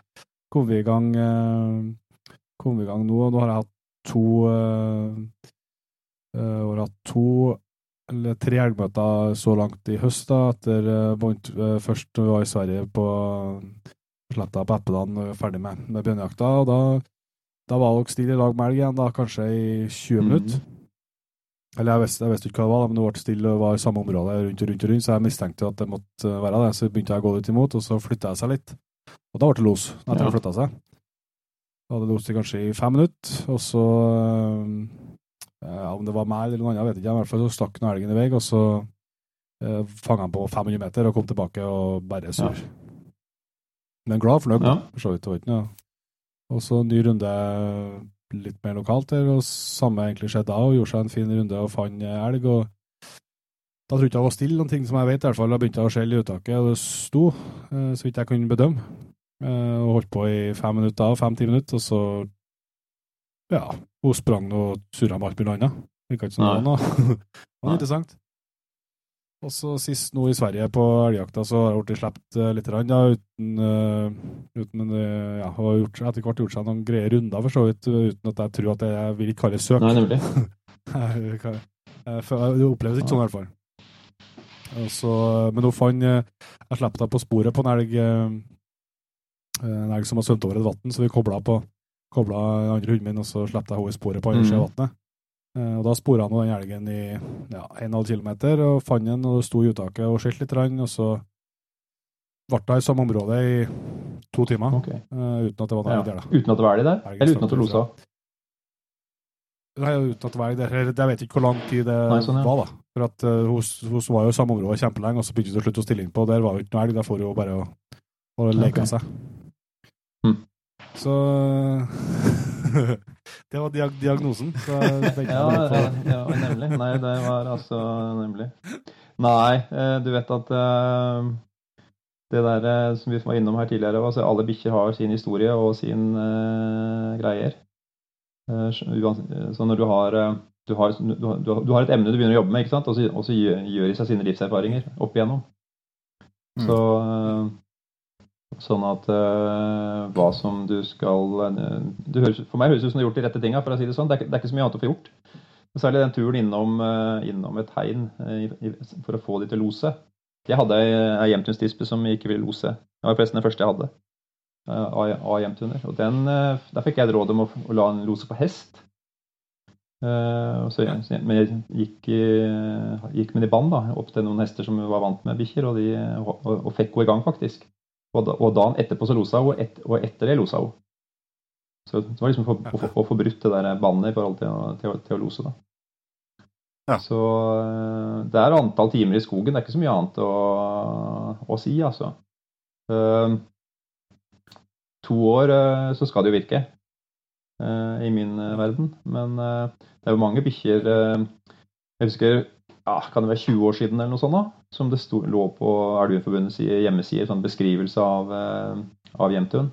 kom vi i gang eh, kom vi i gang nå, og nå har jeg hatt to Uh, eh, har hatt to eller tre elgmøter så langt i høst, da, etter eh, vant eh, først var i Sverige på sletta på var ferdig med, med bjørnejakta. og Da, da var dere stille i lag med elg igjen, da, kanskje i 20 Mhm. minutter. Eller jeg visste, jeg visste ikke hva det var, men det ble stille og var i samme område rundt og rundt, og rundt, så jeg mistenkte at det måtte være det. Så begynte jeg å gå litt imot, og så flytta jeg seg litt. Og da ble det los, etter Ja. å ha flytta seg. Da hadde det los i kanskje i fem minutter, og så eh, Om det var meg eller noen andre, jeg vet ikke, i hvert fall så stakk nå elgen i vei, og så eh, fanga han på 500 meter og kom tilbake og bare sur. Men glad fornøyd, Ja. for så vidt. Det var ikke noe Og så ny runde litt mer lokalt der, og samme egentlig skjedde da, og gjorde seg en fin runde og fant eh, elg. og da trodde jeg det var stille, noen ting som jeg vet i hvert fall. Da begynte jeg å skjelle i uttaket, og det sto, eh, så vidt jeg kunne bedømme. Eh, og holdt på i fem minutter, fem-ti minutter, og så Ja, hun sprang og surra med alt mulig annet. Virka ikke som det noe. det var interessant. Og så sist nå i Sverige på elgjakta, så har jeg blitt sluppet uh, litt, rann, da, uten, uh, uten eh, ja, har gjort, etter hvert gjort seg noen greie runder, for så vidt, uten at jeg tror at jeg vil ikke kalle det søk. Nei, nemlig. Det oppleves ikke sånn, i hvert fall. Så- men hun fant eh, Jeg slapp henne på sporet på en elg eh, En elg som har svømt over et vann, så vi kobla på kobla andre hunden min, og så slapp jeg henne i sporet på andre sida av vannet. Eh, Og da spora han den elgen i ja, 1,5 km, og fant den, og sto i uttaket og skilte litt, og så ble det i samme område i to timer, okay. uh, uten at det var noe Ja. der. da. Uten at det var elg der? Eller uten at du losa? Nei, uten at det var elg der. Jeg vet ikke hvor lang tid det Nei, sånn, ja. var, da. For at uh, hun, hun var jo i samme område kjempelenge, og så begynte hun til slutt å stille inn på, der var jo ikke noe elg. Der får hun bare å, å leke okay. seg. Så Det var diag diagnosen. Så jeg Ja, på ja, nemlig. Nei, det var altså nemlig. Nei, eh, du vet at eh, det der eh, som vi var innom her tidligere, altså alle bikkjer har sin historie og sin uh, greier. Uh, eh, Så når du har, eh, du har, du, har, du har- et emne du begynner å jobbe med, ikke sant? og så, gjør, de seg sine livserfaringer opp igjennom. Mm. Så eh, Sånn at uh, hva som du skal eh, det høres, For meg høres det ut som du har gjort de rette tinga, for å si det sånn. Det er, det er ikke så mye annet å få gjort. Særlig den turen innom, eh, innom et i- for å få de til å lose. Jeg hadde ei, hjemtunstispe som ikke ville lose. Det var forresten den første jeg hadde. Av hjemtuner. Og den, der fikk jeg et råd om å, å la den lose på hest. Uh, så, men jeg gikk, gikk med i band da, opp til noen hester som var vant med bikkjer, og, og, og fikk henne i gang, faktisk. Og, da, og dagen etterpå så losa hun, og, et, og etter det losa hun. Så det var liksom for, å, få- å få brutt det der bandet i forhold til, til, til å lose. da. Ja. Så eh, det er antall timer i skogen. Det er ikke så mye annet å, å si, altså. Uh, to år uh, så skal det jo virke. uh, I min verden. Men det er jo mange bikkjer Jeg husker ja, kan det være 20 år siden eller noe sånt da, som det sto, lå på Elveforbundets hjemmesider, hjemmeside sånn beskrivelse av, eh, av jevntun.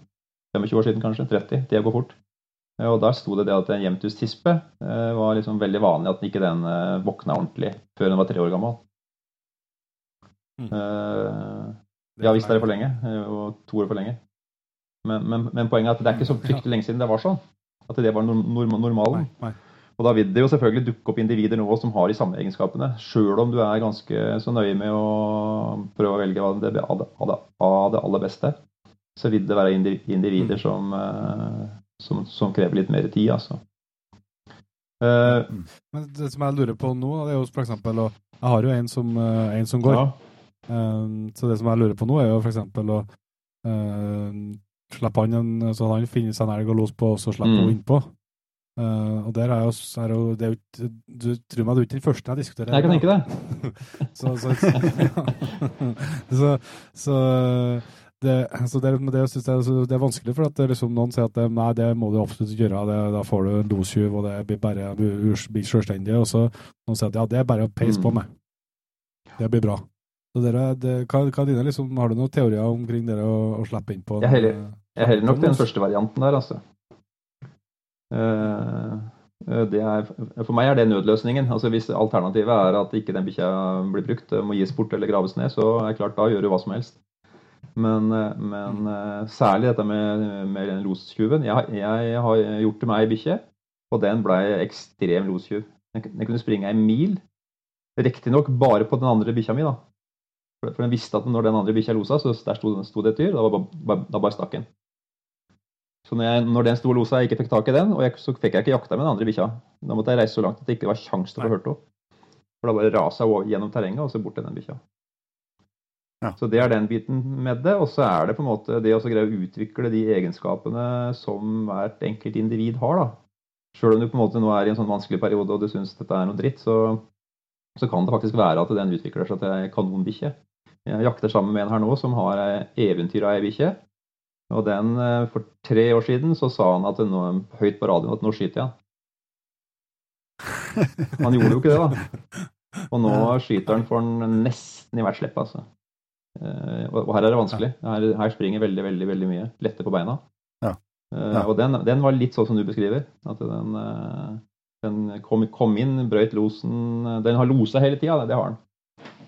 25 år siden kanskje, 30. det går fort. Eh, Og Der sto det det at en jemtustispe eh, var liksom veldig vanlig at ikke den våkna ordentlig før den var tre år gammel. Mm. Eh, ja visst er det for lenge, og to år for lenge. Men, men, men poenget er at det er ikke så fryktelig lenge siden det var sånn. At det var norm normalen. Nei, nei. Og da vil det jo selvfølgelig dukke opp individer nå som har de samme egenskapene. Sjøl om du er ganske så nøye med å prøve å velge av, det, av, det, aller beste, så vil det være individer som, eh, som, som krever litt mer tid, altså. Eh, Men det som jeg lurer på nå, det er jo for å Jeg har jo en som, eh, en som går. ja. Så det som jeg lurer på nå, er jo for eksempel å uh, slippe han en, så han finner seg en elg og los på, og så slipper Mm. hun innpå. Uh, og der er jo, er jo det er jo Du tror meg, du er ikke den første jeg diskuterer. Jeg kan tenke det. så, så, så, så det, så det, det, jeg synes jeg, det er vanskelig, for at det liksom, noen sier at det, nei, det må du absolutt ikke gjøre, det, da får du en lostyv, og det blir bare blir selvstendig. Og så noen sier at ja, det er bare å peise på Mm. med. Det blir bra. Så dere, det, hva, hva er dine, liksom, har du noen teorier omkring det å, å slippe inn på? Jeg heller- heller nok den første varianten der, altså. Eh, eh, er, for meg er det nødløsningen. Altså Hvis alternativet er at ikke den bikkja blir brukt, må gis bort eller graves ned, så er det klart da gjør du hva som helst. Men, eh, men eh, særlig dette med, med lostjuven. Jeg, jeg har gjort til meg ei bikkje, og den blei ekstrem lostjuv. Den, kunne springe en mil. Riktignok bare på den andre bikkja mi, da. For, den visste at når den andre bikkja losa, så der sto, sto det et dyr. Da, bare- da bare stakk den. Så når, jeg, når den sto og losa, jeg ikke fikk tak i den, og jeg, så fikk jeg ikke jakta med den andre bikkja. Da måtte jeg reise så langt at det ikke var kjangs til å få hørt henne. For da bare rasa jeg gjennom terrenget, og så bort til den bikkja. Ja. Så det er den biten med det. Og så er det på en måte det å greie å utvikle de egenskapene som hvert enkelt individ har, da. Sjøl om du på en måte nå er i en sånn vanskelig periode og du syns dette er noe dritt, så, så kan det faktisk være at den utvikler seg til ei kanonbikkje. Jeg jakter sammen med en her nå som har ei eventyr av ei bikkje. Og den, eh, for tre år siden så sa han at nå, høyt på radioen at nå skyter jeg han. Gjorde jo ikke det, da. Og nå skyter han for han nesten i hvert slipp, altså. Eh, Og her er det vanskelig. Her, her springer veldig, veldig veldig mye. Lette på beina. Ja. Eh, Ja. Og den, den var litt sånn som du beskriver. At den, den kom, kom inn, brøyt losen Den har losa hele tida, det har den.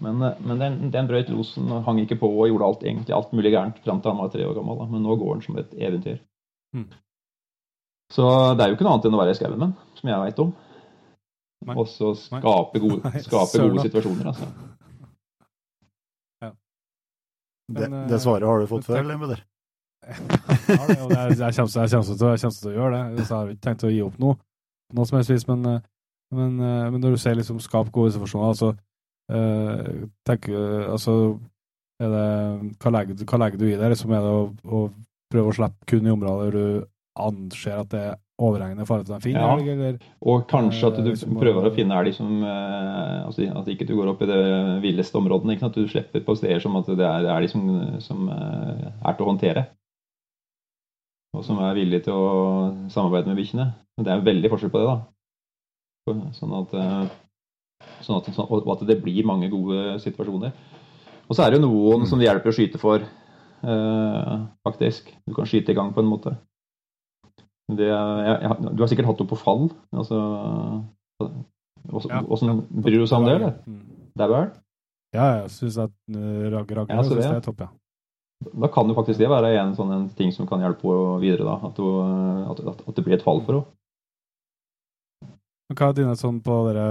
Men, eh, men den, den brøyt losen og hang ikke på og gjorde alt, egentlig alt mulig gærent fram til han var tre år gammel. Da. Men nå går han som et eventyr. Mm. Så det er jo ikke noe annet enn å være i skauen med som jeg veit om. Og så skape gode, skape gode situasjoner, altså. Det, Men, det, det svaret har du fått før, eller, Mudder? ja, det, og jeg, kommer, jeg, kommer til, jeg kommer til å gjøre det, så jeg har ikke tenkt å gi opp noe, noe som helst vis, men, eh, men, eh, men når du sier liksom skap gode situasjoner, altså, eh, tenk, eh, altså det, hva, legger, du- hva legger du i det? Liksom er det å, å prøve å slippe kun i områder du anser at det er overhengende fare til de finner Ja. eller? Og kanskje at du liksom, prøver å finne elg som eh, altså At ikke du går opp i det villeste områdene. At du slipper på steder som at det er elg som, som eh, er til å håndtere. Og som er villig til å samarbeide med bikkjene. Det er veldig forskjell på det, da. Sånn at, eh, sånn at, og at det blir mange gode situasjoner. Og så er det jo noen som det hjelper å skyte for, eh, faktisk. Du kan skyte i gang på en måte. Det, jeg, jeg, du har sikkert hatt noe på fall. Altså, Ja. Åssen bryr du seg om det, eller? Mm. Dauer? Ja, jeg synes at uh, rag, rag, Ja, det. det er topp, ja. Da kan jo faktisk det være en sånn en ting som kan hjelpe henne videre. da, At, du, at, at, at det blir et fall for henne. Hva er dine sånn på dere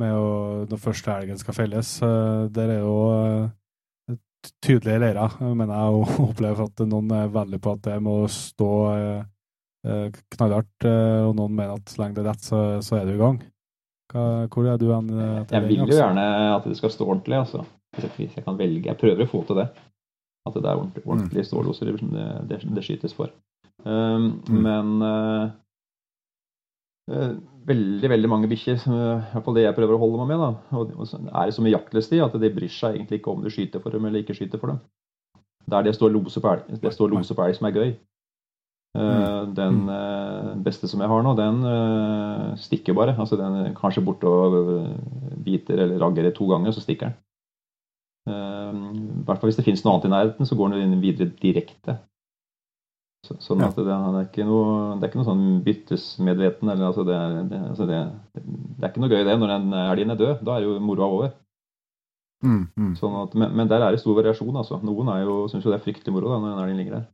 med å, når første elgen skal felles? Der er jo eh, tydelige leirer, men jeg, opplever at noen er veldig på at det må stå eh, eh, knallhardt, og noen mener at så lenge det er rett, så, så er du i gang. Hvor er du hen? Jeg vil jo gjerne at det skal stå ordentlig. altså. Hvis jeg, kan velge. Jeg prøver å få til det. At det er ordentlig, ordentlig ståloser det, det, det skytes for. Um, Mm. Men uh, eh, veldig veldig mange bikkjer, i hvert fall det jeg prøver å holde meg med, da, og, så er det så mye jaktløst i at de bryr seg egentlig ikke om du skyter for dem eller ikke skyter for dem. Det er det å stå og lose på elg, det som er gøy. Eh, Den uh, beste som jeg har nå, den uh, stikker bare. Altså den kanskje borte og biter eller ragger to ganger, så stikker den. I hvert fall hvis det finnes noe annet i nærheten, så går den videre direkte. Så, sånn at det, det er ikke noe, det er ikke noe sånn byttesmedveten. Eller, altså det, er, det, altså det, det er ikke noe gøy det når den elgen er død. Da er jo moroa over. Mm, mm. Sånn at, men, men der er det stor variasjon. altså. Noen er jo, syns jo det er fryktelig moro da, når den elgen ligger der.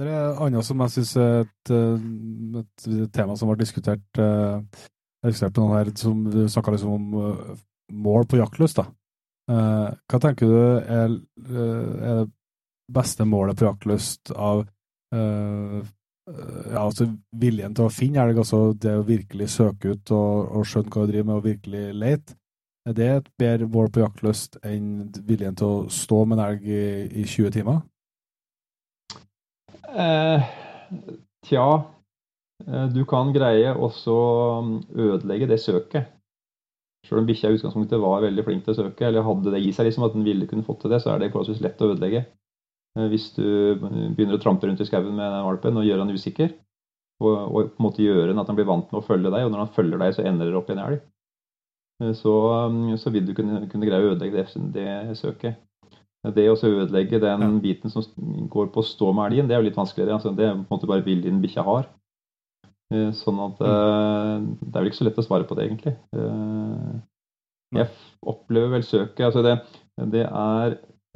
Det er annet som jeg syns er et, eh, et tema som ble diskutert eh, diskutert på noen her, som Du snakka liksom om eh, mål på jaktlyst. da. Eh, Hva tenker du er, eh, det beste målet på jaktlyst av eh, ja, altså viljen til å finne elg, altså det å virkelig søke ut og, og skjønne hva du driver med, og virkelig lete? Er det et bedre mål på jaktlyst enn viljen til å stå med en elg i, i 20 timer? Eh, tja, du kan greie også ødelegge det søket. Selv om bikkja i utgangspunktet var veldig flink til å søke, eller hadde det i seg liksom at den ville kunne fått til det, så er det forholdsvis lett å ødelegge. Eh, Hvis du begynner å trampe rundt i skauen med den valpen og gjøre han usikker, og, og på en måte gjøre den at han blir vant med å følge deg, og når han følger deg, så ender det opp i en elg, eh, så, så vil du kunne, kunne greie å ødelegge det, det søket. Det å ødelegge den biten som går på å stå med elgen, det er jo litt vanskeligere. Altså, det er på en måte bare viljen bikkja har. Eh, Sånn at eh, det er vel ikke så lett å svare på det, egentlig. Eh, Jeg opplever vel søket altså det, det er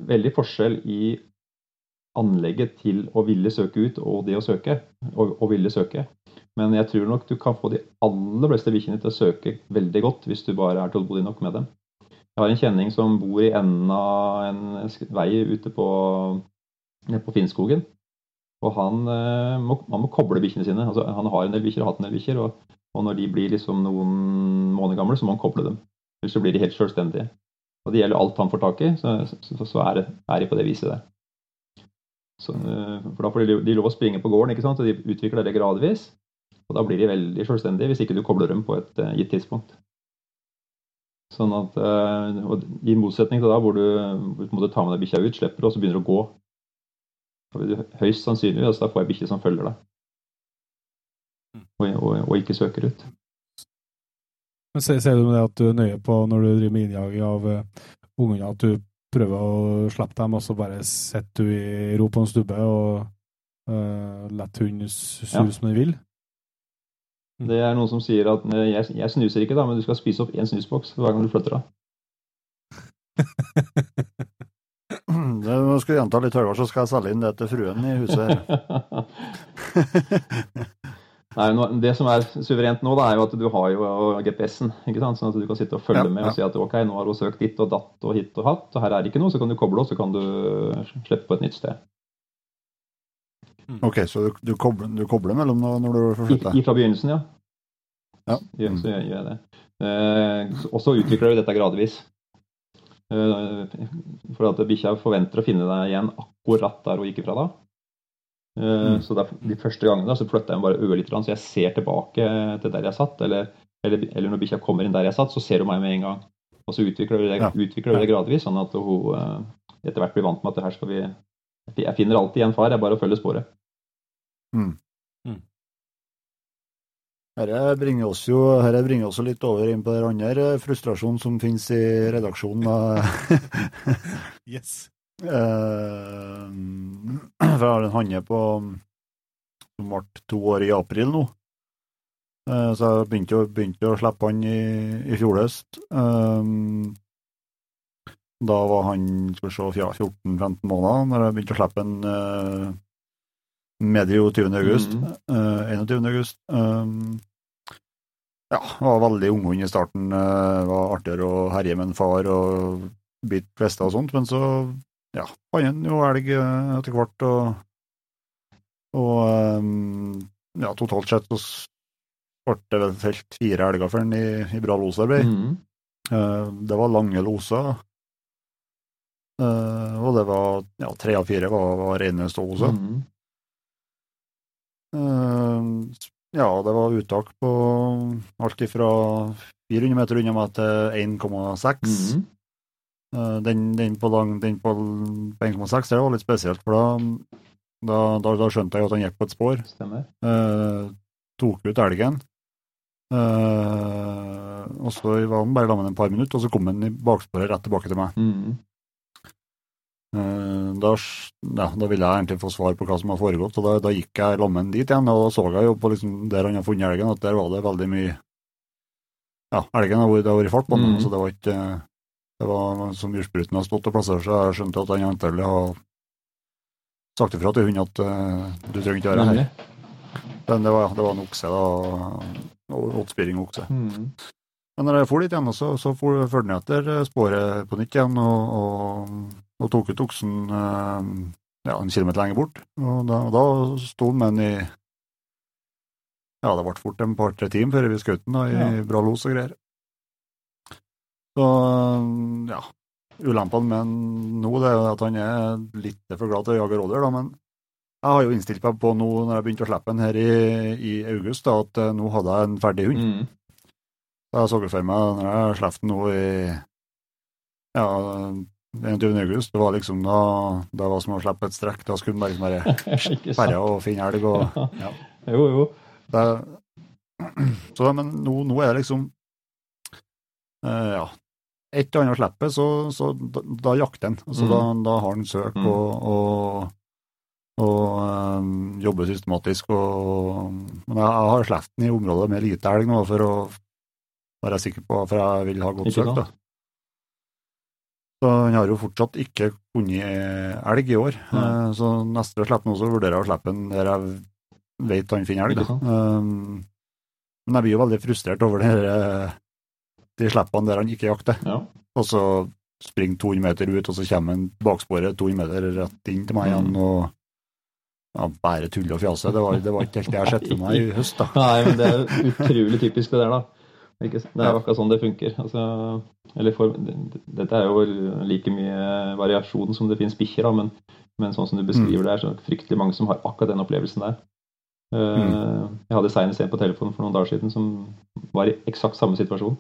veldig forskjell i anlegget til å ville søke ut og det å søke. Og, og ville søke. Men jeg tror nok du kan få de aller fleste bikkjene til å søke veldig godt hvis du bare er tålmodig nok med dem. Jeg har en kjenning som bor i enden av en vei ute på, på Finnskogen. Og han, eh, må, han må koble bikkjene sine. Altså, han har en del bikkjer og hatt en del bikkjer. Og, og når de blir liksom noen måneder gamle, så må han koble dem. Ellers så blir de helt selvstendige. Og det gjelder alt han får tak i, så, så, så er, er de på det viset der. Så, eh, for da får de, de lov å springe på gården, ikke sant? og de utvikler det gradvis. Og da blir de veldig selvstendige hvis ikke du kobler dem på et eh, gitt tidspunkt. Sånn at, I motsetning til da hvor du, hvor du tar med deg bikkja ut, slipper og så begynner du å gå. Høyst sannsynlig altså, da får jeg bikkje som følger deg, og, og, og ikke søker ut. Men ser, ser du med det at du er nøye på når du driver med innjaging av uh, ungene, at du prøver å slippe dem, og så bare sitter du i ro på en stubbe og uh, lar hunden suse Ja. som den vil? Det er noen som sier at eh, jeg, jeg snuser ikke, da, men du skal spise opp én snusboks hver gang du flytter av. Nå skal du gjenta litt høyere, så skal jeg selge inn det til fruen i huset her. Nei, Det som er suverent nå, da, er jo at du har jo GPS-en. ikke sant? Sånn at du kan sitte og følge Ja, med og si at ok, nå har hun søkt ditt og datt og hit og hatt, og her er det ikke noe. Så kan du koble, og så kan du slippe på et nytt sted. Ok, så du, du, kobler, du kobler mellom nå når du får I, fra begynnelsen, ja. Ja. Så gjør, gjør jeg det. Eh, og så utvikler du dette gradvis. Eh, for at bikkja forventer å finne deg igjen akkurat der hun gikk ifra da. Eh, Mm. Så der, de første gangene så flytter jeg meg bare ørlite grann, så jeg ser tilbake til der jeg satt. Eller, eller, eller når bikkja kommer inn der jeg satt, så ser hun meg med en gang. Og så utvikler vi det, Ja. utvikler vi det gradvis, sånn at hun eh, etter hvert blir vant med at det her skal vi Jeg finner alltid igjen far, jeg bare følger sporet. Dette bringer oss jo her bringer oss litt over inn på den andre frustrasjonen som finnes i redaksjonen. Yes. Uh, For jeg har en hanne på som ble to år i april nå. Uh, Så jeg begynte, begynte å slippe han i, i fjor høst. Uh, Da var han skal vi se, 14-15 måneder, når jeg begynte å slippe han medio 20. august. Mm. Uh, 21. august. Um, Ja, var veldig unghund i starten. Uh, Var artigere å herje med en far og bite fleste og sånt, men så ja, fant han jo elg uh, etter hvert, og, og um, ja, totalt sett så ble det vel felt fire elger for han i, i bra losarbeid. Mm. Det var lange loser, og det var ja, tre av fire var, var. Mhm. Eh, Ja, det var uttak på alt fra 400 meter unna meg til 1,6. Mm -hmm. Den, den på, på, på 1,6 det var litt spesielt, for da, da, da, da skjønte jeg at han gikk på et spor. Eh, tok ut elgen. Eh, og så var han bare sammen et par minutter, og så kom han i baksporet rett tilbake til meg. Mm. Eh, da, ja, da ville jeg egentlig få svar på hva som har foregått, og da, da gikk jeg lammen dit igjen, og da så jeg jo på liksom der han har funnet elgen, at der var det veldig mye Ja, elgen har vært, i fart på den, mm. så det var ikke Det var som myrspruten har stått og plassert seg. jeg skjønte at han antagelig har sagt ifra til hunden at uh, du trenger ikke være her. Men det var, det var en okse, da. Åtspiring okse. Mm. Men når jeg for dit igjen, så, så fulgte jeg etter sporet på nytt igjen, og, og, og tok ut oksen eh, ja, en kilometer lenger bort. Og da, og da sto han med den i Ja, det ble fort en par-tre timer før vi skjøt den, i Ja. bra los og greier. Så ja. Ulempene med han nå det er jo at han er litt for glad til å jage rådyr, da, men jeg har jo innstilt meg på nå når jeg begynte å slippe den her i, i august, da, at eh, nå hadde jeg en ferdig hund. Mm. Så jeg så for meg når jeg slapp den nå i ja, 21. august. Det var liksom da det var som å slippe et strekk. Da skulle den bare liksom sant? og finne elg. Og, ja. Jo, jo. det, så, men nå, nå er det liksom uh, Ja. Et eller annet slipper, så, så da, da jakter han. Altså, Mm. da, da har han søk Mm. og, og, og eh, jobber systematisk. Og, men jeg, jeg har sluppet den i området med lite elg nå for å være sikker på, for jeg vil ha godt søk. da. Så han har jo fortsatt ikke funnet elg i år. Mm. Eh, Så neste slipp nå så vurderer jeg å slippe den der jeg vet han finner elg. Um, men jeg blir jo veldig frustrert over det eh, de slippene der han ikke jakter. Ja. Og så springer 200 meter ut, og så kommer han baksporet 200 meter rett inn til meg igjen. Mm. og ja, Bare tull og fjase. Det var, det var ikke helt det jeg har sett for meg i høst. da. Nei, men det er utrolig typisk det der, da. Ikke, det er jo akkurat sånn det funker. Altså, eller for, dette er jo like mye variasjon som det finnes bikkjer, men, men sånn som du beskriver det, er så fryktelig mange som har akkurat den opplevelsen der. Eh, Jeg hadde senest en på telefonen for noen dager siden som var i eksakt samme situasjon.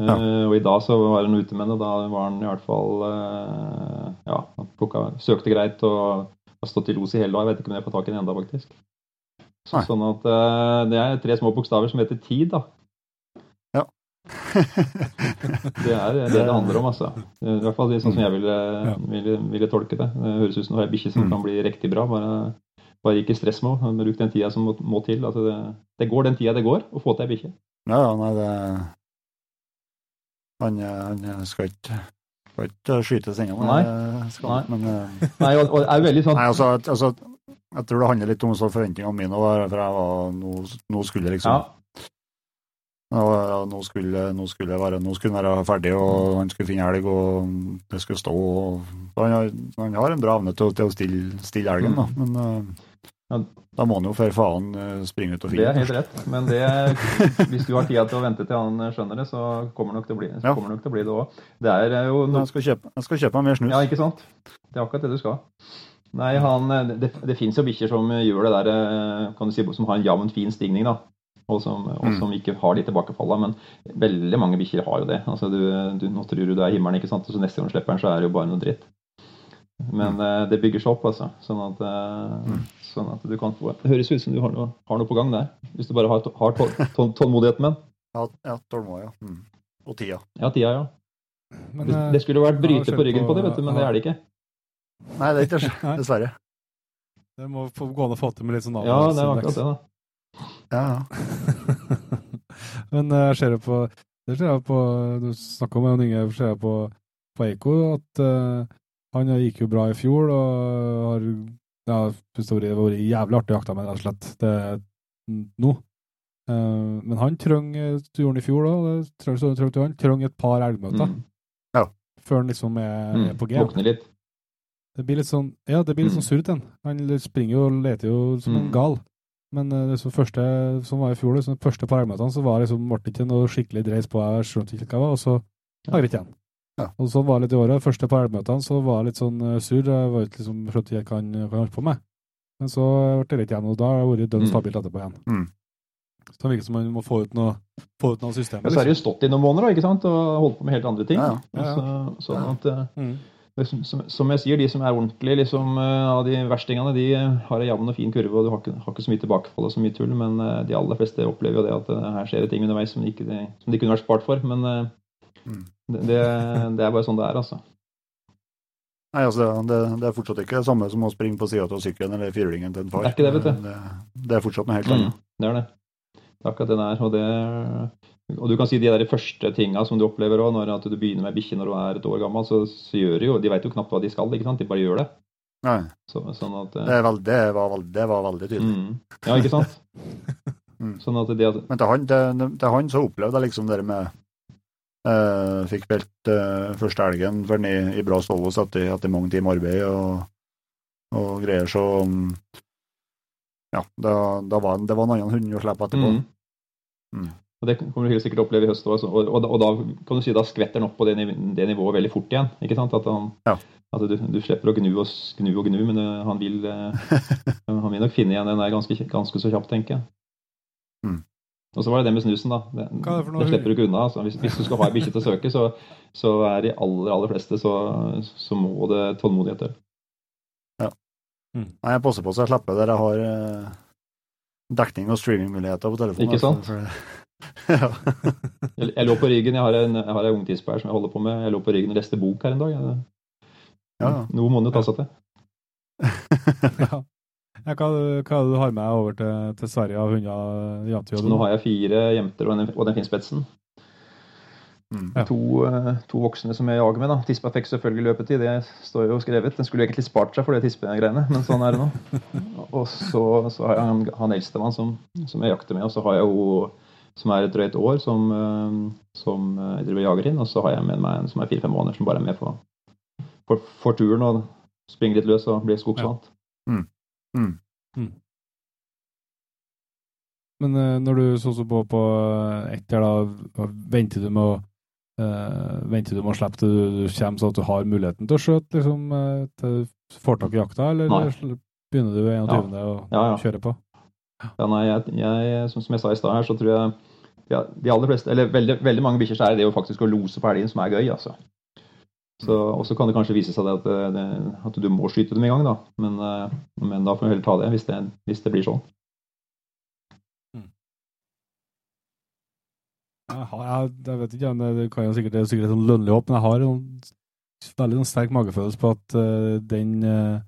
Eh, Og i dag så var han ute med det, og da var han i hvert fall uh, Ja, plukka, søkte greit og har stått i los i hele dag. Jeg vet ikke om jeg får tak i den enda, faktisk. Så, sånn at det er tre små bokstaver som heter tid, da. Det er det det handler om, altså. I hvert fall det sånn som jeg ville, ville, ville tolke det. Det høres ut som ei bikkje som Mm. kan bli riktig bra. Bare, bare ikke stress med henne. Bruk den tida som må, må til. Altså det, det går den tida det går å få til ei bikkje. Ja, ja, nei, det Han, han skal ikke skal ikke skytes ennå, Nei. skal han, men eh, Nei, og, og er veldig sånn Nei, altså, altså, jeg tror det handler litt om så forventningene mine, for jeg var, nå, nå skulle liksom ja, ja, nå, skulle, nå, skulle være, nå skulle han være ferdig, og han skulle finne elg, og det skulle stå. Han, har, han har en bra evne til, til å stille, stille elgen, da, men eh, Ja. da må han jo for faen eh, springe ut og finne Det er helt rett. Men det, hvis du har tida til å vente til han skjønner det, så kommer nok til å bli, Ja. det nok til å bli det òg. Det er jo no, Jeg skal kjøpe, jeg skal kjøpe meg mer snus. Ja, ikke sant? Det er akkurat det du skal. Nei, han, det, det fins jo bikkjer som gjør det der, eh, kan du si, som har en jevn, fin stigning, da. Og som, og Mm. som ikke har de tilbakefallene. Men veldig mange bikkjer har jo det. Altså, du, du, nå tror du det er himmelen, ikke sant? og så neste gang du slipper den, så er det jo bare noe dritt. Men mm. det bygger seg opp, altså. Sånn at, eh, Mm. sånn at du kan få Det høres ut som du har noe, har noe på gang der. Hvis du bare har, har tålmodigheten tålmodighet den. Ja, ja tålmodig, ja. Mm. Og tida. Ja, tida, ja. Men, Det, eh, det skulle vært bryte på ryggen på det, vet du, men det er det ikke. Nei, det er ikke det, dessverre. det må gå an å få til med litt sånn Ja, det er akkurat det, da. Ja, ja. Men eh, jeg ser jo på det ser jeg på, Du snakka om en Inge, ser jeg på, på Eiko at uh, han gikk jo bra i fjor og har ja, det har vært jævlig artig å jakte med, rett og slett. Det nå. Uh, men han trenger han i fjor òg, han trenger et par elgmøter Mm. før han liksom er, Mm. er på G. Våkner litt. Det blir litt sånn Ja, det blir litt Mm. sånn surret, den. Han springer jo og leter jo som en Mm. gal. Men eh, det som første som var i fjor, liksom, første par elgmøtene, så var liksom ble det ikke noe skikkelig dreis på. Jeg skjønte ikke hva det var, og så var det ikke igjen. Ja. Og sånn var det litt i året. Første par elgmøtene så var jeg litt sånn eh, sur. Jeg var ikke liksom, skjønte ikke hva han hva han holdt på med. Men så ble det litt igjen, og da har det vært dønn Mm. stabilt etterpå igjen. Mm. Så det virker som man må få ut noe, få ut noe system. Ja, så har du jo stått i noen måneder da, ikke sant? og holdt på med helt andre ting. Ja, ja. Ja, ja. Så, sånn at, eh, Mm. Som, som, som jeg sier, de som er ordentlige liksom, eh, av de verstingene, de eh, har en jevn og fin kurve, og du har ikke, har ikke så mye tilbakefall og så mye tull. Men eh, de aller fleste opplever jo det at her skjer det ting underveis som de, ikke, som de kunne vært spart for. Men Mm. det, det, er bare sånn det er, altså. Nei, altså, det, det er fortsatt ikke det samme som å springe på sida av sykkelen eller firhjulingen til en far. Det er ikke det, vet du. Det, det er fortsatt noe helt Mm, annet. det er det. Det er akkurat det det er. Og, det, og du kan si de der første tinga som du opplever òg, når at du begynner med bikkje når du er et år gammel, så, så gjør de jo De vet jo knapt hva de skal, ikke sant? De bare gjør det. Nei, Så, sånn at eh, det, veld, det, var, veld, det var veldig tydelig. mm, Ja, ikke sant? Mm. Sånn at det Men til han, til, han så opplevde jeg liksom det med eh, Fikk felt eh, første elgen for den i, i bra stålås etter, etter mange timer arbeid og, og greier, så mm, Ja, da, da var, det var en annen hund å slippe etterpå. mm. Mm. Og Det kommer du helt sikkert til å oppleve i høst også. Og, og, og da kan du si da skvetter han opp på det, niv- det nivået veldig fort igjen. ikke sant? At, han, Ja. at du, du slipper å gnu og gnu og gnu, men eh, han vil, eh, han vil nok finne igjen den der ganske, ganske så kjapt, tenker jeg. Mm. Og så var det det med snusen, da. Det, Hva er det for noe det slipper du ikke unna. Altså. Hvis, hvis du skal ha ei bikkje til å søke, så, så er de aller, aller fleste så, så må det tålmodighet til. Nei, jeg passer på så jeg slipper det. jeg har eh, dekning og streamingmuligheter på telefonen. Ikke sant? For, for, ja. Jeg, jeg lå på ryggen, jeg har en, jeg har en ungtidsbær som jeg holder på med. Jeg lå på ryggen og leste bok her en dag. Jeg, Ja, Noe må en jo ta seg til. Ja. Hva, hva du har du med over til, til Sverige av hunder? Nå har jeg fire jenter og den, og den finspetsen. Mm. Ja. To, eh, to voksne som jeg jager med. da. Tispa fikk selvfølgelig løpetid, det står jo skrevet. Den skulle egentlig spart seg for det tispegreiene, men sånn er det nå. Og så, så har jeg han, han eldstemann som, som jeg jakter med, og så har jeg hun som er et drøyt år, som, eh, som eh, jeg driver jager inn. Og så har jeg med meg en som er fire-fem måneder, som bare er med for, for, for turen og springer litt løs og blir skogsvant. Mm. Men eh, når du så så på, på etter, da, venter du med å uh, venter du med å slippe til du, du kommer sånn at du har muligheten til å skjøte liksom, til du får tak i jakta, eller Nei. begynner du 21. og Ja, ja. kjører på? Ja, nei, jeg, jeg, som, som jeg sa i stad her, så tror jeg ja, de aller fleste, eller veldig, veldig mange bikkjer, så er det jo faktisk å lose på elgen som er gøy. altså. Så, og så kan det kanskje vise seg at, det, det- at du må skyte dem i gang, da. Men, eh, men da får vi heller ta det hvis, det hvis det blir sånn. Jeg, har, jeg, jeg vet ikke, det, kan jo sikkert, det er sikkert et sånn lønnlig håp, men jeg har en veldig sånn sterk magefølelse på at uh, den eh, eh,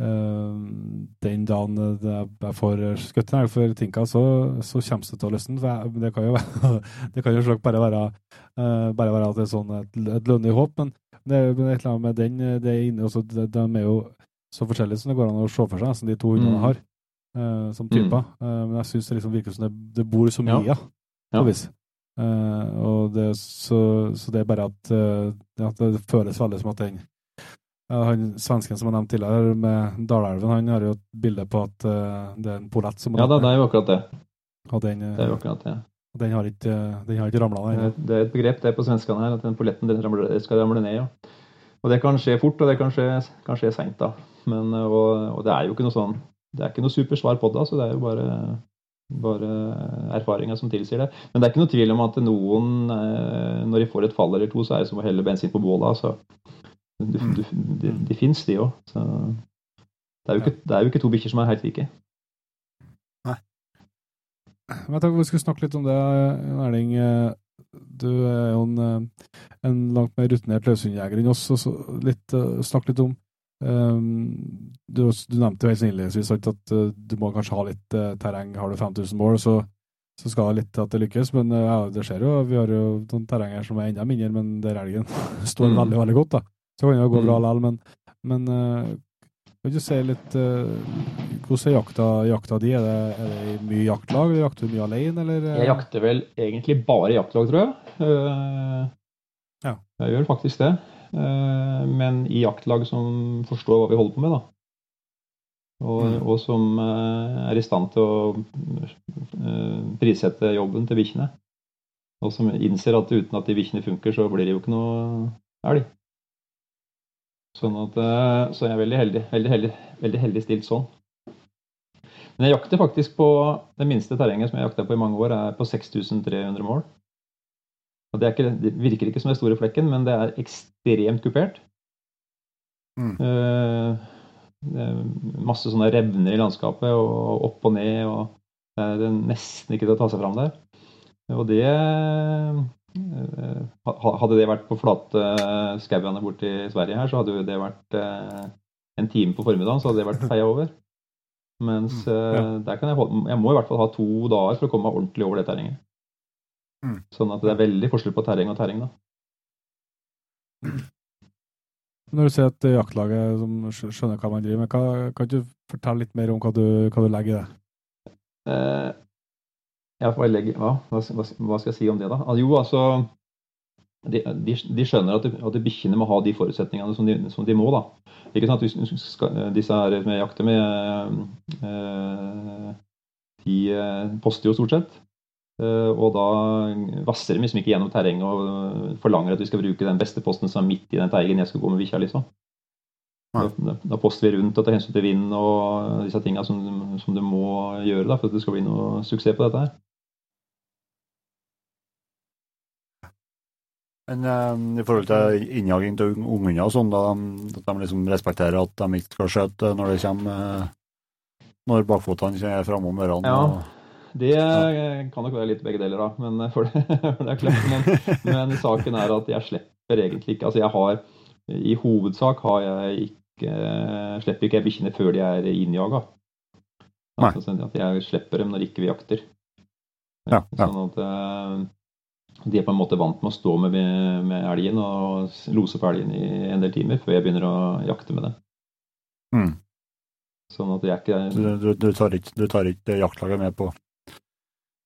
den dagen jeg får skutt en elg for tinka, så, så kommer det til å løsne. For jeg, det kan jo det kan jo slett bare være, eh, bare være at det er sånn et, et lønnlig håp, men det er et eller annet med den det er inne, også, de, de er jo så forskjellige som det går an å se for seg, som de to hundene Mm. har, eh, som typer. Eh, men jeg syns det liksom virker som det, det bor så mye, Ja. ja. på vis. Og det, så, så det er bare at, uh, at det føles veldig som at den han Svensken som jeg nevnte tidligere, med Dalelven, han har jo et bilde på at uh, det er en polett som Ja da, det er jo akkurat det. Og den, eh, Det er jo akkurat det. den har ikke, den har ikke ramla er- Det er et begrep det er på svenskene her, at den polletten den ramler, skal ramle ned. ja. Og det kan skje fort, og det kan skje, kan skje seint, da. Men, eh, og, og det er jo ikke noe sånn Det er ikke noe supersvar på det, så Det er jo bare, bare erfaringer som tilsier det. Men det er ikke noe tvil om at noen, eh, når de får et fall eller to, så er det som å helle bensin på bålet. altså. Du, du, de de fins, de òg. Det, er jo ikke- det er jo ikke to bikkjer som er helt like. Men jeg tenkte vi skulle snakke litt om det, Erling. Du er jo en, en langt mer rutinert løshundjeger enn oss. Så litt, eh, snakk litt om um, du, du nevnte jo helt innledningsvis at eh, du må kanskje ha litt eh, terreng. Har du 5000 mål, så, så skal det litt til at det lykkes. Men ja, det skjer jo. Vi har jo noen terrenger som er enda mindre, men der elgen står Mm. veldig, veldig godt. da. Så kan det jo gå bra Mm. likevel, men, men uh, kan du si litt uh, Hvordan er jakta, jakta di? Er det, er det mye jaktlag? eller Jakter du mye alene, eller? eh? Jeg jakter vel egentlig bare jaktlag, tror jeg. Uh, Ja. Jeg gjør faktisk det. Uh, Men i jaktlag som forstår hva vi holder på med, da. Og, Mm. og som er i stand til å prissette jobben til bikkjene. Og som innser at uten at de bikkjene funker, så blir det jo ikke noe elg. Sånn at, eh, så jeg er veldig heldig, veldig heldig, veldig heldig stilt sånn. Men jeg jakter faktisk på det minste terrenget som jeg jakta på i mange år, er på 6300 mål. Det, ikke, det, virker ikke som den store flekken, men det er ekstremt kupert. Mm. Uh, masse sånne revner i landskapet, og opp og ned, og det er nesten ikke til å ta seg fram der. Og det Hadde det vært på flate skauene borti Sverige her, så hadde det vært uh, en time på formiddagen, så hadde det vært feia over. Mens mm, der kan jeg holde Jeg må i hvert fall ha to dager for å komme meg ordentlig over det terrenget. Mm. Sånn at det er veldig forskjell på terreng og terreng, da. Når du sier at jaktlaget som skjønner hva man driver med, kan, kan du fortelle litt mer om hva du, hva du legger i det? Eh, ja, hva, legger, hva, hva, skal jeg si om det, da? Ah, jo, altså De, de, de skjønner at, at bikkjene må ha de forutsetningene som de, som de må. da. Ikke sant? Disse her som jeg jakter med, eh, de eh, poster jo stort sett. Eh, og da vasser de liksom ikke gjennom terrenget og eh, forlanger at vi skal bruke den beste posten som er midt i den teigen jeg skal gå med bikkja, liksom. Da, da, poster vi rundt og tar hensyn til vind og disse tinga som, som, du må gjøre da, for at det skal bli noe suksess på dette her. Men um, i forhold til innjaging til unghunder og sånn, da, at de liksom respekterer at de ikke skal skjøte når det kommer Når bakfotene er framme om ørene? Ja. Det kan nok være litt begge deler, da. Men, for det, for det er klart, men, men, saken er at jeg slipper egentlig ikke Altså jeg har I hovedsak har jeg ikke slipper ikke jeg bikkjene før de er innjaga. Altså, sånn at jeg slipper dem når ikke vi jakter. Ja, ja. Sånn at eh, de er på en måte vant med å stå med, med elgen og lose på elgen i en del timer før jeg begynner å jakte med det. Mm. Sånn at jeg ikke Du, du, du tar ikke, du tar ikke jaktlaget med på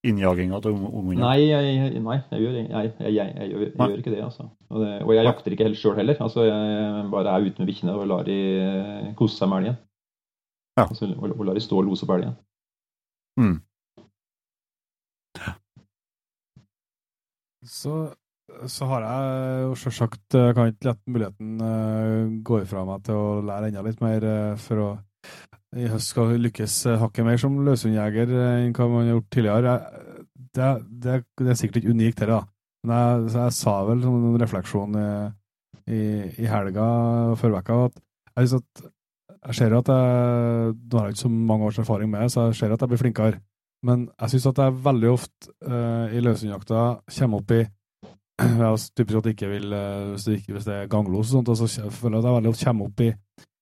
innjaginga til ungene? Nei, jeg, nei, jeg, gjør, jeg, jeg gjør, gjør, ikke det. Altså. Og, det, og jeg jakter ikke helt sjøl heller. Altså, jeg bare er ute med bikkjene og lar de kose seg med elgen. Ja. Altså, og, og lar de stå og lose på elgen. Mm. Så, så, har jeg jo selvsagt eh, kan ikke la muligheten uh, gå ifra meg til å lære enda litt mer uh, for å i høst skal lykkes eh, hakket mer som løshundjeger eh, enn hva man har gjort tidligere. Det, det, det er sikkert ikke unikt, dette. da. Men jeg, jeg, sa vel som en refleksjon i, i, i helga før vekka at jeg, at jeg ser at jeg Nå har jeg ikke så mange års erfaring med det, så jeg ser at jeg blir flinkere. Men jeg syns at jeg veldig ofte uh, i løshundjakta kommer opp i ja, Typisk at jeg ikke vil, hvis det, hvis det er ganglos og sånt, og så føler jeg at jeg veldig ofte kommer opp i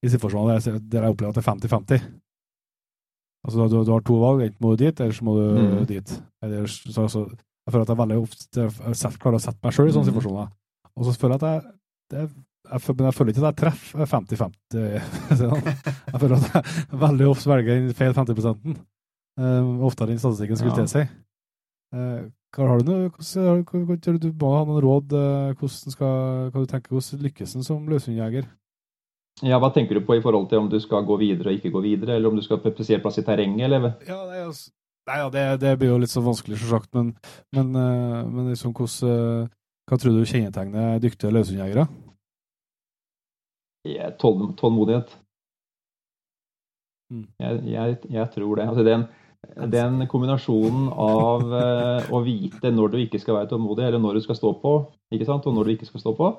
i situasjoner der jeg opplever at det er 50-50. Altså, du, du, har to valg. Enten må du dit, eller så må du mm. dit. Eller, så, så, jeg føler at jeg veldig ofte jeg klarer å sette meg sjøl i sånne mm. situasjoner. Og så føler jeg at jeg, det, jeg, men jeg føler ikke at jeg treffer 50-50. jeg føler at jeg veldig ofte velger den feil 50-prosenten. Uh, oftere enn statistikken skulle ja. tilsi. Uh, har du noe, hvordan, du må ha noen råd uh, hvordan skal, hva du tenker, hvordan lykkes en som løshundjeger? Ja, Hva tenker du på i forhold til om du skal gå videre og ikke gå videre, eller om du skal på spesiell plass i terrenget, eller? Ja, nei, altså, nei, ja, det, det, blir jo litt så vanskelig, selvsagt, men, men, men liksom, hvordan, hva tror du kjennetegner dyktige løshundjegere? Tål, tålmodighet. Mm. Jeg, jeg, jeg, tror det. Altså, den, den kombinasjonen av uh, å vite når du ikke skal være tålmodig, eller når du skal stå på, ikke sant? og når du ikke skal stå på,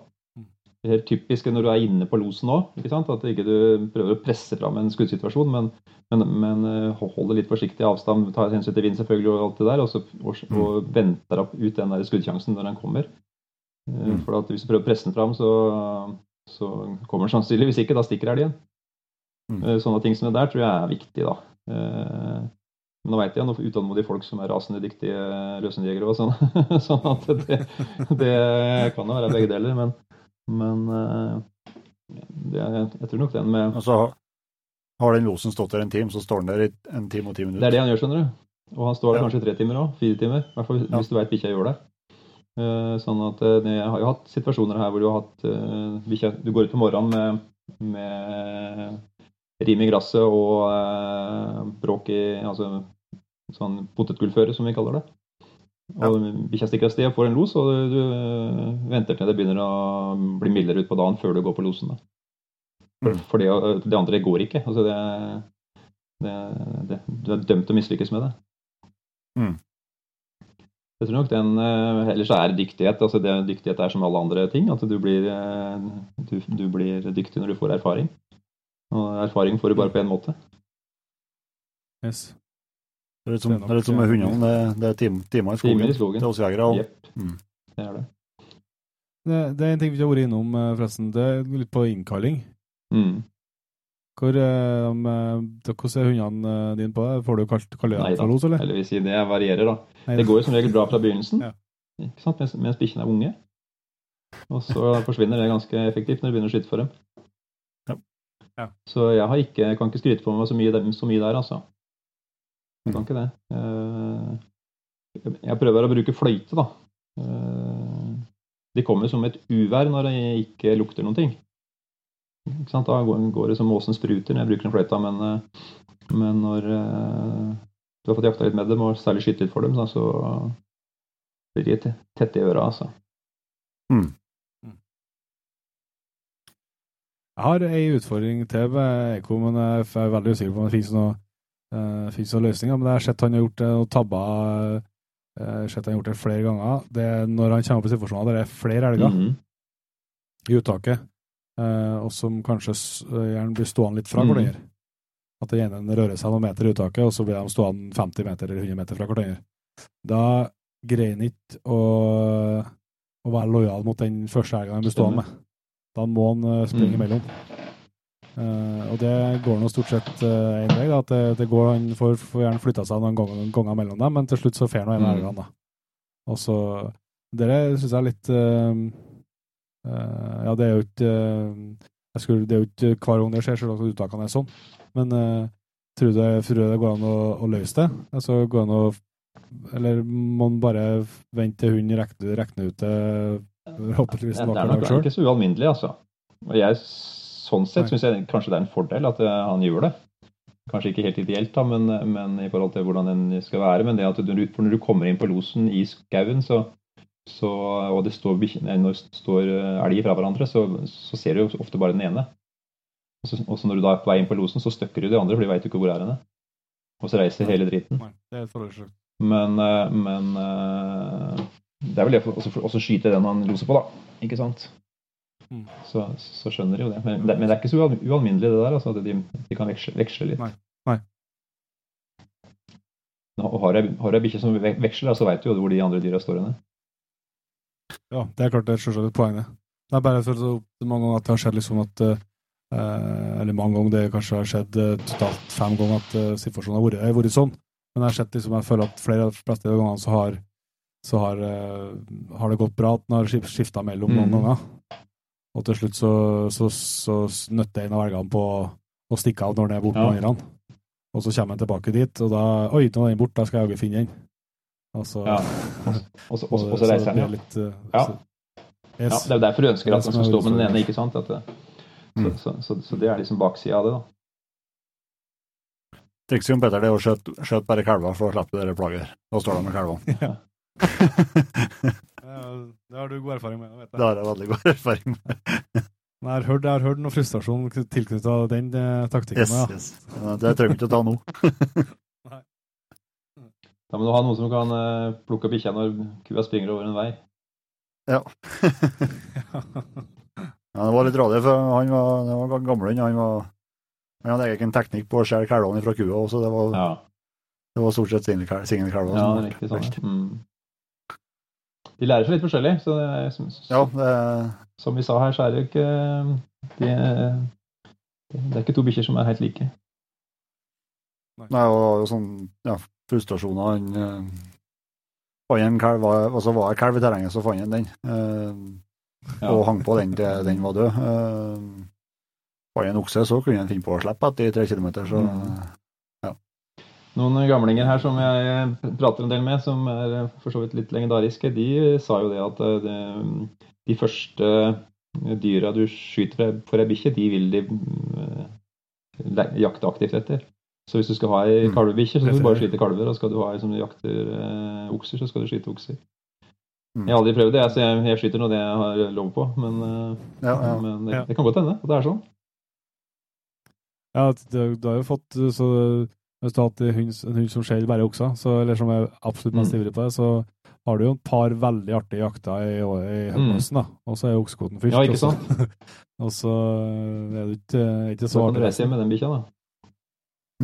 Det helt typisk når du er inne på losen òg. At ikke du prøver å presse fram en skuddsituasjon, men, men, men eh, holder litt forsiktig avstand, tar hensyn til vind selvfølgelig og alt det der, og, så, og, mm. og venter ut den der skuddsjansen når den kommer. Eh, mm. For hvis du prøver å presse den fram, så, så kommer den sannsynligvis ikke. Da stikker elgen. Mm. Eh, sånne ting som det der tror jeg er viktig, da. Men nå vet jeg noen utålmodige folk som er rasende dyktige løsendjegere og sånn. sånn at det, det kan jo være begge deler. Men, men eh, det, jeg tror nok den med Altså, har den losen stått der en time, så står den der i en time og ti minutter? Det er det han gjør, skjønner du. Og han står der ja. kanskje tre timer òg. Fire timer. I hvert fall hvis du veit bikkja gjør det. Uh, sånn at Jeg har jo hatt situasjoner her hvor du har hatt bikkja Du går ut på morgenen med, med rim i gresset og bråk i Altså sånn potetgullføre, som vi kaller det. Og Bikkja stikker av sted og får en los, og du, du, venter til det begynner å bli mildere utpå dagen før du går på losen. Da. For, mm. for det, det, andre går ikke. Altså det, Det, det, du er dømt til å mislykkes med det. Mm. Jeg tror nok den eh, Ellers er dyktighet. altså det, Dyktighet er som alle andre ting. At du blir, eh, du, du blir dyktig når du får erfaring. Og erfaring får du bare på én måte. Yes. Det er litt som, det er litt som med hundene. Det, det er tim, timer i skogen, Timer i skogen. til oss jegere. Jepp. Mm. Det er det. Det, det er en ting vi ikke har vært innom, eh, forresten. Det er litt på innkalling. Mm. Hvor, eh, om, eh, hvordan er hundene dine på det? Får du kalt kalle Nei da. for los, eller? Eller vil si det varierer, da. Neida. Det går jo som regel bra fra begynnelsen, Ja. ikke sant? Mens, mens bikkjene er unge. Og så forsvinner det ganske effektivt når du begynner å skyte for dem. Ja. Ja. Så jeg har ikke, kan ikke skryte på meg så mye, så mye der, altså. Jeg kan ikke det. Eh, Jeg prøver å bruke fløyte, da. Eh, De kommer som et uvær når det ikke lukter noen ting. Ikke sant? Da går går det som måsen spruter når jeg bruker den fløyta, men, eh, men når du har fått jakta litt med dem, og særlig skutt litt for dem, så blir de te- tette i øra, altså. Jeg har ei utfordring til med Eko, men jeg er veldig usikker på om det finnes noe, uh, finnes noen løsninger. Men jeg har sett han har gjort det, noen tabber uh, sett han har gjort det flere ganger. Det er når han kommer opp i situasjoner der det er flere elger Mhm. i uttaket, uh, og som kanskje gjerne blir stående litt fra Mhm. hverandre. At det ene rører seg noen meter i uttaket, og så blir de stående 50 meter eller 100 meter fra hverandre. Da greier han ikke å, å være lojal mot den første elgen han blir stående med. Da må han eh, springe Mhm. imellom. Eh, og det går nå stort sett én vei. At det, det går, Han får, får gjerne flytta seg noen ganger, ganger mellom dem, men til slutt så får han en av elgene. da. Og så Dere syns jeg er litt uh, eh, Ja, det er jo ikke eh, skulle, Det er jo ikke hver gang det skjer, selv om uttakene er sånn. Men eh, tror, du det, det går an å, å løse det? Altså, går an å Eller må man bare vente til hunden rekner, rekner ut det forhåpentligvis Det det er nok ikke så ualminnelig, altså. Og jeg, sånn sett syns jeg kanskje det er en fordel at eh, han gjør det. Kanskje ikke helt ideelt, da, men, men i forhold til hvordan den skal være. Men det at du, for når du kommer inn på losen i skauen, så, så, og det står, bikkje- når det står elg fra hverandre, så, så ser du jo ofte bare den ene. Og så, og så når du da er på vei inn på losen, så støkker du de andre, for de veit ikke hvor er henne. Og så reiser hele driten. Men, eh, men eh, det er vel det for også, også skyte den han loser på, da. Ikke sant? Mm. Så, så skjønner de jo det. Men, det. men det er ikke så ualminnelig, det der. Altså, at de, de kan veksle, veksle litt. Nei. Nei. Og har jeg, ei bikkje som veksler, så veit du jo hvor de andre dyra står henne. Ja, det er klart det er selvsagt et poeng, det. Det er bare for så mange ganger at det har skjedd liksom at eh, Eller mange ganger det kanskje har skjedd eh, totalt fem ganger at eh, situasjonen har vært, har vært sånn. Men jeg har sett liksom, jeg føler at flere av de fleste gangene så har så har, eh, har det gått bra at den har skifta mellom noen Mm. ganger. Og til slutt så, så, så nøtter en av elgene på å stikke av når den er borte med Ja. andre. Og så kommer han tilbake dit, og da Oi, nå er den borte, da skal jeg jaggu finne den. Og så, Ja. Og så, og, så- det reiser blir ja. Litt, eh, Ja. så- ja. Det er jo derfor du ønsker er at den skal stå med den ene, ikke sant? At det, så, Mm. så, så, så det er liksom baksida av det, da. Trikset Petter det er å skjøte skjøt bare kalver, for å slippe dere plager. Da står de med kalvene. Ja. Ja, det har du god erfaring med. vet det har jeg veldig god erfaring med. Men Jeg har hørt, jeg har hørt noe frustrasjon tilknyttet den eh, taktikken. Yes, ja. yes. Det trenger vi ikke å ta nå. Da må du ha noe som kan eh, plukke bikkja når kua springer over en vei. Ja. Ja, det var litt radig, for han var, det var gammel hund. Han, var- han hadde egen teknikk på å skjære kalvene fra kua også. Det var, Ja, det var stort sett singelkalver ja det er riktig sånn. Mm. De lærer seg litt forskjellig. Så det er, som, Ja, det, som vi sa her, så er det ikke de, Det er ikke to bikkjer som er helt like. Nei, og det jo sånn ja, frustrasjoner. Han eh, fant en kalv, og så var det kalv i terrenget, så fant han den. eh, Ja. Og hang på den til den var død. Eh, Fant en okse, så kunne han finne på å slippe etter tre kilometer. Så Mm. Noen gamlinger her som jeg prater en del med, som er for så vidt litt legendariske, de sa jo det at de, de første dyra du skyter for- ei bikkje, de vil de eh, jakte aktivt etter. Så hvis du skal ha ei Mm. kalvebikkje, så skal du bare skyte kalver. Og skal du ha ei som jakter eh, okser, så skal du skyte okser. Mm. Jeg har aldri prøvd det, så jeg, jeg skyter nå det jeg har lov på. Men, eh, ja, ja. men det, Ja. det kan godt hende at det er sånn. Ja, du, du har jo fått så Hvis du har hatt en hund, som skjeller bare okser, så, eller som er absolutt mest Mm. ivrig på det, så har du jo et par veldig artige jakter i, i høsten, da. Og så er oksekvoten. Mm. Ja, ikke sant? og så er du ikke, ikke Så kan du kan reise hjem med den bikkja, da.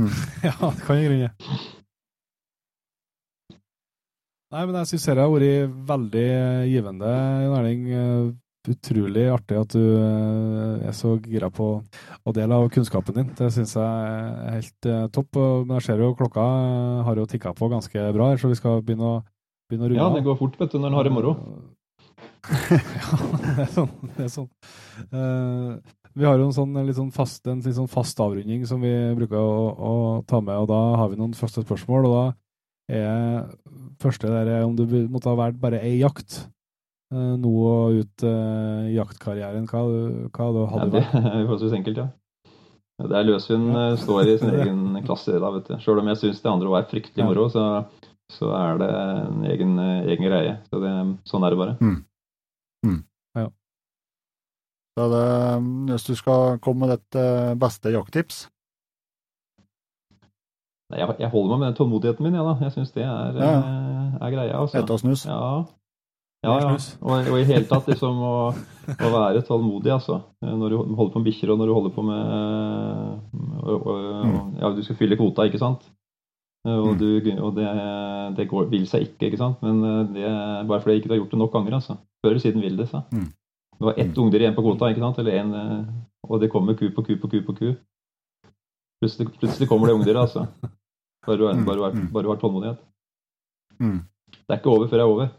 Ja, det kan i grunnen. Nei, men jeg syns dette har vært veldig givende, Erling. Utrolig artig at du eh, er så gira på å dele av kunnskapen din. Det syns jeg er helt eh, topp. Men jeg ser jo klokka eh, har jo tikka på ganske bra så vi skal begynne å, begynne å runde Ja, det går fort vet du, når en har det moro. ja, det er sånn. Det er sånn. Uh, vi har jo en sånn, litt sånn fast, en litt sånn fast avrunding som vi bruker å, å ta med, og da har vi noen første spørsmål. og da er første der er om du måtte ha vært bare ei jakt eh, nå og ut i jaktkarrieren. Hva, hva Ja, hadde du det er forholdsvis enkelt, ja. Det er løshund ja. står i sin egen klasse da, vet du. Sjøl om jeg syns det andre var fryktelig Ja. moro, så, så er det en egen, eh, egen greie. Så det, sånn er det bare. Så det, hvis du skal komme med ditt eh, beste jakttips Jeg, jeg holder meg med den tålmodigheten min, jeg, da. Jeg syns det er, Ja. eh, er greia. Altså. Ete og snus? Ja. Ja, ja. Og, og i hele tatt liksom å, å være tålmodig, altså. Når du holder på med bikkjer, og når du holder på med og, og, og, Ja, du skal fylle kvota, ikke sant? Og, du, og det, det går, vil seg ikke, ikke sant? Men det bare fordi jeg ikke har gjort det nok ganger, altså. Før eller siden vil det seg. Mm. Det var ett ungdyr igjen på kvota, ikke sant? Eller en, og det kommer ku på ku på ku på ku. Plutselig, plutselig kommer det ungdyret, altså. Bare du, du du har tålmodighet. Mm. Det er ikke over før det er over.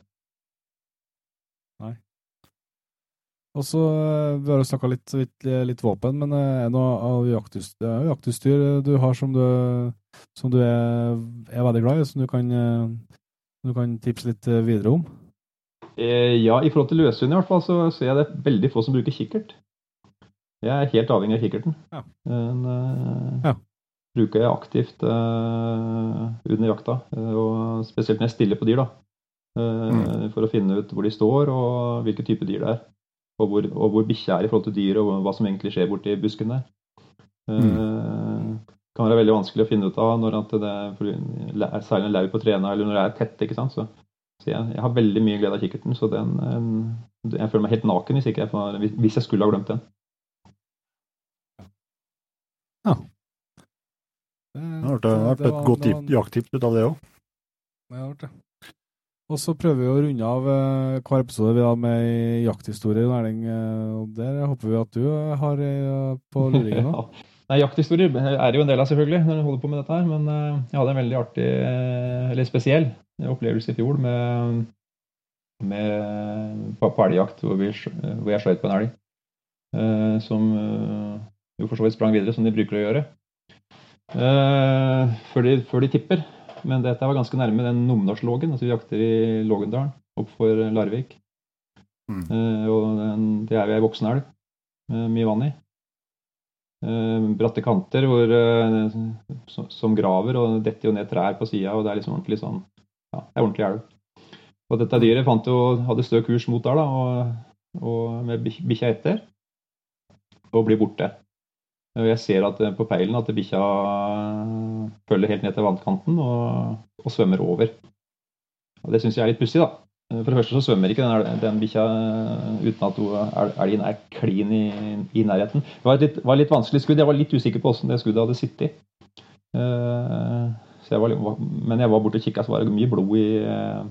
Og så, eh, Vi har jo snakka litt, litt, eh, litt våpen, men eh, er det noe av jaktutstyr, jaktutstyr du har som du, som du er, er veldig glad i, som du kan, eh, du kan tipse litt eh, videre om? Eh, ja, i forhold til løshund i hvert fall, så ser jeg det er veldig få som bruker kikkert. Jeg er helt avhengig av kikkerten. Ja. Den eh, Ja. bruker jeg aktivt eh, under jakta, eh, og spesielt når jeg stiller på dyr, da. Eh, For å finne ut hvor de står, og hvilke type dyr det er. Og hvor, og hvor bikkja er i forhold til dyret, og hva som egentlig skjer borti busken der. Eh, kan være veldig vanskelig å finne ut av når at det er særlig når lau på trærne eller når det er tett. ikke sant? Så så jeg, jeg har veldig mye glede av kikkerten, så den, jeg føler meg helt naken hvis, ikke jeg, hvis jeg skulle ha glemt den. Det har vært- det har vært et godt tip- jakttips ut av det òg. Det har vært det. Og så prøver vi å runde av eh, hver episode vi har med ei jakthistorie, Erling. eh, Og der håper vi at du eh, har ei på luringen da. Nei, Jakthistorier er det jo en del av, selvfølgelig, når du holder på med dette her. Men eh, jeg hadde en veldig artig, eh, eller spesiell, opplevelse i fjor med, med elgjakt, hvor, vi, hvor jeg skjøt på en elg. eh, som eh, jo for så vidt sprang videre, som de bruker å gjøre. Eh, før, de, før de tipper. Men dette var ganske nærme den Numedalslågen. Altså vi jakter i Lågendalen opp for Larvik. Mm. Eh, og den, det er ei voksen elv med mye vann i. Eh, bratte kanter hvor, eh, som, som graver, og detter jo ned trær på sida, og det er liksom ordentlig sånn Ja, det er ordentlig elv. Og dette dyret fant jo, hadde stø kurs mot der, da, og, og med bikkja etter, og blir borte. Og Jeg ser at eh, på peilen at bikkja følger helt ned til vannkanten og, og svømmer over. Og Det syns jeg er litt pussig, da. Eh, For det første så svømmer ikke den, den bikkja eh, uten at elgen er klin i, i nærheten. Det var et litt, var litt vanskelig skudd. Jeg var litt usikker på hvordan det skuddet hadde sittet. Uh, jeg var, men jeg var borte og kikka, så var det mye blod i eh,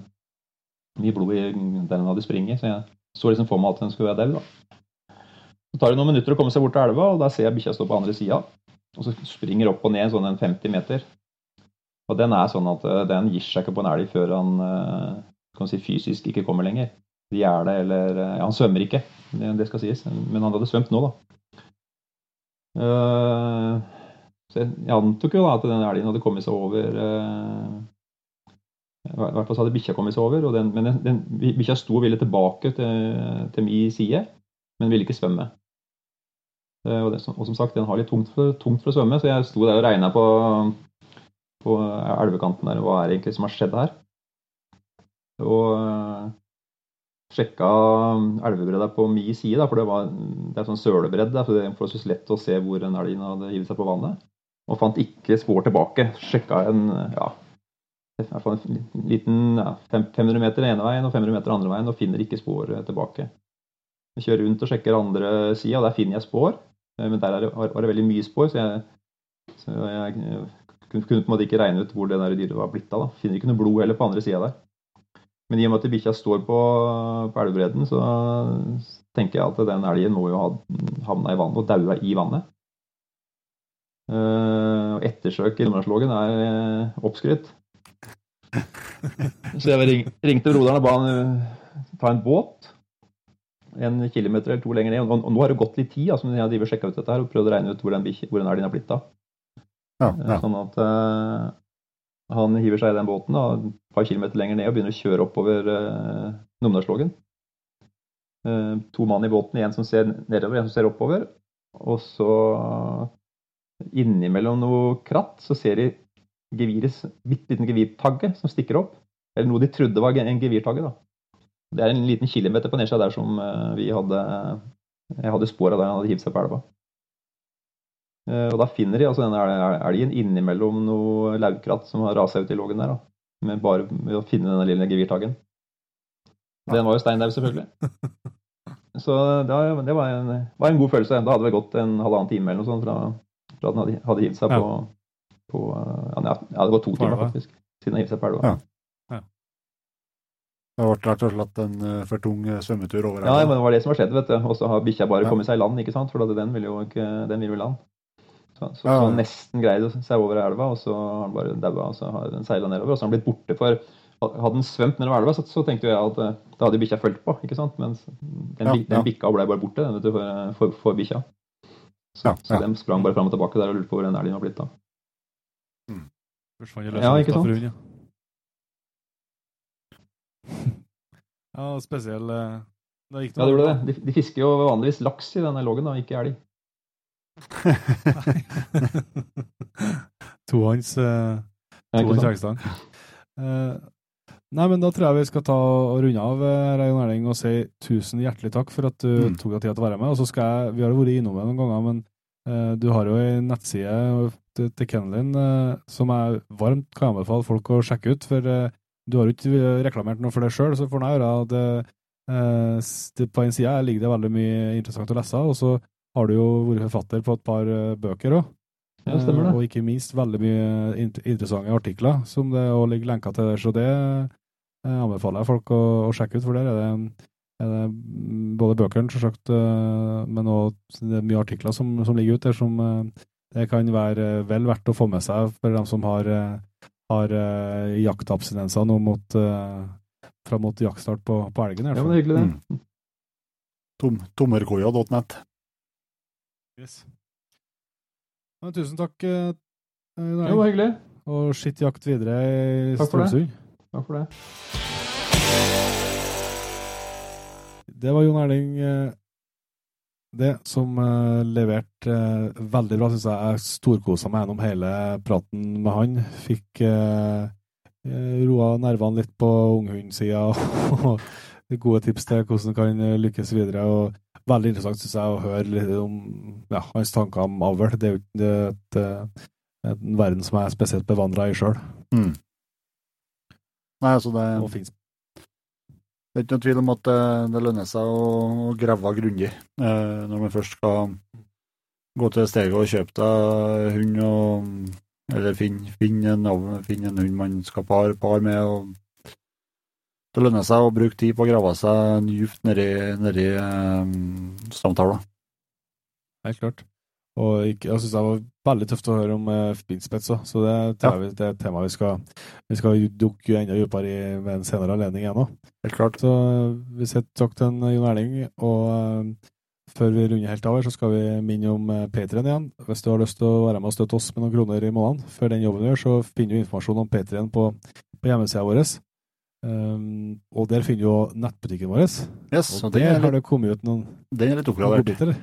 mye blod i der den hadde springet. Så jeg så liksom for meg at den skulle være dau. Så tar det noen minutter å komme seg bort til elva, og da ser jeg bikkja stå på andre sida. Og så springer opp og ned sånn en 50 meter. Og den er sånn at eh, den gir seg ikke på en elg før han eh, kan si, fysisk ikke kommer lenger. Gjerde eller eh, Ja, han svømmer ikke, det, skal sies, men han hadde svømt nå, da. Så jeg, antok jo da at den elgen hadde kommet seg over I hvert fall så hadde bikkja kommet seg over, den, men den, den, bikkja sto og ville tilbake til, til min side, men ville ikke svømme. Eh, Og, det, og som sagt, den har litt tungt for, tungt for å svømme, så jeg sto der og regna på, på elvekanten der, hva er det egentlig som har skjedd her? Og, sjekka elvebredda på mi side, da, for det, var, det er sånn sølebredd. for det er forholdsvis lett å se hvor en elg hadde hivet seg på vannet. Og fant ikke spor tilbake. Sjekka en ja, hvert fall en liten ja, 500 meter ene veien og 500 meter andre veien og finner ikke spor tilbake. Jeg kjører rundt og sjekker andre sida, der finner jeg spor. Men der er det, var det veldig mye spor, så jeg, så jeg kunne på en måte ikke regne ut hvor det der dyret var blitt av. da. Finner ikke noe blod heller på andre sida der. Men i og med at bikkja står på, på elvebredden, så tenker jeg at den elgen må jo ha havna i vannet og daua i vannet. Uh, ettersøk i Nummerlandslågen er uh, oppskrytt. Så jeg ringte broderen og ba han ta en båt en kilometer eller to lenger ned. Og, nå har det gått litt tid, altså, jeg driver sjekka ut dette her og prøvd å regne ut hvor den, hvor den elgen har blitt av. Ja, ja. Sånn at han hiver seg i den båten da, et par kilometer lenger ned og begynner å kjøre oppover uh, Numedalslågen. Uh, to mann i båten, en som ser nedover, en som ser oppover. Og så innimellom noe kratt så ser de gevirets bitte liten gevirtagge som stikker opp. Eller noe de trodde var en gevirtagge. da. Det er en liten kilometer på nedsida der som uh, vi hadde Jeg hadde spor av der han hadde hivd seg på elva. Eh, og da finner de altså denne elgen innimellom noe laukratt som har rasa ut i lågen der. Da. Med bare ved å finne denne lille gevirtagen. Den var jo steindau, selvfølgelig. Så det, var, det var, en, var, en, god følelse. Da hadde det gått en halvannen time eller noe sånt fra, fra den hadde, hadde hivd seg på, på ja, det gått to timer, faktisk, siden den hivde seg på elva. Ja. Det ble rett og slett en for tung eh, svømmetur over elva? Ja, men det var det som har skjedd. vet du. Og så har bikkja bare kommet seg i land, ikke sant? for den vil jo ikke, den vil jo land. Så, så, så nesten greide seg over elva, og så har den bare daua. Og så har den seila nedover, og så har den blitt borte. For hadde den svømt nedover elva, så, så tenkte jeg at eh, da hadde bikkja fulgt på. ikke sant? Mens den, ja, den bikka ble bare borte den, vet du, for, for, for bikkja. Så, ja, så de sprang bare fram og tilbake der og lurte på hvor den elgen var blitt av. Mm. Ja, ikke sant? hunden, ja. Ja, spesiell eh, det Ja, det gjorde det. De, de, fisker jo vanligvis laks i denne loggen, da, ikke elg. Tohånds uh, to Kjærstad. Uh, nei, men da tror jeg vi skal ta og runde av, eh, Erling, og si tusen hjertelig takk for at du mm. tok deg tid til å være med. Og så skal jeg, Vi har vært innom det noen ganger, men uh, du har jo ei nettside til, til Kennelin uh, som jeg varmt kan anbefale folk å sjekke ut. For uh, du har jo ikke reklamert noe for det sjøl, så får jeg gjøre at på en side ligger det veldig mye interessant å lese. og så har du jo vært forfatter på et par uh, bøker òg. Ja, stemmer det. Og ikke minst veldig mye interessante artikler som det òg ligger lenker til der. Så det anbefaler jeg folk å, å, sjekke ut, for der er det, det både bøkene, selvsagt, men òg mye artikler som, som, ligger ute der som det kan være vel verdt å få med seg for dem som har, har jaktabstinenser nå mot, fram mot jaktstart på, på elgen. Ja, men det er hyggelig, det. Mm. Tom, Tommerkoia.net. Yes. Men, tusen takk. Uh, det var hyggelig. Og skitt jakt videre i Strømsund. Takk for det. Det var Jon Erling uh, det som uh, leverte uh, veldig bra, syns jeg. Jeg storkosa meg gjennom hele praten med han. Fikk uh, roa nervene litt på unghundsida og gode tips til hvordan kan lykkes videre. og veldig interessant synes jeg, å høre litt om ja, hans tanker om avl. Det er jo ikke et, et, en verden som jeg er spesielt bevandra i sjøl. Mm. Nei, altså det, det er ikke noe tvil om at det, det lønner seg å, å grave grundig eh, når man først skal gå til steget og kjøpe deg hund, og, eller finne finn en, finn en hund man skal par, par med. og det lønner seg å bruke tid på å grave seg dypt nedi, nedi um, stamtavla. Helt klart. Og jeg, jeg syns det var veldig tøft å høre om uh, finspets òg, så det, ja. vi, det er et tema vi skal, vi skal dukke enda dypere i ved en senere anledning òg. Helt klart. Så vi sier takk til en, Jon Erling, og uh, før vi runder helt av her, så skal vi minne om uh, Patrion igjen. Hvis du har lyst til å være med og støtte oss med noen kroner i måneden før den jobben vi gjør, så finner du informasjon om Patrion på, på hjemmesida vår. Um, og der finner du nettbutikken vår. Yes, og der har det kommet ut noen Den er litt oppgradert.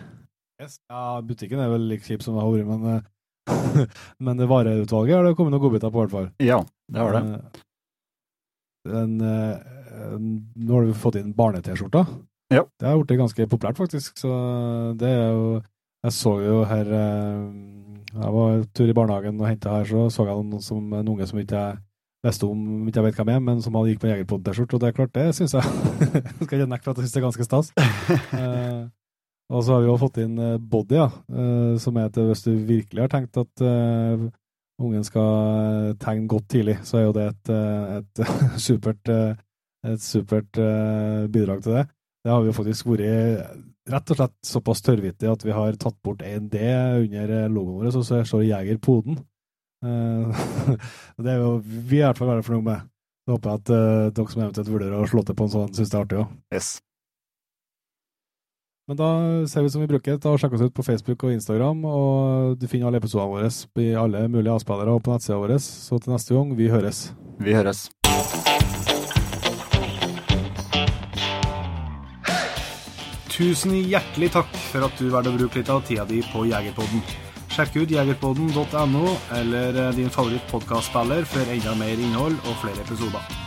Yes. Ja, butikken er vel like kjip som det har vært, men, eh, men det vareutvalget har det kommet noen godbiter på, i hvert fall. Ja, det har det. En, uh, eh, Nå har du fått inn barne-T-skjorta. Ja. Det har blitt ganske populært, faktisk. Så det er jo Jeg så jo her eh, Jeg var en tur i barnehagen og henta her, så så jeg noen som, en unge som ikke jeg visste om, ikke jeg vet hvem er, men som hadde gikk på Jegerpod-T-skjorte, og det er klart, det syns jeg Skal ikke nekte for at jeg syns det er ganske stas. Og så har vi jo fått inn eh, Body, ja, eh, som er til hvis du virkelig har tenkt at uh, ungen skal tegne godt tidlig, så er jo det et, et supert, et supert uh, bidrag til det. Det har vi jo faktisk vært rett og slett såpass tørrvittig at vi har tatt bort en D under logoen vår, så står Jeger Poden. Uh, det er jo vi i hvert fall veldig fornøyd med. Så håper jeg at uh, dere som eventuelt vurderer å slå til på en sånn, syns det er artig òg. Yes. Men da ser vi som vi bruker. Ta og Sjekk oss ut på Facebook og Instagram. og Du finner alle episodene våre i alle mulige avspillere og på nettsida vår. Så til neste gang, vi høres. Vi høres. Tusen hjertelig takk for at du valgte å bruke litt av tida di på Jegerpodden. Sjekk ut jegerpodden.no eller din favoritt favorittpodkastspiller for enda mer innhold og flere episoder.